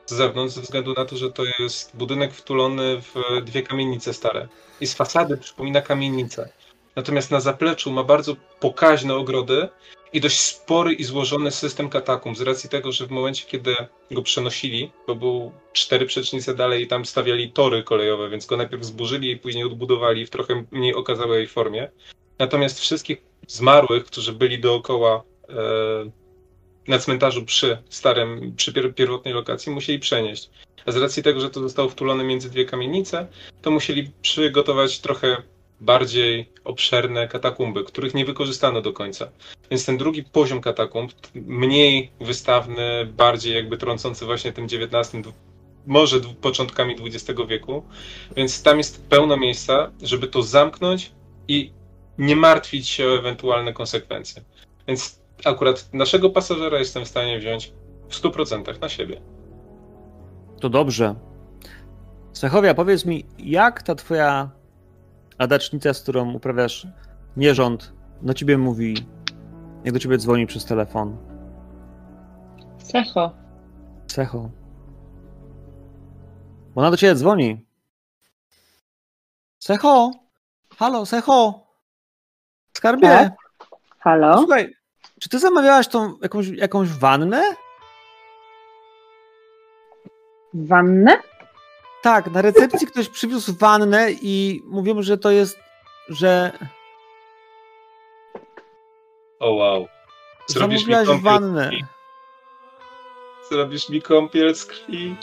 z zewnątrz, ze względu na to, że to jest budynek wtulony w dwie kamienice stare. I z fasady przypomina kamienicę. Natomiast na zapleczu ma bardzo pokaźne ogrody i dość spory i złożony system katakumb, z racji tego, że w momencie, kiedy go przenosili, bo był cztery przecznice dalej i tam stawiali tory kolejowe, więc go najpierw zburzyli i później odbudowali w trochę mniej okazałej formie. Natomiast wszystkich zmarłych, którzy byli dookoła e, na cmentarzu przy starym, przy pierwotnej lokacji, musieli przenieść. A z racji tego, że to zostało wtulone między dwie kamienice, to musieli przygotować trochę bardziej obszerne katakumby, których nie wykorzystano do końca. Więc ten drugi poziom katakumb, mniej wystawny, bardziej jakby trącący właśnie tym XIX, może początkami XX wieku, więc tam jest pełno miejsca, żeby to zamknąć i nie martwić się o ewentualne konsekwencje. Więc akurat naszego pasażera jestem w stanie wziąć w 100% na siebie. To dobrze. Sechowia, powiedz mi, jak ta twoja adacznica, z którą uprawiasz nierząd, do ciebie mówi, jak do ciebie dzwoni przez telefon. Secho. Secho. Bo ona do ciebie dzwoni. Secho! Halo, Secho! Skarbie! Tak? Halo? Słuchaj, czy ty zamawiałaś tą jakąś, jakąś wannę? Wannę? Tak, na recepcji ktoś przywiózł wannę i mówią, że to jest, że... O wow. Zrobisz mi kąpiel wannę. Zrobisz mi kąpiel z krwi.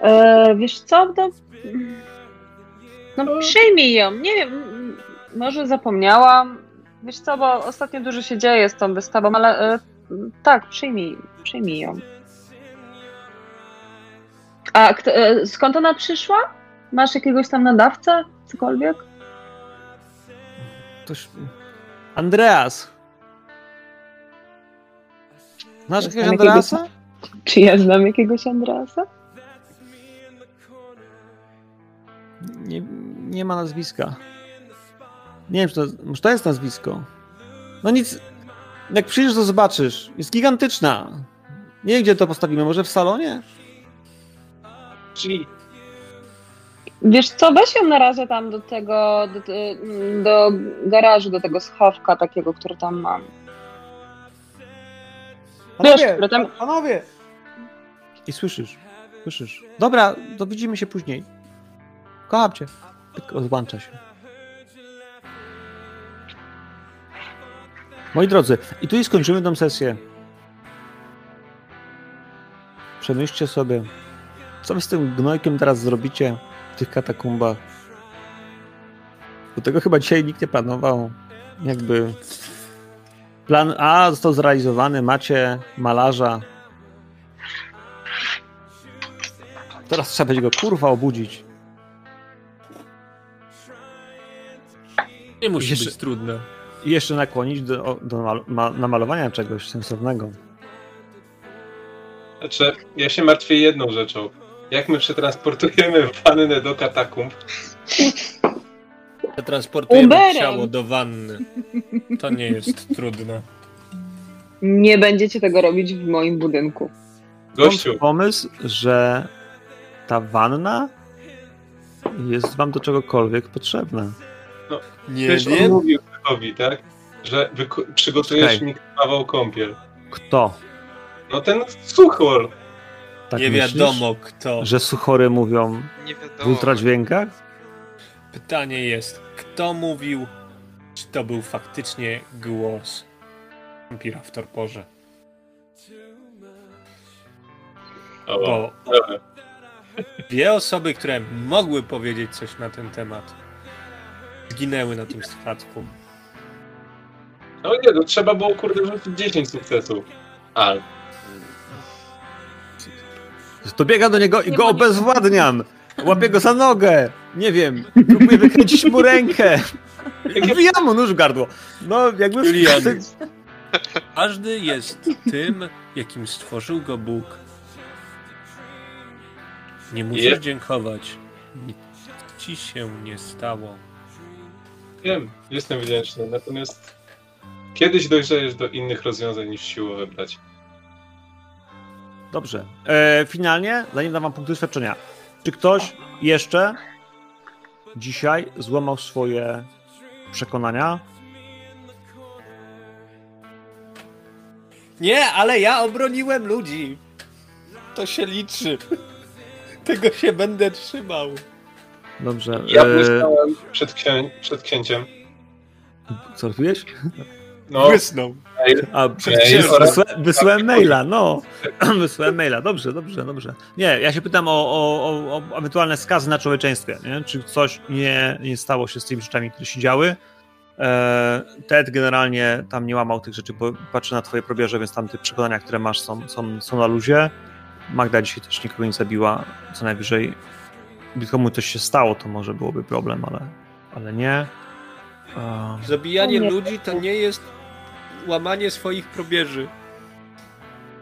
E, wiesz co, to... No przyjmij ją, nie wiem, może zapomniałam. Wiesz co, bo ostatnio dużo się dzieje z tą wystawą, ale e, tak, przyjmij, przyjmij ją. A kto, e, skąd ona przyszła? Masz jakiegoś tam nadawcę? Cokolwiek? Ktoś... Andreas! Znasz jakiegoś tam jakiegoś- Andreasa? Czy ja znam jakiegoś Andreasa? Nie, nie ma nazwiska. Nie wiem, czy to, może to jest nazwisko. No nic, jak przyjdziesz, to zobaczysz. Jest gigantyczna. Nie wiem, gdzie to postawimy. Może w salonie? Czyli Wiesz co, weź ją na razie tam do tego, do, do garażu, do tego schowka takiego, który tam mam. Wiesz, które tam... panowie! I słyszysz, słyszysz. Dobra, to widzimy się później. Kocham cię. Odłącza się. Moi drodzy, i tu i skończymy tę sesję. Przemyślcie sobie, co wy z tym gnojkiem teraz zrobicie w tych katakumbach. Bo tego chyba dzisiaj nikt nie planował. Jakby plan A został zrealizowany, macie malarza. Teraz trzeba będzie go kurwa obudzić. Nie musi Jeszcze- być trudne. I jeszcze nakłonić do, do mal- ma, namalowania czegoś sensownego. Znaczy, ja się martwię jedną rzeczą. Jak my przetransportujemy wannę do katakumb? Transportujemy Uberem. ciało do wanny. To nie jest trudne. Nie będziecie tego robić w moim budynku. Gościu, Mam pomysł, że ta wanna jest wam do czegokolwiek potrzebna. Nie wiesz, on wiem. mówił Tychowi, tak? Że przygotujesz Czekaj. mi krwawą kąpiel. Kto? No ten suchor. Tak nie myślisz? wiadomo kto. Że suchory mówią Nie w ultradźwiękach? Pytanie jest, kto mówił, czy to był faktycznie głos wampira w torporze? O, Bo dwie osoby, które mogły powiedzieć coś na ten temat, zginęły na tym statku. No nie, to trzeba było kurde rzucić 10 sukcesów. Ale. To biega do niego i go obezwładniam. Łapię go za nogę. Nie wiem. Próbuję wykręcić mu rękę. Wbijam mu nóż w gardło. No, jakby... Julian. Każdy jest tym, jakim stworzył go Bóg. Nie musisz dziękować. Nic ci się nie stało. Wiem, jestem wdzięczny. Natomiast kiedyś dojrzejesz do innych rozwiązań niż siłowe brać. Dobrze. E, finalnie, zanim dam wam punkt doświadczenia. Czy ktoś jeszcze dzisiaj złamał swoje przekonania? Nie, ale ja obroniłem ludzi. To się liczy. Tego się będę trzymał. Dobrze. Ja E, myślałem przed, księ- przed księciem. co robiłeś? No, Błysnął. A, przecież wysłałem, wysłałem maila, no. [clears throat] wysłałem maila, dobrze, dobrze, dobrze. Nie, ja się pytam o, o, o, o ewentualne skazy na człowieczeństwie, nie? Czy coś nie, nie stało się z tymi rzeczami, które się działy. E, Ted generalnie tam nie łamał tych rzeczy, bo patrzy na twoje probierze, więc tam te przekonania, które masz są, są, są na luzie. Magda dzisiaj też nikogo nie zabiła, co najwyżej gdyby komuś coś się stało, to może byłoby problem, ale, ale nie. E, Zabijanie O nie. ludzi to nie jest łamanie swoich probierzy.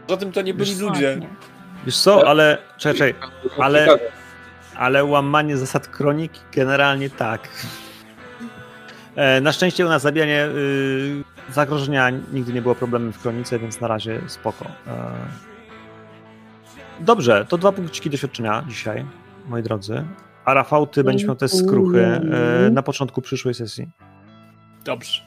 Poza tym to nie byli ludzie. Ładnie. Wiesz co, ale czekaj, czekaj, ale- Zgadza. ale łamanie zasad kroniki generalnie tak. E, Na szczęście u nas zabijanie y, zagrożenia nigdy nie było problemem w kronice, więc na razie spoko. E, Dobrze, to dwa punkciki doświadczenia dzisiaj, moi drodzy. A Rafał, ty będziesz miał test skruchy e, na początku przyszłej sesji. Dobrze.